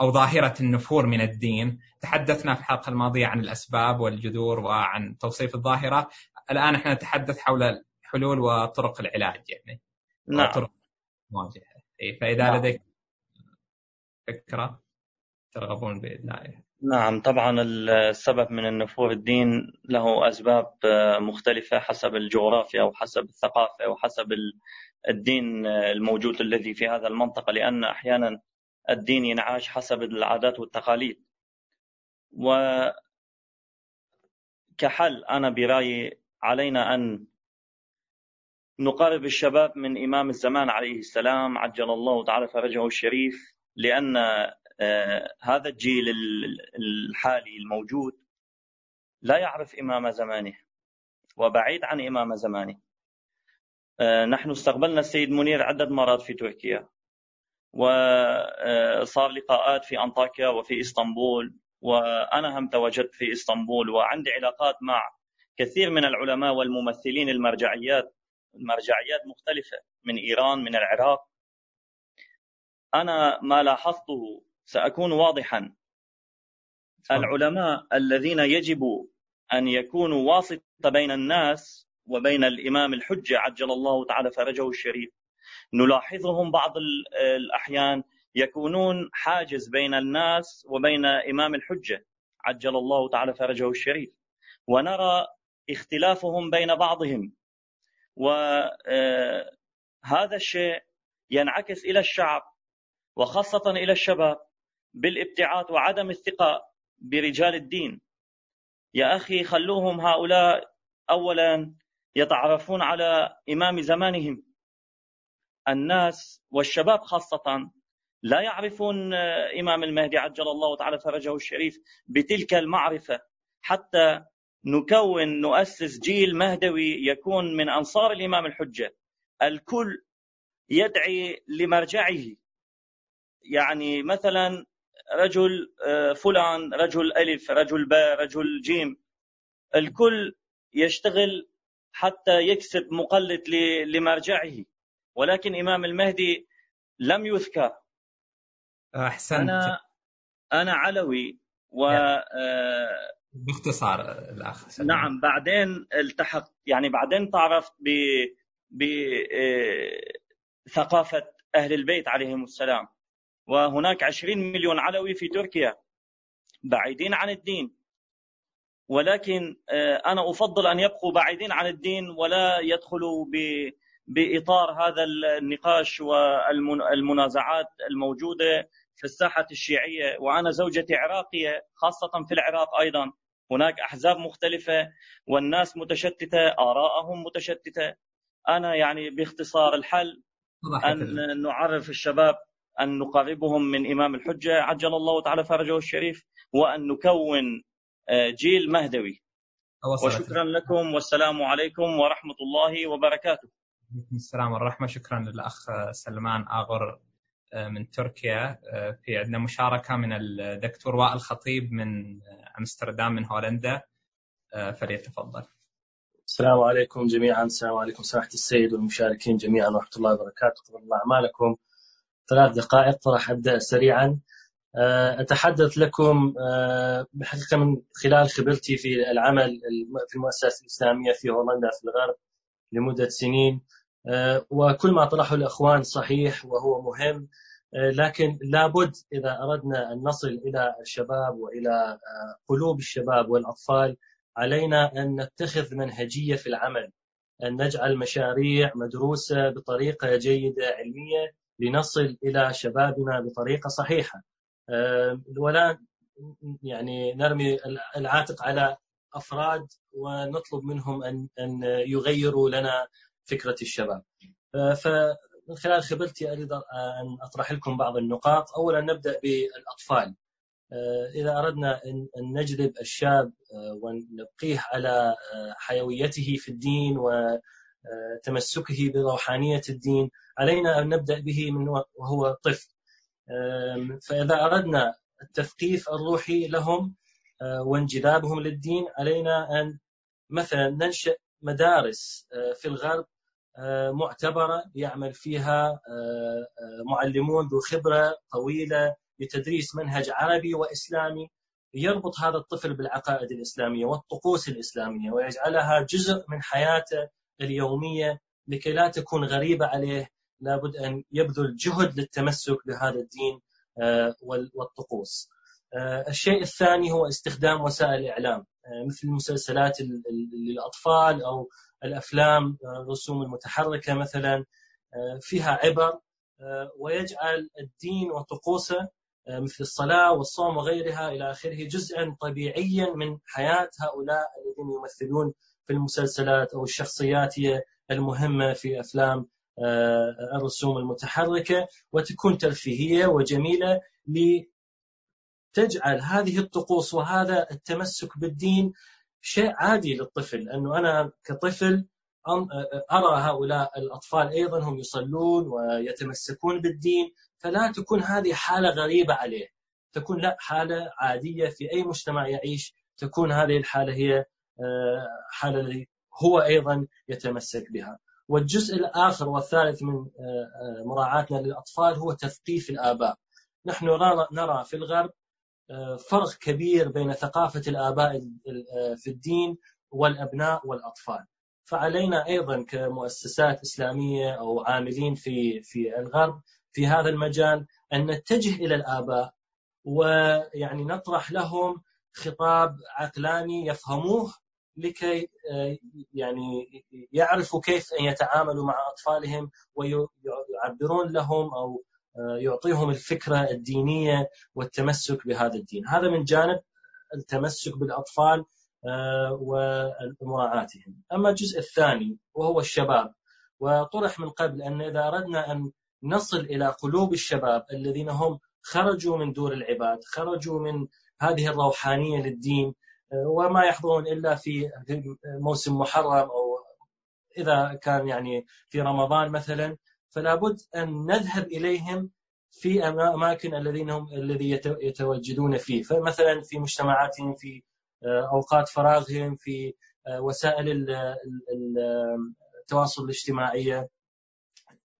أو ظاهرة النفور من الدين. تحدثنا في الحلقة الماضية عن الأسباب والجذور وعن توصيف الظاهرة. الآن إحنا نتحدث حول حلول وطرق العلاج يعني. نعم. طرق مواجهه فإذا نعم. لديك فكرة ترغبون باذن نعم طبعا السبب من النفور الدين له أسباب مختلفة حسب الجغرافيا وحسب الثقافة وحسب الدين الموجود الذي في هذا المنطقة لأن أحيانا الدين ينعاش حسب العادات والتقاليد. وكحل أنا برأيي علينا أن نقرب الشباب من إمام الزمان عليه السلام عجل الله تعالى فرجه الشريف لأن هذا الجيل الحالي الموجود لا يعرف إمام زمانه وبعيد عن إمام زمانه. آه، نحن استقبلنا السيد منير عدة مرات في تركيا وصار لقاءات في أنطاكيا وفي إسطنبول وأنا هم تواجدت في إسطنبول وعندي علاقات مع كثير من العلماء والممثلين المرجعيات المرجعيات مختلفة من إيران من العراق. أنا ما لاحظته سأكون واضحا. العلماء الذين يجب أن يكونوا واسطة بين الناس وبين الإمام الحجة عجل الله تعالى فرجه الشريف. نلاحظهم بعض الأحيان يكونون حاجز بين الناس وبين إمام الحجة عجل الله تعالى فرجه الشريف. ونرى اختلافهم بين بعضهم. وهذا آه، الشيء ينعكس إلى الشعب وخاصة إلى الشباب. بالابتعاد وعدم الثقة برجال الدين. يا أخي خلوهم هؤلاء أولا يتعرفون على إمام زمانهم. الناس والشباب خاصة لا يعرفون إمام المهدي عجل الله تعالى فرجه الشريف بتلك المعرفة. حتى نكون نؤسس جيل مهدوي يكون من أنصار الإمام الحجة. الكل يدعي لمرجعه. يعني مثلا رجل آه، فلان رجل ألف رجل باء رجل جيم. الكل يشتغل حتى يكسب مقلد لمرجعه. ولكن إمام المهدي لم يذكر. أحسنت. أنا أنا علوي و آه، باختصار الأخ سلام. نعم بعدين التحقت يعني بعدين تعرفت ب بثقافة آه، أهل البيت عليهم السلام. وهناك 20 مليون علوي في تركيا بعيدين عن الدين. ولكن آه، أنا أفضل أن يبقوا بعيدين عن الدين ولا يدخلوا بإطار هذا النقاش والمنازعات الموجودة في الساحة الشيعية. وأنا زوجتي عراقية خاصة في العراق أيضا. هناك أحزاب مختلفة والناس متشتتة ارائهم متشتتة. أنا يعني باختصار الحل أن نعرف الشباب أن نقربهم من إمام الحجة. عجل الله تعالى فرجه الشريف وأن نكون آه، جيل مهدوي. وشكرا لكم. والسلام عليكم ورحمة الله وبركاته. السلام والرحمة. شكرا للأخ سلمان آغر آه، من تركيا آه، في عندنا مشاركة من الدكتور وائل خطيب من أمستردام من هولندا فليتفضل. السلام عليكم جميعا. السلام عليكم سماحة السيد والمشاركين جميعا ورحمة الله وبركاته. قبل الله أعمالكم. ثلاث دقائق راح أبدأ سريعا. آه، أتحدث لكم آه، بحقيقة من خلال خبرتي في العمل في المؤسسات الإسلامية في هولندا في الغرب لمدة سنين. آه، وكل ما طرحه الأخوان صحيح وهو مهم لكن لابد إذا أردنا أن نصل إلى الشباب وإلى قلوب الشباب والأطفال علينا أن نتخذ منهجية في العمل أن نجعل مشاريع مدروسة بطريقة جيدة علمية لنصل إلى شبابنا بطريقة صحيحة. ولا يعني نرمي العاتق على أفراد ونطلب منهم أن أن يغيروا لنا فكرة الشباب. فمن خلال خبرتي أريد أن أطرح لكم بعض النقاط. أولا نبدأ بالأطفال. آه، إذا أردنا أن نجذب الشاب آه، ونبقيه على آه، حيويته في الدين وتمسكه بروحانية الدين علينا أن نبدأ به من وهو طفل. فإذا أردنا التثقيف الروحي لهم وانجذابهم للدين علينا أن مثلا ننشئ مدارس في الغرب معتبرة يعمل فيها معلمون ذو خبرة طويلة لتدريس منهج عربي وإسلامي. يربط هذا الطفل بالعقائد الإسلامية والطقوس الإسلامية ويجعلها جزء من حياته اليومية لكي لا تكون غريبة عليه لابد أن يبذل جهد للتمسك بهذا الدين آه، والطقوس. آه، الشيء الثاني هو استخدام وسائل الإعلام آه، مثل المسلسلات للأطفال أو الأفلام الرسوم المتحركة مثلا فيها عبر ويجعل الدين وطقوسه مثل الصلاة والصوم وغيرها إلى آخره جزءا طبيعيا من حياة هؤلاء الذين يمثلون في المسلسلات أو الشخصيات المهمة في أفلام الرسوم المتحركة وتكون ترفيهية وجميلة لتجعل هذه الطقوس وهذا التمسك بالدين شيء عادي للطفل أنه أنا كطفل أرى هؤلاء الأطفال أيضا هم يصلون ويتمسكون بالدين فلا تكون هذه حالة غريبة عليه تكون لا حالة عادية في أي مجتمع يعيش تكون هذه الحالة هي آه، التي هو أيضا يتمسك بها. والجزء الآخر والثالث من آه، آه، مراعاتنا للأطفال هو تثقيف الآباء. نحن نرى في الغرب فرق كبير بين ثقافة الآباء في الدين والأبناء والأطفال. فعلينا أيضا كمؤسسات إسلامية أو عاملين في في الغرب في هذا المجال أن نتجه إلى الآباء ويعني نطرح لهم خطاب عقلاني يفهموه لكي آه، يعني يعرفوا كيف أن يتعاملوا مع أطفالهم ويعبرون لهم أو آه، يعطيهم الفكرة الدينية والتمسك بهذا الدين. هذا من جانب التمسك بالأطفال آه، ومراعاتهم أما الجزء الثاني وهو الشباب وطرح من قبل أن إذا أردنا أن نصل إلى قلوب الشباب الذين هم خرجوا من دور العباد خرجوا من هذه الروحانية للدين وما يحضرون إلا في موسم محرم أو إذا كان يعني في رمضان مثلا فلا بد أن نذهب إليهم في أماكن الذين هم الذي يتواجدون فيه. فمثلا في مجتمعاتهم في آه، أوقات فراغهم في آه، وسائل التواصل الاجتماعية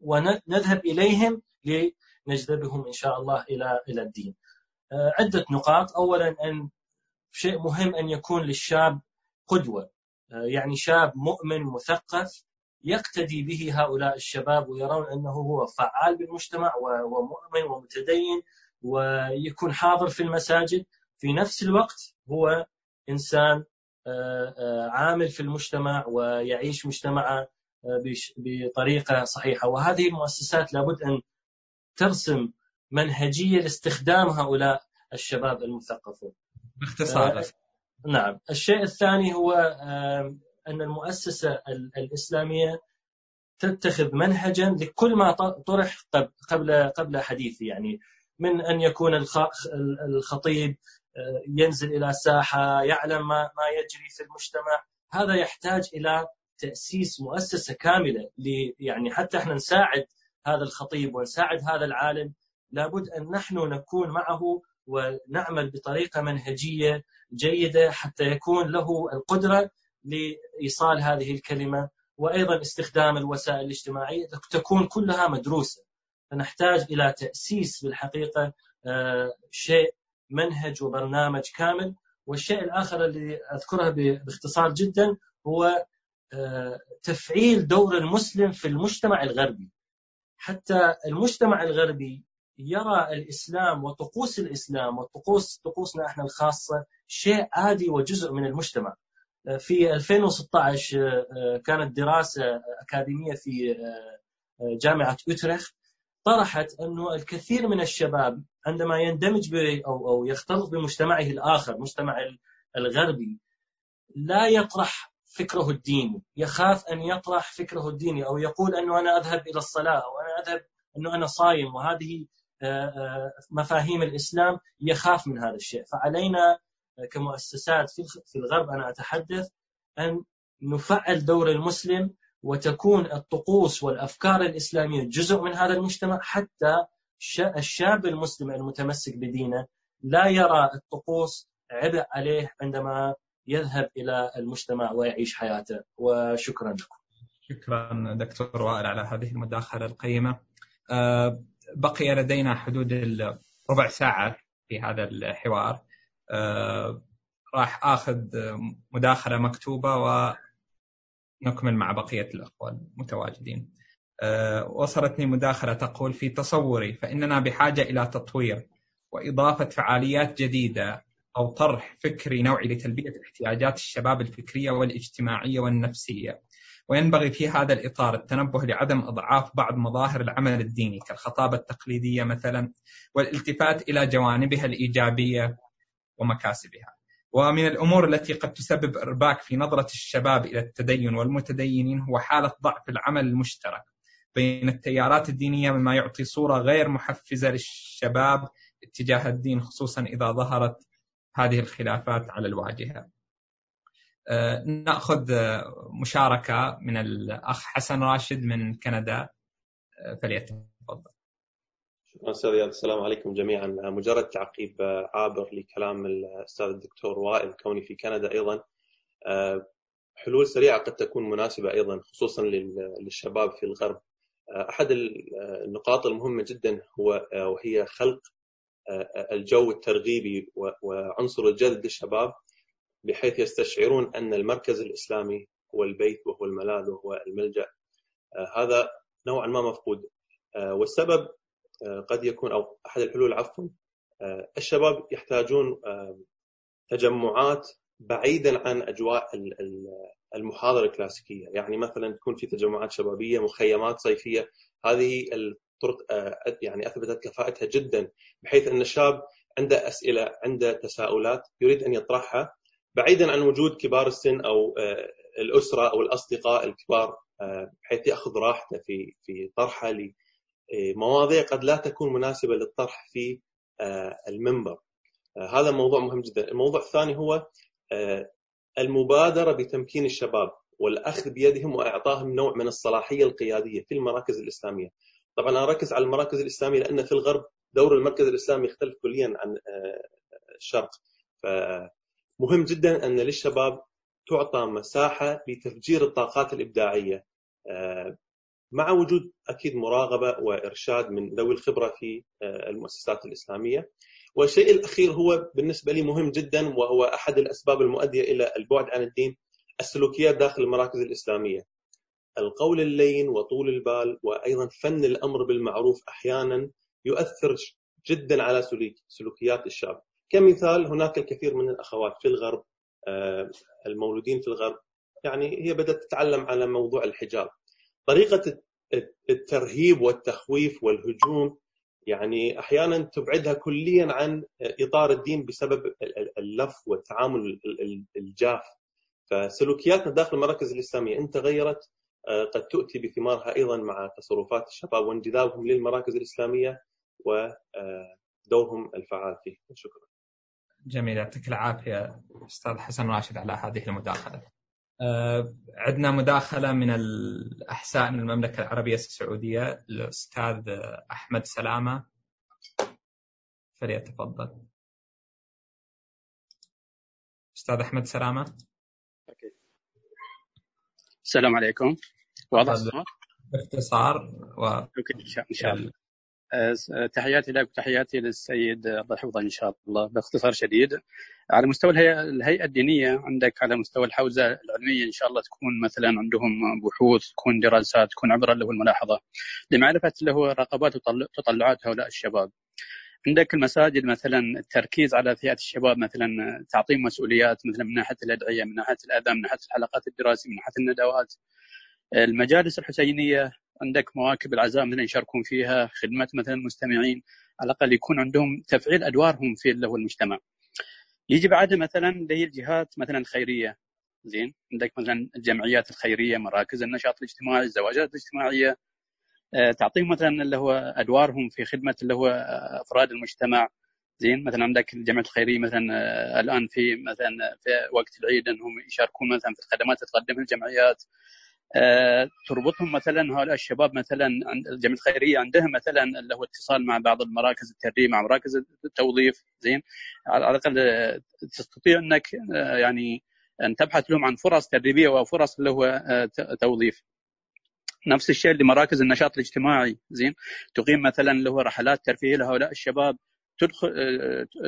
ونذهب إليهم لنجذبهم إن شاء الله إلى إلى الدين. آه، عدة نقاط. أولا أن شيء مهم أن يكون للشاب قدوة آه، يعني شاب مؤمن مثقف يقتدي به هؤلاء الشباب ويرون أنه هو فعال بالمجتمع ومؤمن ومتدين ويكون حاضر في المساجد في نفس الوقت هو إنسان آه، عامل في المجتمع ويعيش مجتمعه بطريقة صحيحة وهذه المؤسسات لابد أن ترسم منهجية لاستخدام هؤلاء الشباب المثقفون. باختصار آه نعم. الشيء الثاني هو أن المؤسسة الإسلامية تتخذ منهجا لكل ما طرح قبل قبل حديثي يعني من أن يكون الخطيب ينزل إلى ساحه يعلم ما ما يجري في المجتمع. هذا يحتاج إلى تأسيس مؤسسة كاملة يعني حتى إحنا نساعد هذا الخطيب ونساعد هذا العالم لابد أن نحن نكون معه ونعمل بطريقة منهجية جيدة حتى يكون له القدرة لإيصال هذه الكلمة وأيضا استخدام الوسائل الاجتماعية تكون كلها مدروسة. فنحتاج إلى تأسيس بالحقيقة آه، شيء منهج وبرنامج كامل. والشيء الآخر اللي أذكره باختصار جدا هو آه، تفعيل دور المسلم في المجتمع الغربي. حتى المجتمع الغربي يرى الإسلام وطقوس الإسلام وطقوس طقوسنا إحنا الخاصة شيء عادي وجزء من المجتمع. في 2016 كانت دراسة أكاديمية في جامعة اوترخت طرحت أنه الكثير من الشباب عندما يندمج أو أو يختلط بمجتمعه الآخر، مجتمع الغربي لا يطرح فكره الديني، يخاف أن يطرح فكره الديني أو يقول أنه أنا أذهب إلى الصلاة أو أنا أذهب أنه أنا صايم وهذه مفاهيم الإسلام يخاف من هذا الشيء، فعلينا كمؤسسات في الغرب أنا أتحدث أن نفعل دور المسلم وتكون الطقوس والأفكار الإسلامية جزء من هذا المجتمع حتى الشاب المسلم المتمسك بدينه لا يرى الطقوس عبء عليه عندما يذهب إلى المجتمع ويعيش حياته وشكرا لكم. شكرا دكتور وائل على هذه المداخلة القيمة. بقي لدينا حدود ربع ساعة في هذا الحوار. آه، راح آخذ مداخلة مكتوبة ونكمل مع بقية الاخوه المتواجدين. آه، وصلتني مداخلة تقول في تصوري فإننا بحاجة إلى تطوير وإضافة فعاليات جديدة أو طرح فكري نوعي لتلبية احتياجات الشباب الفكرية والاجتماعية والنفسية. وينبغي في هذا الإطار التنبه لعدم إضعاف بعض مظاهر العمل الديني كالخطابة التقليدية مثلا والالتفات إلى جوانبها الإيجابية ومكاسبها. ومن الأمور التي قد تسبب إرباك في نظرة الشباب إلى التدين والمتدينين هو حالة ضعف العمل المشترك بين التيارات الدينية مما يعطي صورة غير محفزة للشباب اتجاه الدين خصوصا إذا ظهرت هذه الخلافات على الواجهة. آه، نأخذ مشاركة من الأخ حسن راشد من كندا. آه، فليتفضل. شكرا أستاذ رياض السلام عليكم جميعا. مجرد تعقيب عابر لكلام الأستاذ الدكتور وائل كوني في كندا أيضا. حلول سريعة قد تكون مناسبة أيضا خصوصا للشباب في الغرب. أحد النقاط المهمة جدا هو وهي خلق الجو الترغيبي وعنصر الجذب للشباب. بحيث يستشعرون أن المركز الإسلامي هو البيت وهو الملاذ وهو الملجأ. هذا نوعا ما مفقود. والسبب قد يكون أو أحد الحلول عفوا الشباب يحتاجون تجمعات بعيدا عن أجواء المحاضرة الكلاسيكية، يعني مثلا تكون في تجمعات شبابية، مخيمات صيفية، هذه الطرق يعني أثبتت كفاءتها جدا بحيث أن الشاب عنده أسئلة، عنده تساؤلات يريد أن يطرحها بعيدا عن وجود كبار السن أو الأسرة أو الأصدقاء الكبار بحيث يأخذ راحته في في طرحه مواضيع قد لا تكون مناسبة للطرح في المنبر. هذا موضوع مهم جدا. الموضوع الثاني هو المبادرة بتمكين الشباب والأخذ بيدهم واعطائهم نوع من الصلاحية القيادية في المراكز الإسلامية. طبعا أنا أركز على المراكز الإسلامية لأن في الغرب دور المركز الإسلامي يختلف كليا عن الشرق. فمهم جدا أن للشباب تعطى مساحة لتفجير الطاقات الإبداعية مع وجود أكيد مراقبة وإرشاد من ذوي الخبرة في المؤسسات الإسلامية. والشيء الأخير هو بالنسبة لي مهم جدا وهو أحد الأسباب المؤدية إلى البعد عن الدين السلوكيات داخل المراكز الإسلامية. القول اللين وطول البال وأيضا فن الأمر بالمعروف أحيانا يؤثر جدا على سلوكيات الشاب. كمثال هناك الكثير من الأخوات في الغرب المولودين في الغرب يعني هي بدأت تتعلم على موضوع الحجاب. طريقة الترهيب والتخويف والهجوم يعني أحيانا تبعدها كليا عن إطار الدين بسبب اللف والتعامل الجاف فسلوكياتنا داخل المراكز الإسلامية إن تغيرت قد تؤتي بثمارها أيضا مع تصرفات الشباب وانجذابهم للمراكز الإسلامية ودورهم الفعال فيه شكرا. جميل يعطيك العافية أستاذ حسن راشد على هذه المداخلة. آه، عندنا مداخلة من الأحساء من المملكة العربية السعودية الأستاذ أحمد سلامة فليتفضل أستاذ أحمد سلامة okay. السلام عليكم واضح الصوت؟ باختصار و... okay إن شاء الله تحياتي لك وتحياتي للسيد الله يحفظه إن شاء الله باختصار شديد. على مستوى الهيئة, الدينية عندك على مستوى الحوزة العلمية إن شاء الله تكون مثلا عندهم بحوث تكون دراسات تكون عبره له الملاحظة. لمعرفة له رغبات وتطلعات هؤلاء الشباب. عندك المساجد مثلا التركيز على فئة الشباب مثلا تعطيهم مسؤوليات مثلا من ناحية الأدعية من ناحية الأذان من ناحية الحلقات الدراسية من ناحية الندوات. المجالس الحسينية عندك مواكب العزاء مثلا يشاركون فيها خدمه مثلا المستمعين على الأقل يكون عندهم تفعيل أدوارهم في اللي هو المجتمع. يجي بعد مثلا اللي هي الجهات مثلا الخيريه زين؟ عندك مثلا الجمعيات الخيرية مراكز النشاط الاجتماعي الزواجات الاجتماعية. أه تعطيهم مثلا اللي هو أدوارهم في خدمة اللي هو أفراد المجتمع. زين؟ مثلا عندك الجمعية الخيرية مثلا أه الآن في مثلا في وقت العيد إنهم يشاركون مثلا في الخدمات اللي تقدمها الجمعيات. تربطهم مثلا هؤلاء الشباب مثلا الجمعيه الخيرية عندهم مثلا اللي هو اتصال مع بعض المراكز التدريب مع مراكز التوظيف زين؟ على الأقل تستطيع إنك يعني أن تبحث لهم عن فرص تدريبية وفرص اللي هو توظيف. نفس الشيء لمراكز النشاط الاجتماعي زين؟ تقيم مثلا اللي هو رحلات ترفيهية لهؤلاء الشباب. تدخل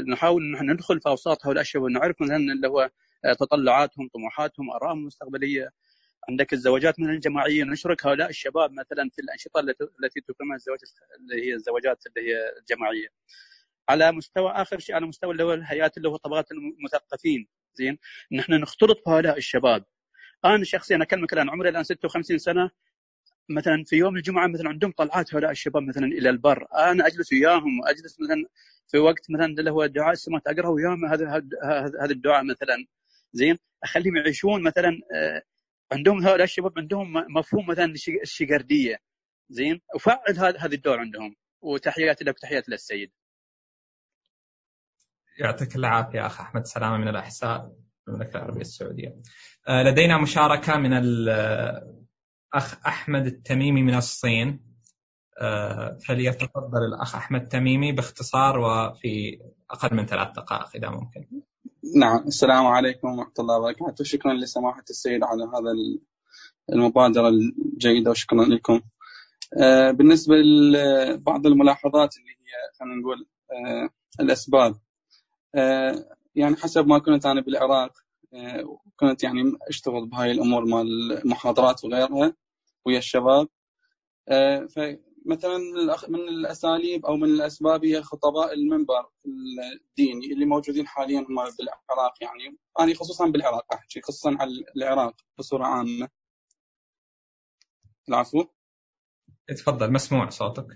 نحاول ان إحنا ندخل في أوساط هؤلاء الشباب نعرف مثلا اللي هو تطلعاتهم طموحاتهم آرائهم المستقبلية. عندك الزواجات من الجماعيه نشرك هؤلاء الشباب مثلا في الأنشطة التي تقيمها الزواج اللي هي الزواجات اللي هي الجماعية. على مستوى آخر شيء على مستوى اللي هو الهيئات اللي هو طبقات المثقفين. زين؟ نحن نختلط بهؤلاء الشباب. أنا شخصيا أكلمك الآن عمري الآن 56 سنة. مثلا في يوم الجمعة مثلا عندهم طلعات هؤلاء الشباب مثلا إلى البر. أنا أجلس وياهم واجلس مثلا في وقت مثلا اللي هو دعاء السماء أقرأ وياهم هذا هذا الدعاء مثلا. زين؟ أخليهم يعيشون مثلا عندهم هؤلاء الشباب عندهم مفهوم مثلا الشقرديه زين وفعل هذا الدور عندهم وتحياتي لك وتحياتي للسيد يعطيك العافية أخ أحمد سلامة من الأحساء المملكة العربية السعودية. لدينا مشاركة من الاخ أحمد التميمي من الصين فليتفضل الأخ أحمد تميمي باختصار وفي أقل من ثلاث دقائق إذا ممكن. نعم السلام عليكم ورحمة الله وبركاته. شكرا لسماحة السيد على هذا المبادرة الجيدة وشكرا لكم. بالنسبة لبعض الملاحظات اللي هي خلينا نقول الأسباب. يعني حسب ما كنت أنا بالعراق كنت يعني أشتغل بهاي الأمور مال المحاضرات وغيرها ويا الشباب. مثلا من الأساليب أو من الأسباب هي خطباء المنبر الديني اللي موجودين حاليا هم بالعراق يعني. أنا خصوصا بالعراق أحكي خصوصا على العراق بصورة عامة. العفو. تفضل مسموع صوتك.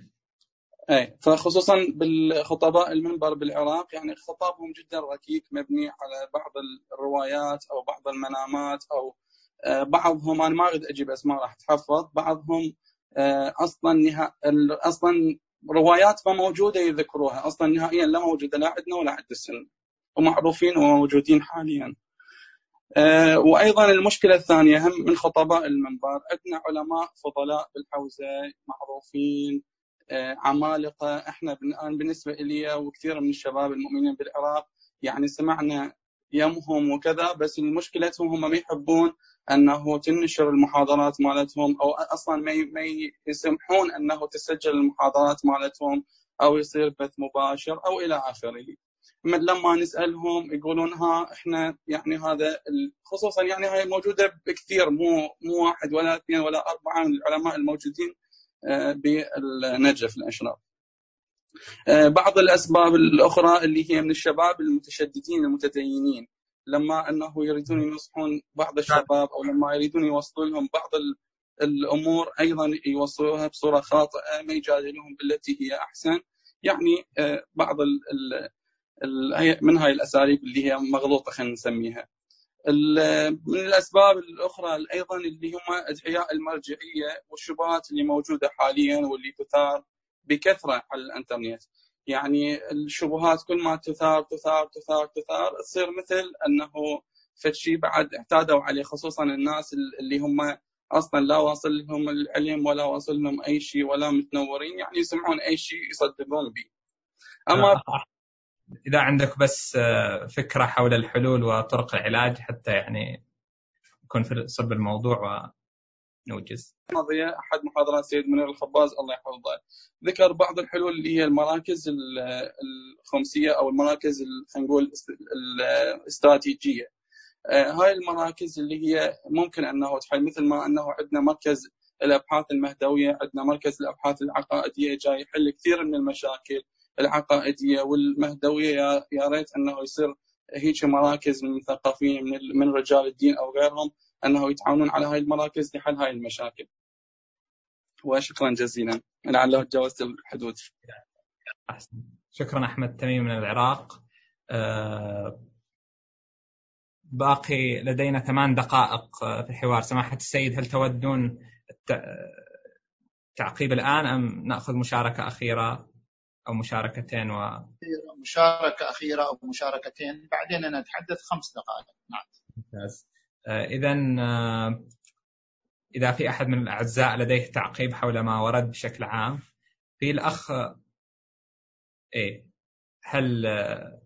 اي فخصوصا بالخطباء المنبر بالعراق يعني خطابهم جدا ركيك مبني على بعض الروايات أو بعض المنامات أو بعضهم أنا ما أريد أجيب أسماء راح تحفظ بعضهم أصلا نها... أصلا روايات ما موجودة يذكروها. أصلا نهائيا لا موجودة لا عندنا ولا عند السنة ومعروفين وموجودين حاليا. أه وأيضا المشكلة الثانية هم من خطباء المنبر. عندنا علماء فضلاء بالحوزة معروفين أه عمالقة. إحنا الآن بالنسبة لي وكثير من الشباب المؤمنين بالعراق يعني سمعنا يمهم وكذا بس مشكلتهم هم ما يحبون أنه تنشر المحاضرات مالتهم أو أصلا ما ما يسمحون أنه تسجل المحاضرات مالتهم أو يصير بث مباشر أو إلى آخره. لما نسألهم يقولون ها إحنا يعني هذا خصوصا يعني هاي موجودة بكثير مو مو واحد ولا اثنين ولا أربعة من العلماء الموجودين بالنجف الاشراف. بعض الأسباب الأخرى اللي هي من الشباب المتشددين المتدينين لما إنه يريدون ينصحون بعض الشباب أو لما يريدون يوصلون لهم بعض الأمور أيضا يوصلوها بصورة خاطئة ما يجادلوهم بالتي هي أحسن يعني آه، بعض ال ال ال من هاي الأساليب اللي هي مغلوطة خلينا نسميها. من الأسباب الأخرى أيضا اللي هم أدعياء المرجعية والشبهات اللي موجودة حاليا واللي تثار بكثرة على الإنترنت. يعني الشبهات كل ما تثار تثار تثار تثار تصير مثل أنه فشي بعد اعتادوا عليه خصوصا الناس اللي هم أصلا لا واصل لهم العلم ولا واصل لهم أي شيء ولا متنورين يعني يسمعون أي شيء يصدقون به. أما آه، إذا عندك بس آه، فكرة حول الحلول وطرق العلاج حتى يعني يكون في صلب الموضوع ونوجز. الماضية أحد محاضرات سيد منير الخباز الله يحفظه ذكر بعض الحلول اللي هي المراكز الخمسية أو المراكز خلينا نقول الاستراتيجية. آه، هاي المراكز اللي هي ممكن أنه تحل مثل ما أنه عندنا مركز الأبحاث المهدوية، عندنا مركز الأبحاث العقائدية جاي يحل كثير من المشاكل العقائدية والمهدوية يا ريت أنه يصير هيك مراكز من مثقفين من من رجال الدين أو غيرهم أنه يتعاونون على هاي المراكز لحل هاي المشاكل. وشكرا جزيلا. لعله تجاوزت الحدود. شكرا أحمد تميم من العراق. أه باقي لدينا ثمان دقائق في الحوار. سماحة السيد هل تودون التعقيب الآن أم نأخذ مشاركة أخيرة أو مشاركتين و... مشاركة أخيرة أو مشاركتين. بعدين نتحدث خمس دقائق. نعم. ممتاز. آه، إذا آه، إذا في أحد من الأعزاء لديه تعقيب حول ما ورد بشكل عام في الأخ إيه هل آه،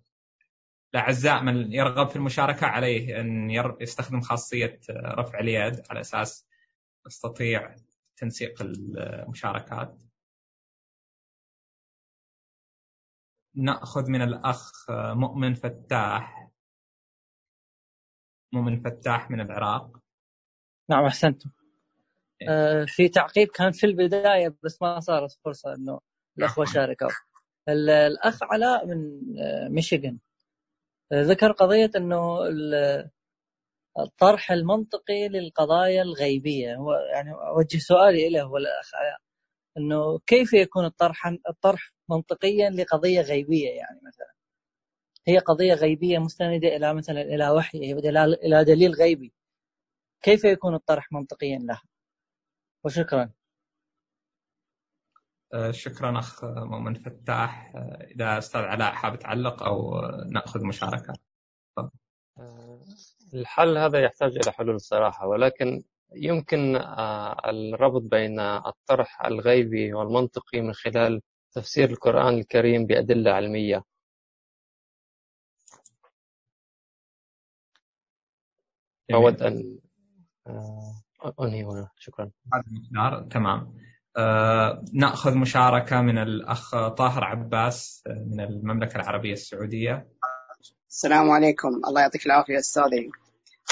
الأعزاء من يرغب في المشاركة عليه أن يستخدم خاصية رفع اليد على أساس نستطيع تنسيق المشاركات؟ نأخذ من الأخ مؤمن فتاح. مؤمن فتاح من العراق. نعم أحسنتم. إيه. آه في تعقيب كان في البداية بس ما صارت فرصة أنه الأخوة شاركوا. الأخ علاء من آه، ميشيغان. ذكر قضية أنه الطرح المنطقي للقضايا الغيبية. هو يعني أوجه سؤالي إليه هو الأخ أنه كيف يكون الطرح الطرح منطقيا لقضية غيبية يعني مثلا؟ هي قضية غيبية مستندة إلى مثلا إلى وحي إلى دليل غيبي. كيف يكون الطرح منطقيا لها؟ وشكرا. آه، شكرا أخ مؤمن فتاح. آه، إذا أستاذ علاء حاب تعلق أو نأخذ مشاركة. آه، الحل هذا يحتاج إلى حلول صراحة ولكن يمكن الربط بين الطرح الغيبي والمنطقي من خلال تفسير القرآن الكريم بأدلة علمية. أود أن أنهي هنا شكرا تمام آه، نأخذ مشاركة من الأخ طاهر عباس آه، من المملكة العربية السعودية. السلام عليكم، الله يعطيك العافية أستاذي.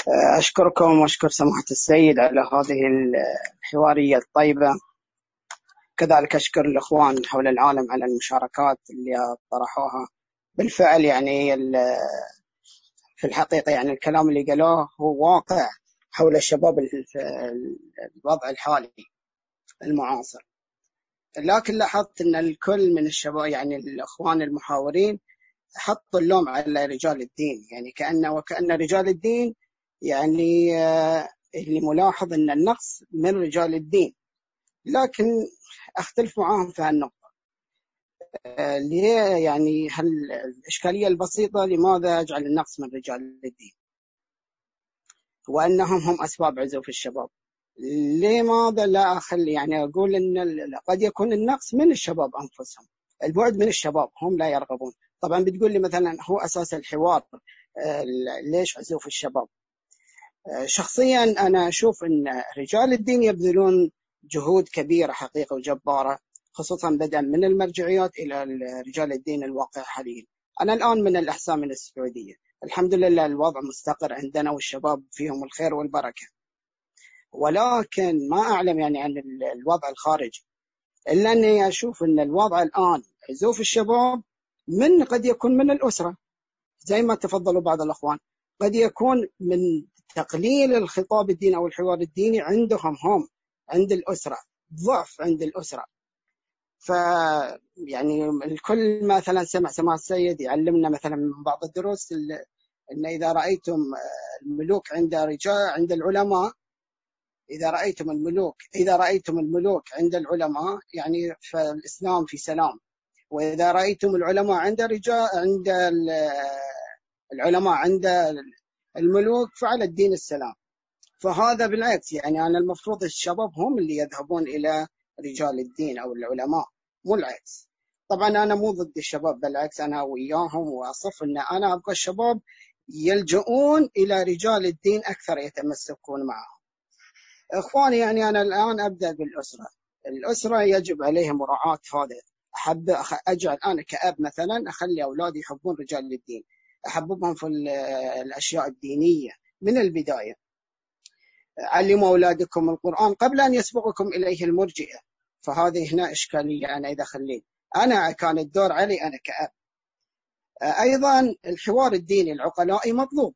آه، أشكركم وأشكر سماحة السيد على هذه الحوارية الطيبة. كذلك أشكر الإخوان حول العالم على المشاركات اللي طرحوها. بالفعل يعني في الحقيقة يعني الكلام اللي قالوه هو واقع حول الشباب الوضع الحالي. المعاصر. لكن لاحظت إن الكل من الشباب يعني الإخوان المحاورين حطوا اللوم على رجال الدين. يعني كانه وكأن رجال الدين يعني آه، اللي ملاحظ إن النقص من رجال الدين. لكن أختلف معاهم في هالنقطة. آه، ليه يعني هل الإشكالية البسيطة لماذا أجعل النقص من رجال الدين؟ وأنهم هم أسباب عزوف الشباب. لماذا لا أخلي يعني أقول أن قد يكون النقص من الشباب أنفسهم البعد من الشباب هم لا يرغبون. طبعا بتقول لي مثلا هو أساس الحوار آه، ليش عزوف الشباب؟ آه، شخصيا أنا أشوف أن رجال الدين يبذلون جهود كبيرة حقيقة وجبارة. خصوصا بدءا من المرجعيات إلى رجال الدين الواقع حاليا. أنا الآن من الأحساء من السعودية. الحمد لله الوضع مستقر عندنا والشباب فيهم الخير والبركة. ولكن ما أعلم يعني عن الوضع الخارجي إلا أني أشوف إن الوضع الآن عزوف الشباب من قد يكون من الأسرة. زي ما تفضلوا بعض الأخوان. قد يكون من تقليل الخطاب الديني أو الحوار الديني عندهم هم عند الأسرة. ضعف عند الأسرة. ف يعني الكل مثلا سمع سماع السيد يعلمنا مثلا من بعض الدروس ال- إن إذا رأيتم الملوك عند رجال عند العلماء إذا رأيتم الملوك إذا رأيتم الملوك عند العلماء يعني فالاسلام في سلام. وإذا رأيتم العلماء عند رجال عند ال- العلماء عند الملوك فعلى الدين السلام. فهذا بالعكس يعني أنا المفروض الشباب هم اللي يذهبون إلى رجال الدين أو العلماء مو العكس طبعا أنا مو ضد الشباب بالعكس أنا وياهم وأصف إن أنا أبغى الشباب يلجؤون إلى رجال الدين أكثر يتمسكون معهم. إخواني يعني أنا الآن أبدأ بالأسرة. الأسرة يجب عليها مراعاه هذا. أحب أجعل أنا كأب مثلا أخلي أولادي يحبون رجال الدين. أحببهم في ال- الأشياء الدينية من البداية. علموا أولادكم القرآن قبل أن يسبقكم إليه المرجئة. فهذه هنا إشكالية أنا إذا خليت. أنا كان الدور علي أنا كأب. أيضا الحوار الديني العقلائي مطلوب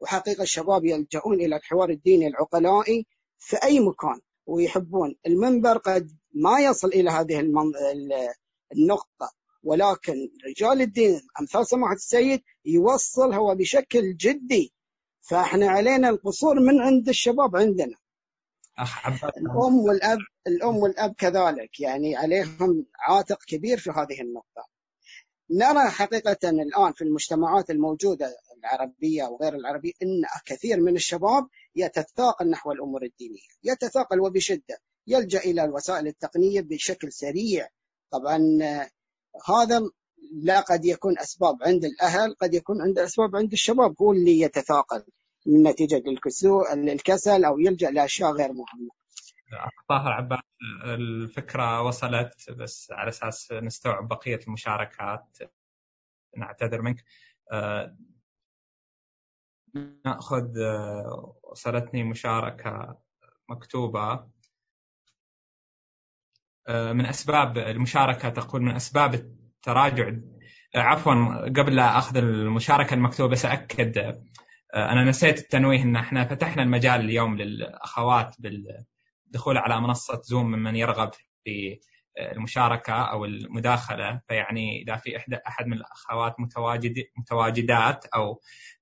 وحقيقة الشباب يلجؤون إلى الحوار الديني العقلائي في أي مكان ويحبون. المنبر قد ما يصل إلى هذه المن... ال- النقطة. ولكن رجال الدين أمثال سماحة السيد يوصل هو بشكل جدي. فإحنا علينا القصور من عند الشباب عندنا. الأم والأب الأم والأب كذلك يعني عليهم عاتق كبير في هذه النقطة. نرى حقيقة الآن في المجتمعات الموجودة العربية وغير العربية أن كثير من الشباب يتثاقل نحو الأمور الدينية يتثاقل وبشدة يلجأ إلى الوسائل التقنية بشكل سريع. طبعا هذا لا قد يكون أسباب عند الأهل قد يكون عند أسباب عند الشباب هو اللي يتثاقل نتيجة الكسل أو يلجأ لأشياء غير مهمة. أخ طاهر عباس الفكرة وصلت بس على أساس نستوعب بقية المشاركات نعتذر منك. آه، نأخذ آه، وصلتني مشاركة مكتوبة. آه، من أسباب المشاركة تقول من أسباب التراجع. عفوا قبل لا أخذ المشاركة المكتوبة سأكد آه، أنا نسيت التنويه أن إحنا فتحنا المجال اليوم للأخوات بالدخول على منصة زوم ممن يرغب في المشاركة أو المداخلة. فيعني إذا في إحدى أحد من الأخوات متواجد متواجدات أو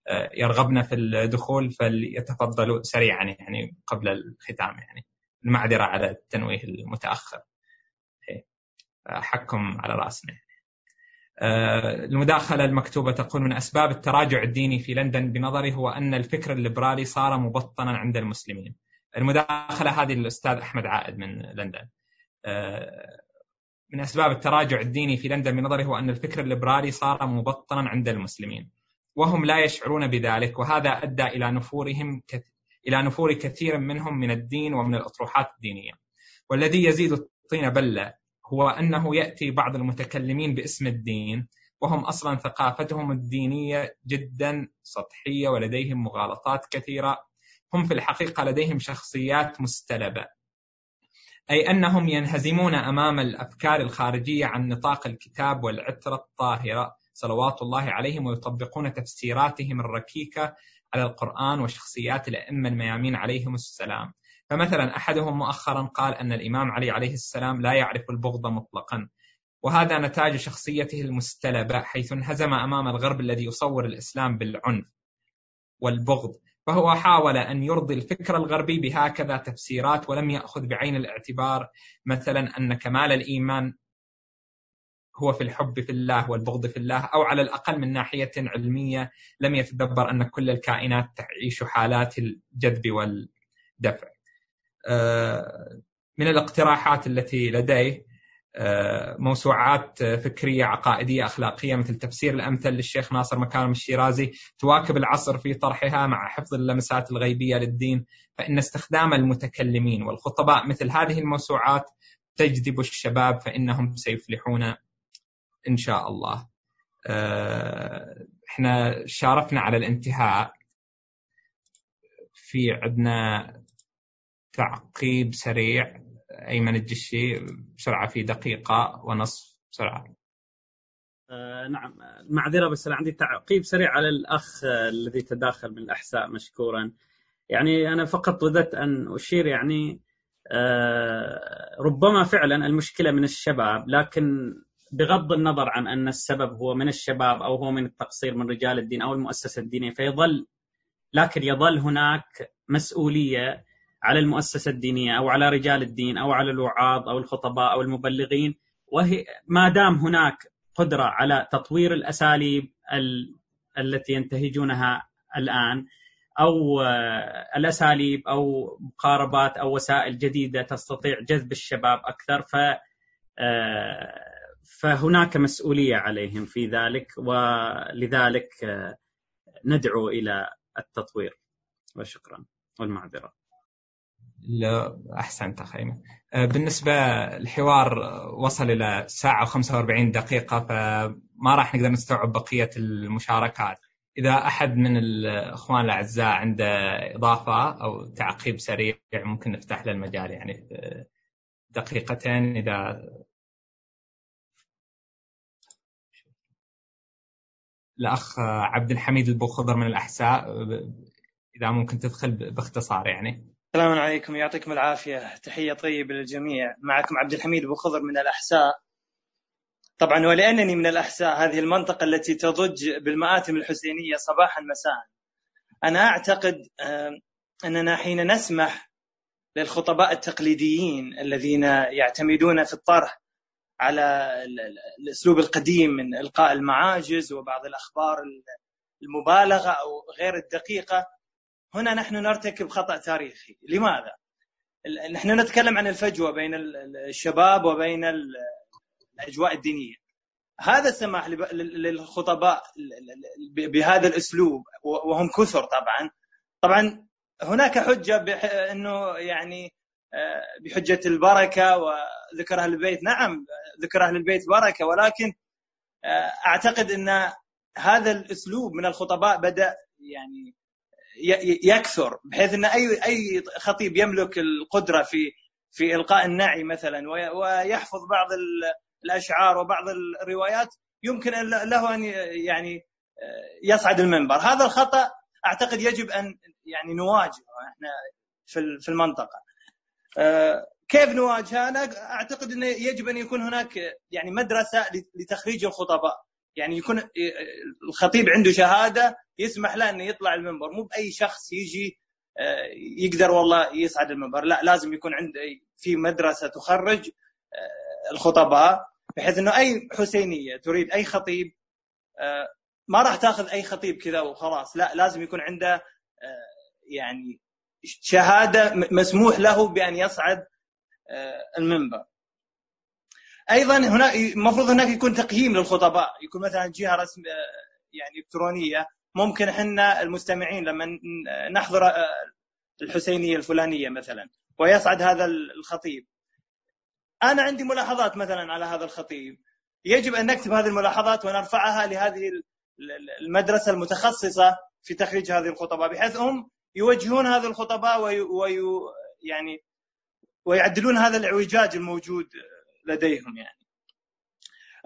آه، يرغبن في الدخول فليتفضلوا سريعا يعني قبل الختام يعني. المعذرة على التنويه المتأخر. إيه، حقكم على رأسنا. آه، المداخلة المكتوبة تقول من أسباب التراجع الديني في لندن بنظري هو أن الفكر الليبرالي صار مبطنا عند المسلمين المداخلة هذه للأستاذ أحمد عائد من لندن آه، من أسباب التراجع الديني في لندن بنظري هو أن الفكر الليبرالي صار مبطنا عند المسلمين وهم لا يشعرون بذلك وهذا أدى إلى نفورهم. إلى نفور كثير منهم من الدين ومن الأطروحات الدينية والذي يزيد الطين بلة هو أنه يأتي بعض المتكلمين باسم الدين وهم أصلا ثقافتهم الدينية جدا سطحية ولديهم مغالطات كثيرة. هم في الحقيقة لديهم شخصيات مستلبة. أي أنهم ينهزمون أمام الأفكار الخارجية عن نطاق الكتاب والعترة الطاهرة. صلوات الله عليهم ويطبقون تفسيراتهم الركيكة على القرآن وشخصيات الأئمة الميامين عليهم السلام. فمثلا أحدهم مؤخرا قال أن الإمام علي عليه السلام لا يعرف البغض مطلقا وهذا نتاج شخصيته المستلبة حيث انهزم أمام الغرب الذي يصور الإسلام بالعنف والبغض. فهو حاول أن يرضي الفكر الغربي بهكذا تفسيرات ولم يأخذ بعين الاعتبار مثلا أن كمال الإيمان هو في الحب في الله والبغض في الله أو على الأقل من ناحية علمية لم يتدبر أن كل الكائنات تعيش حالات الجذب والدفع. من الاقتراحات التي لديه آه، موسوعات فكرية عقائدية أخلاقية مثل تفسير الأمثل للشيخ ناصر مكارم الشيرازي تواكب العصر في طرحها مع حفظ اللمسات الغيبية للدين فإن استخدام المتكلمين والخطباء مثل هذه الموسوعات تجذب الشباب فإنهم سيفلحون إن شاء الله. آه، إحنا شارفنا على الانتهاء. في عندنا تعقيب سريع أيمن الجشي بسرعة في دقيقة ونصف بسرعة. آه نعم. معذرة بس أنا عندي تعقيب سريع على الأخ آه، الذي تداخل من الأحساء مشكورا. يعني أنا فقط رددت أن أشير يعني آه، ربما فعلا المشكلة من الشباب لكن بغض النظر عن أن السبب هو من الشباب أو هو من التقصير من رجال الدين أو المؤسسة الدينية فيظل لكن يظل هناك مسؤولية على المؤسسة الدينية أو على رجال الدين أو على الوعاظ أو الخطباء أو المبلغين وهي ما دام هناك قدرة على تطوير الأساليب التي ينتهجونها الآن أو الأساليب أو مقاربات أو وسائل جديدة تستطيع جذب الشباب أكثر ف فهناك مسؤولية عليهم في ذلك ولذلك ندعو إلى التطوير وشكرا والمعذرة. لا أحسنت أخي. بالنسبة الحوار وصل إلى ساعة و45 دقيقة فما راح نقدر نستوعب بقية المشاركات. إذا أحد من الإخوان الأعزاء عنده إضافة أو تعقيب سريع ممكن نفتح له المجال يعني دقيقتين. إذا الأخ عبد الحميد البو خضر من الأحساء إذا ممكن تدخل باختصار يعني. السلام عليكم. يعطيكم العافية. تحية طيبة للجميع. معكم عبد الحميد البو خضر من الأحساء. طبعا ولأنني من الأحساء هذه المنطقة التي تضج بالمآتم الحسينية صباحا مساء. أنا أعتقد أننا حين نسمح للخطباء التقليديين الذين يعتمدون في الطرح على الأسلوب القديم من إلقاء المعاجز وبعض الأخبار المبالغة أو غير الدقيقة هنا نحن نرتكب خطأ تاريخي. لماذا؟ نحن نتكلم عن الفجوة بين الشباب وبين الأجواء الدينية. هذا السماح للخطباء بهذا الأسلوب وهم كثر طبعا. طبعا هناك حجة إنه يعني بحجة البركة وذكر أهل البيت. نعم ذكر أهل البيت بركة ولكن أعتقد إن هذا الأسلوب من الخطباء بدأ يعني يكثر بحيث إن أي أي خطيب يملك القدرة في في إلقاء النعي مثلا ويحفظ بعض الأشعار وبعض الروايات يمكن له أن يعني يصعد المنبر. هذا الخطأ أعتقد يجب أن يعني نواجهه إحنا في المنطقة. كيف نواجهه؟ أنا أعتقد انه يجب أن يكون هناك يعني مدرسة لتخريج الخطباء. يعني يكون الخطيب عنده شهادة يسمح له إنه يطلع المنبر. مو بأي شخص يجي يقدر والله يصعد المنبر. لا لازم يكون عنده في مدرسة تخرج الخطباء بحيث إنه أي حسينية تريد أي خطيب ما راح تأخذ أي خطيب كذا وخلاص. لا لازم يكون عنده يعني شهادة مسموح له بأن يصعد المنبر. أيضا هنا المفروض هناك يكون تقييم للخطباء. يكون مثلا جهة رسم يعني إلكترونية. ممكن إحنا المستمعين لما نحضر الحسينية الفلانية مثلا ويصعد هذا الخطيب. أنا عندي ملاحظات مثلا على هذا الخطيب. يجب أن نكتب هذه الملاحظات ونرفعها لهذه المدرسة المتخصصة في تخريج هذه الخطباء بحيث هم يوجهون هذه الخطباء وي, وي يعني ويعدلون هذا الإعوجاج الموجود لديهم يعني.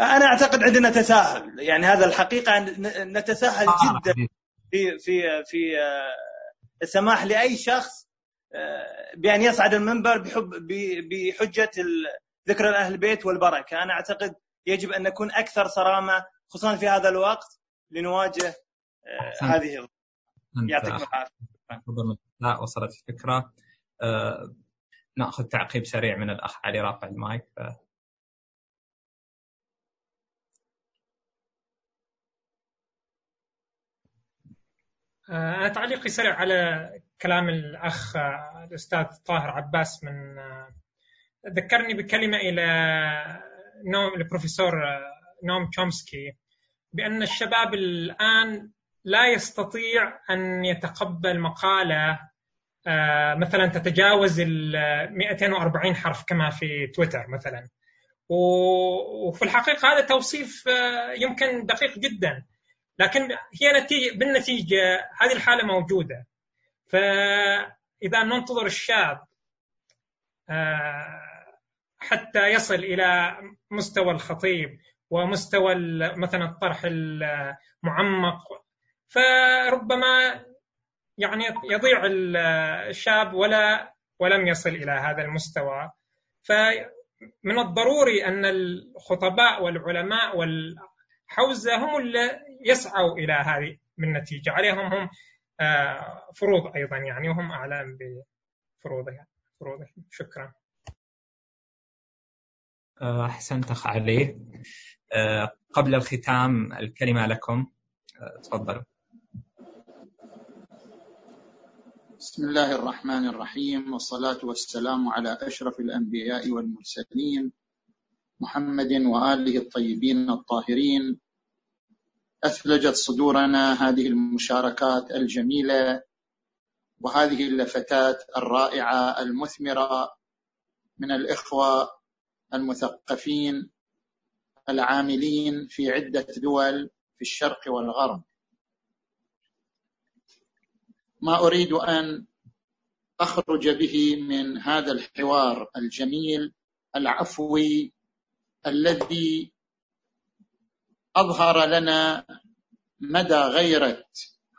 أنا أعتقد عندنا تساهل يعني هذا الحقيقة نتساهل جدا في في في السماح لأي شخص بأن يصعد المنبر بحب بحجة ذكر أهل البيت والبركة. أنا أعتقد يجب أن نكون أكثر صرامة خصوصا في هذا الوقت لنواجه هذه يعطيكم العافية. وصلت الفكرة. نأخذ تعقيب سريع من الأخ علي رافع المايك ف... أنا تعليقي سريع على كلام الأخ الأستاذ طاهر عباس من ذكرني بكلمة إلى نوم البروفيسور نوم تشومسكي بأن الشباب الآن لا يستطيع أن يتقبل مقالة مثلا تتجاوز ال 240 حرف كما في تويتر مثلا. وفي الحقيقة هذا توصيف يمكن دقيق جدا. لكن هي نتيجة بالنتيجة هذه الحالة موجودة. فإذا ننتظر الشاب حتى يصل إلى مستوى الخطيب ومستوى مثلا الطرح المعمق فربما يعني يضيع الشاب ولا ولم يصل إلى هذا المستوى. فمن الضروري أن الخطباء والعلماء والحوزة هم اللي يسعوا إلى هذه النتيجة عليهم هم آه، فروض أيضا يعني وهم أعلم بفروضها فروضهم. شكرا. آه، أحسنت أخ علي. آه، قبل الختام الكلمة لكم. تفضلوا بسم الله الرحمن الرحيم والصلاة والسلام على أشرف الأنبياء والمرسلين محمد وآله الطيبين الطاهرين. أثلجت صدورنا هذه المشاركات الجميلة وهذه اللفتات الرائعة المثمرة من الإخوة المثقفين العاملين في عدة دول في الشرق والغرب. ما أريد أن أخرج به من هذا الحوار الجميل العفوي الذي أظهر لنا مدى غيرة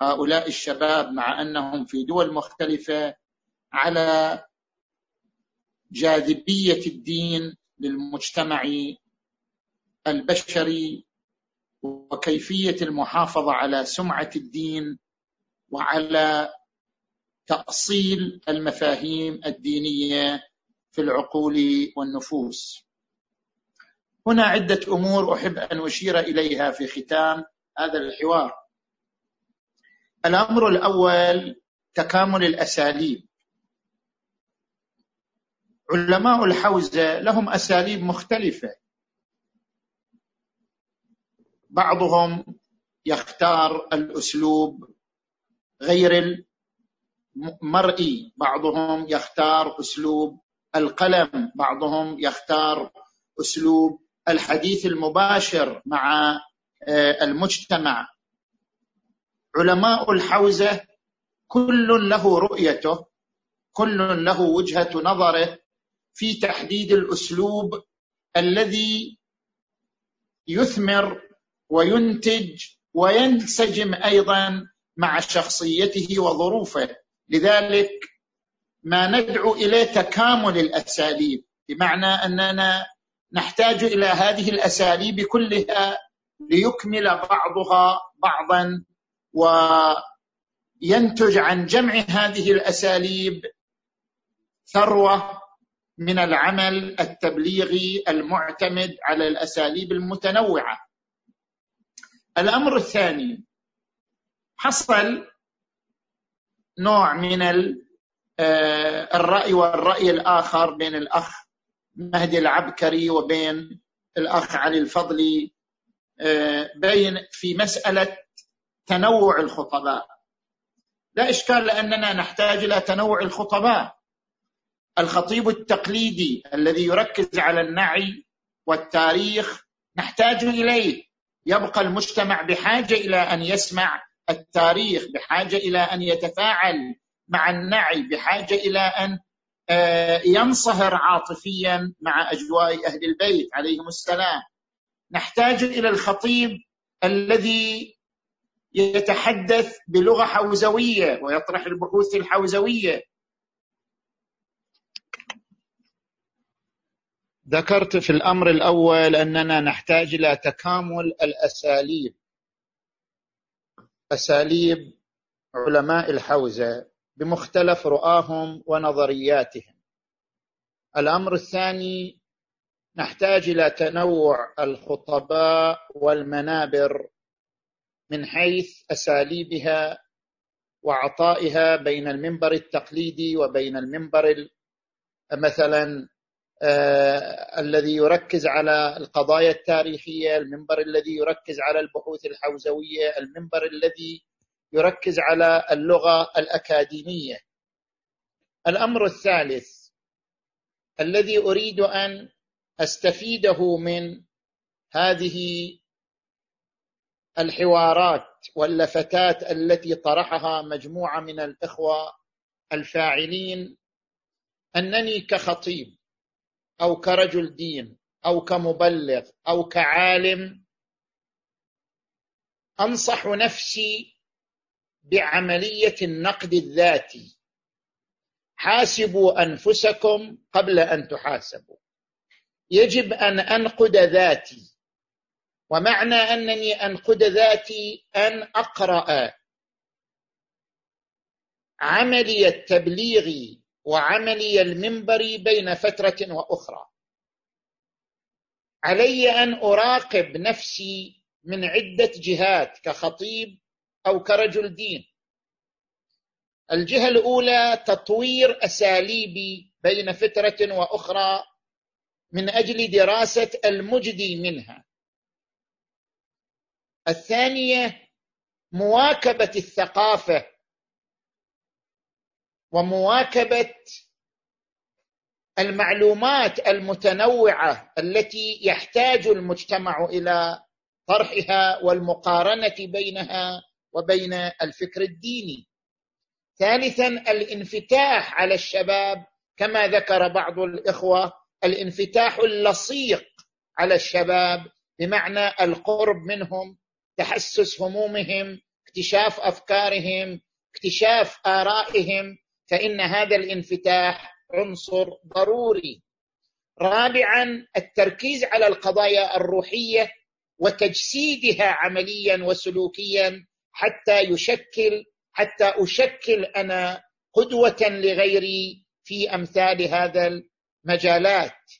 هؤلاء الشباب مع أنهم في دول مختلفة على جاذبية الدين للمجتمع البشري وكيفية المحافظة على سمعة الدين وعلى تأصيل المفاهيم الدينية في العقول والنفوس. هنا عدة أمور أحب أن أشير إليها في ختام هذا الحوار. الأمر الأول تكامل الأساليب. علماء الحوزة لهم أساليب مختلفة. بعضهم يختار الأسلوب غير المرئي بعضهم يختار أسلوب القلم بعضهم يختار أسلوب الحديث المباشر مع آه، المجتمع. علماء الحوزة كل له رؤيته كل له وجهة نظره في تحديد الأسلوب الذي يثمر وينتج وينسجم أيضا مع شخصيته وظروفه. لذلك ما ندعو إليه تكامل الأساليب بمعنى أننا نحتاج إلى هذه الأساليب كلها ليكمل بعضها بعضا وينتج عن جمع هذه الأساليب ثروة من العمل التبليغي المعتمد على الأساليب المتنوعة. الأمر الثاني حصل نوع من آه، الرأي والرأي الآخر بين الأخ مهدي العبكري وبين الأخ علي الفضلي آه، بين في مسألة تنوع الخطباء. لا إشكال لأننا نحتاج إلى تنوع الخطباء. الخطيب التقليدي الذي يركز على النعي والتاريخ نحتاج إليه. يبقى المجتمع بحاجة إلى أن يسمع التاريخ بحاجة إلى أن يتفاعل مع النعي بحاجة إلى أن آه، ينصهر عاطفيا مع أجواء أهل البيت عليهم السلام. نحتاج إلى الخطيب الذي يتحدث بلغة حوزوية ويطرح البحوث الحوزوية. ذكرت في الأمر الأول أننا نحتاج إلى تكامل الأساليب. أساليب علماء الحوزة. بمختلف رؤاهم ونظرياتهم. الأمر الثاني نحتاج إلى تنوع الخطباء والمنابر من حيث أساليبها وعطائها بين المنبر التقليدي وبين المنبر مثلا آه الذي يركز على القضايا التاريخية، المنبر الذي يركز على البحوث الحوزوية، المنبر الذي يركز على اللغة الأكاديمية. الأمر الثالث الذي أريد أن أستفيده من هذه الحوارات واللفتات التي طرحها مجموعة من الإخوة الفاعلين أنني كخطيب أو كرجل دين أو كمبلغ أو كعالم أنصح نفسي بعملية النقد الذاتي. حاسبوا أنفسكم قبل أن تحاسبوا. يجب أن أنقد ذاتي. ومعنى أنني أنقد ذاتي أن أقرأ عملي التبليغي وعملي المنبري بين فترة وأخرى. علي أن أراقب نفسي من عدة جهات كخطيب أو كرجل دين. الجهة الأولى تطوير اساليبي بين فتره وأخرى من أجل دراسة المجدي منها. الثانية مواكبة الثقافة ومواكبة المعلومات المتنوعة التي يحتاج المجتمع إلى طرحها والمقارنة بينها وبين الفكر الديني. ثالثا الانفتاح على الشباب كما ذكر بعض الإخوة الانفتاح اللصيق على الشباب بمعنى القرب منهم تحسس همومهم اكتشاف أفكارهم اكتشاف آرائهم فإن هذا الانفتاح عنصر ضروري. رابعا التركيز على القضايا الروحية وتجسيدها عمليا وسلوكيا حتى يشكل حتى أشكل أنا قدوة لغيري في أمثال هذا المجالات.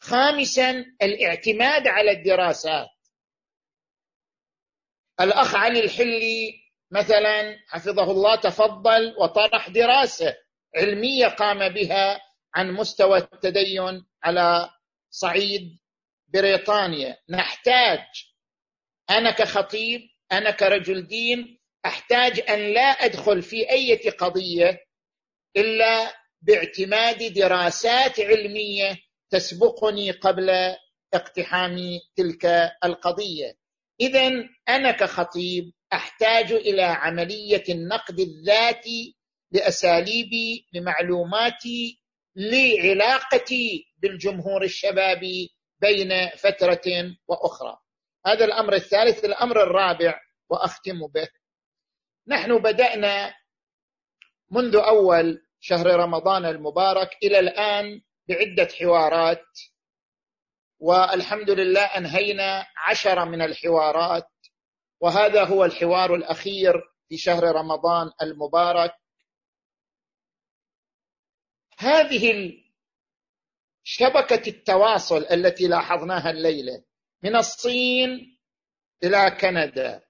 خامسا الاعتماد على الدراسات. الأخ علي الحلي مثلا حفظه الله تفضل وطرح دراسة علمية قام بها عن مستوى التدين على صعيد بريطانيا. نحتاج أنا كخطيب أنا كرجل دين أحتاج أن لا أدخل في أي قضية إلا باعتماد دراسات علمية تسبقني قبل اقتحام تلك القضية. اذا أنا كخطيب أحتاج إلى عملية النقد الذاتي لأساليبي لمعلوماتي لعلاقتي بالجمهور الشبابي بين فترة وأخرى. هذا الأمر الثالث الأمر الرابع وأختم به. نحن بدأنا منذ أول شهر رمضان المبارك إلى الآن بعدة حوارات والحمد لله أنهينا عشرة من الحوارات وهذا هو الحوار الأخير في شهر رمضان المبارك. هذه شبكة التواصل التي لاحظناها الليلة من الصين إلى كندا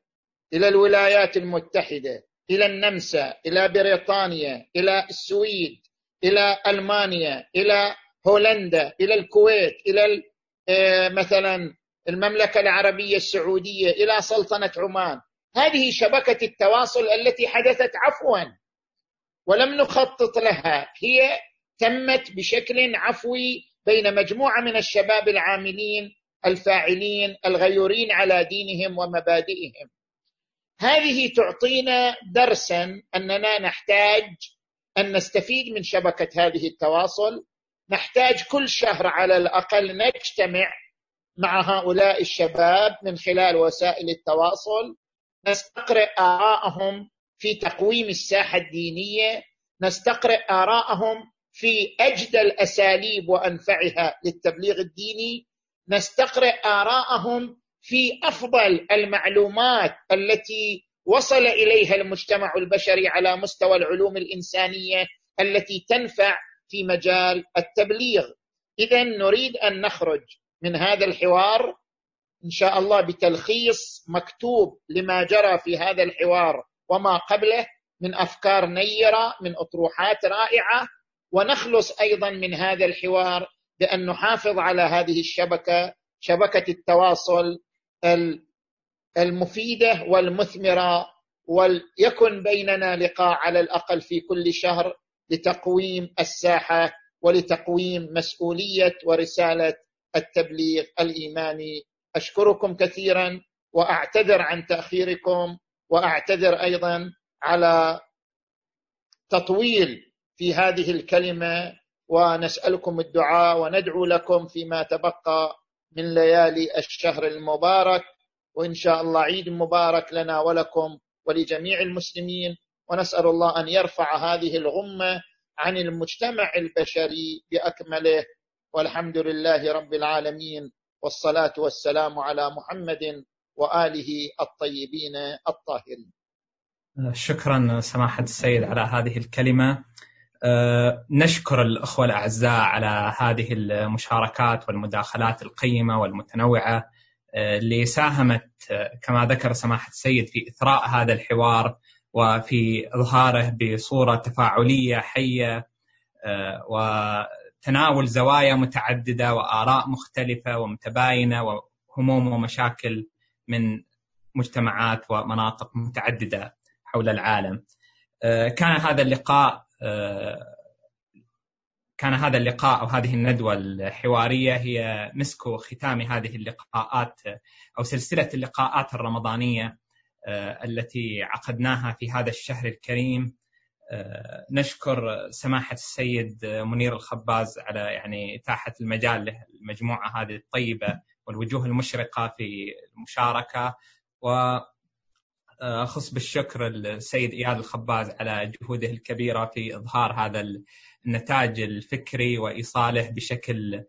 إلى الولايات المتحدة إلى النمسا إلى بريطانيا إلى السويد إلى ألمانيا إلى هولندا إلى الكويت إلى آه، مثلا المملكة العربية السعودية إلى سلطنة عمان. هذه شبكة التواصل التي حدثت عفوا ولم نخطط لها. هي تمت بشكل عفوي بين مجموعة من الشباب العاملين الفاعلين الغيورين على دينهم ومبادئهم. هذه تعطينا درسا أننا نحتاج أن نستفيد من شبكة هذه التواصل. نحتاج كل شهر على الأقل نجتمع مع هؤلاء الشباب من خلال وسائل التواصل. نستقرئ ارائهم في تقويم الساحة الدينية. نستقرئ ارائهم في أجدى الأساليب وأنفعها للتبليغ الديني. نستقرئ ارائهم في أفضل المعلومات التي وصل إليها المجتمع البشري على مستوى العلوم الإنسانية التي تنفع في مجال التبليغ. اذا نريد أن نخرج من هذا الحوار إن شاء الله بتلخيص مكتوب لما جرى في هذا الحوار وما قبله من أفكار نيرة من أطروحات رائعة ونخلص أيضا من هذا الحوار بأن نحافظ على هذه الشبكة شبكة التواصل المفيدة والمثمرة وليكن بيننا لقاء على الأقل في كل شهر لتقويم الساحة ولتقويم مسؤولية ورسالة التبليغ الإيماني. أشكركم كثيرا وأعتذر عن تأخيركم وأعتذر أيضا على تطويل في هذه الكلمة ونسألكم الدعاء وندعو لكم فيما تبقى من ليالي الشهر المبارك وإن شاء الله عيد مبارك لنا ولكم ولجميع المسلمين ونسأل الله أن يرفع هذه الغمة عن المجتمع البشري بأكمله والحمد لله رب العالمين والصلاة والسلام على محمد وآله الطيبين الطاهرين. شكرا سماحة السيد على هذه الكلمة. أه، نشكر الأخوة الأعزاء على هذه المشاركات والمداخلات القيمة والمتنوعة أه، اللي ساهمت أه، كما ذكر سماحة السيد في إثراء هذا الحوار وفي إظهاره بصورة تفاعلية حية وتناول زوايا متعددة وآراء مختلفة ومتباينة وهموم ومشاكل من مجتمعات ومناطق متعددة حول العالم. كان هذا اللقاء كان هذا اللقاء أو هذه الندوة الحوارية هي مسك ختام هذه اللقاءات أو سلسلة اللقاءات الرمضانية التي عقدناها في هذا الشهر الكريم. نشكر سماحة السيد منير الخباز على يعني إتاحة المجال للمجموعه هذه الطيبة والوجوه المشرقة في المشاركة. و أخص بالشكر السيد إياد الخباز على جهوده الكبيرة في إظهار هذا النتاج الفكري وإيصاله بشكل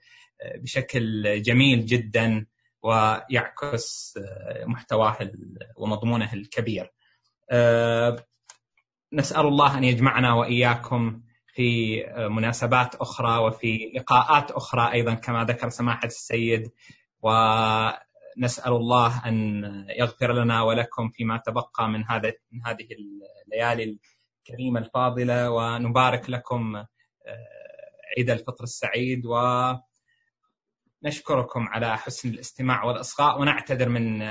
بشكل جميل جدا ويعكس محتواه ومضمونه الكبير. نسأل الله أن يجمعنا وإياكم في مناسبات أخرى وفي لقاءات أخرى أيضا كما ذكر سماحة السيد و نسأل الله أن يغفر لنا ولكم فيما تبقى من هذا من هذه الليالي الكريمة الفاضلة ونبارك لكم عيد الفطر السعيد ونشكركم على حسن الاستماع والإصغاء ونعتذر من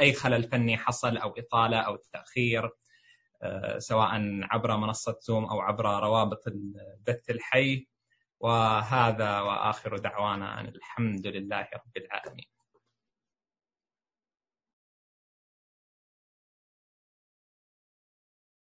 أي خلل فني حصل أو إطالة أو تأخير سواء عبر منصة زوم أو عبر روابط البث الحي. وهذا وآخر دعوانا أن الحمد لله رب العالمين.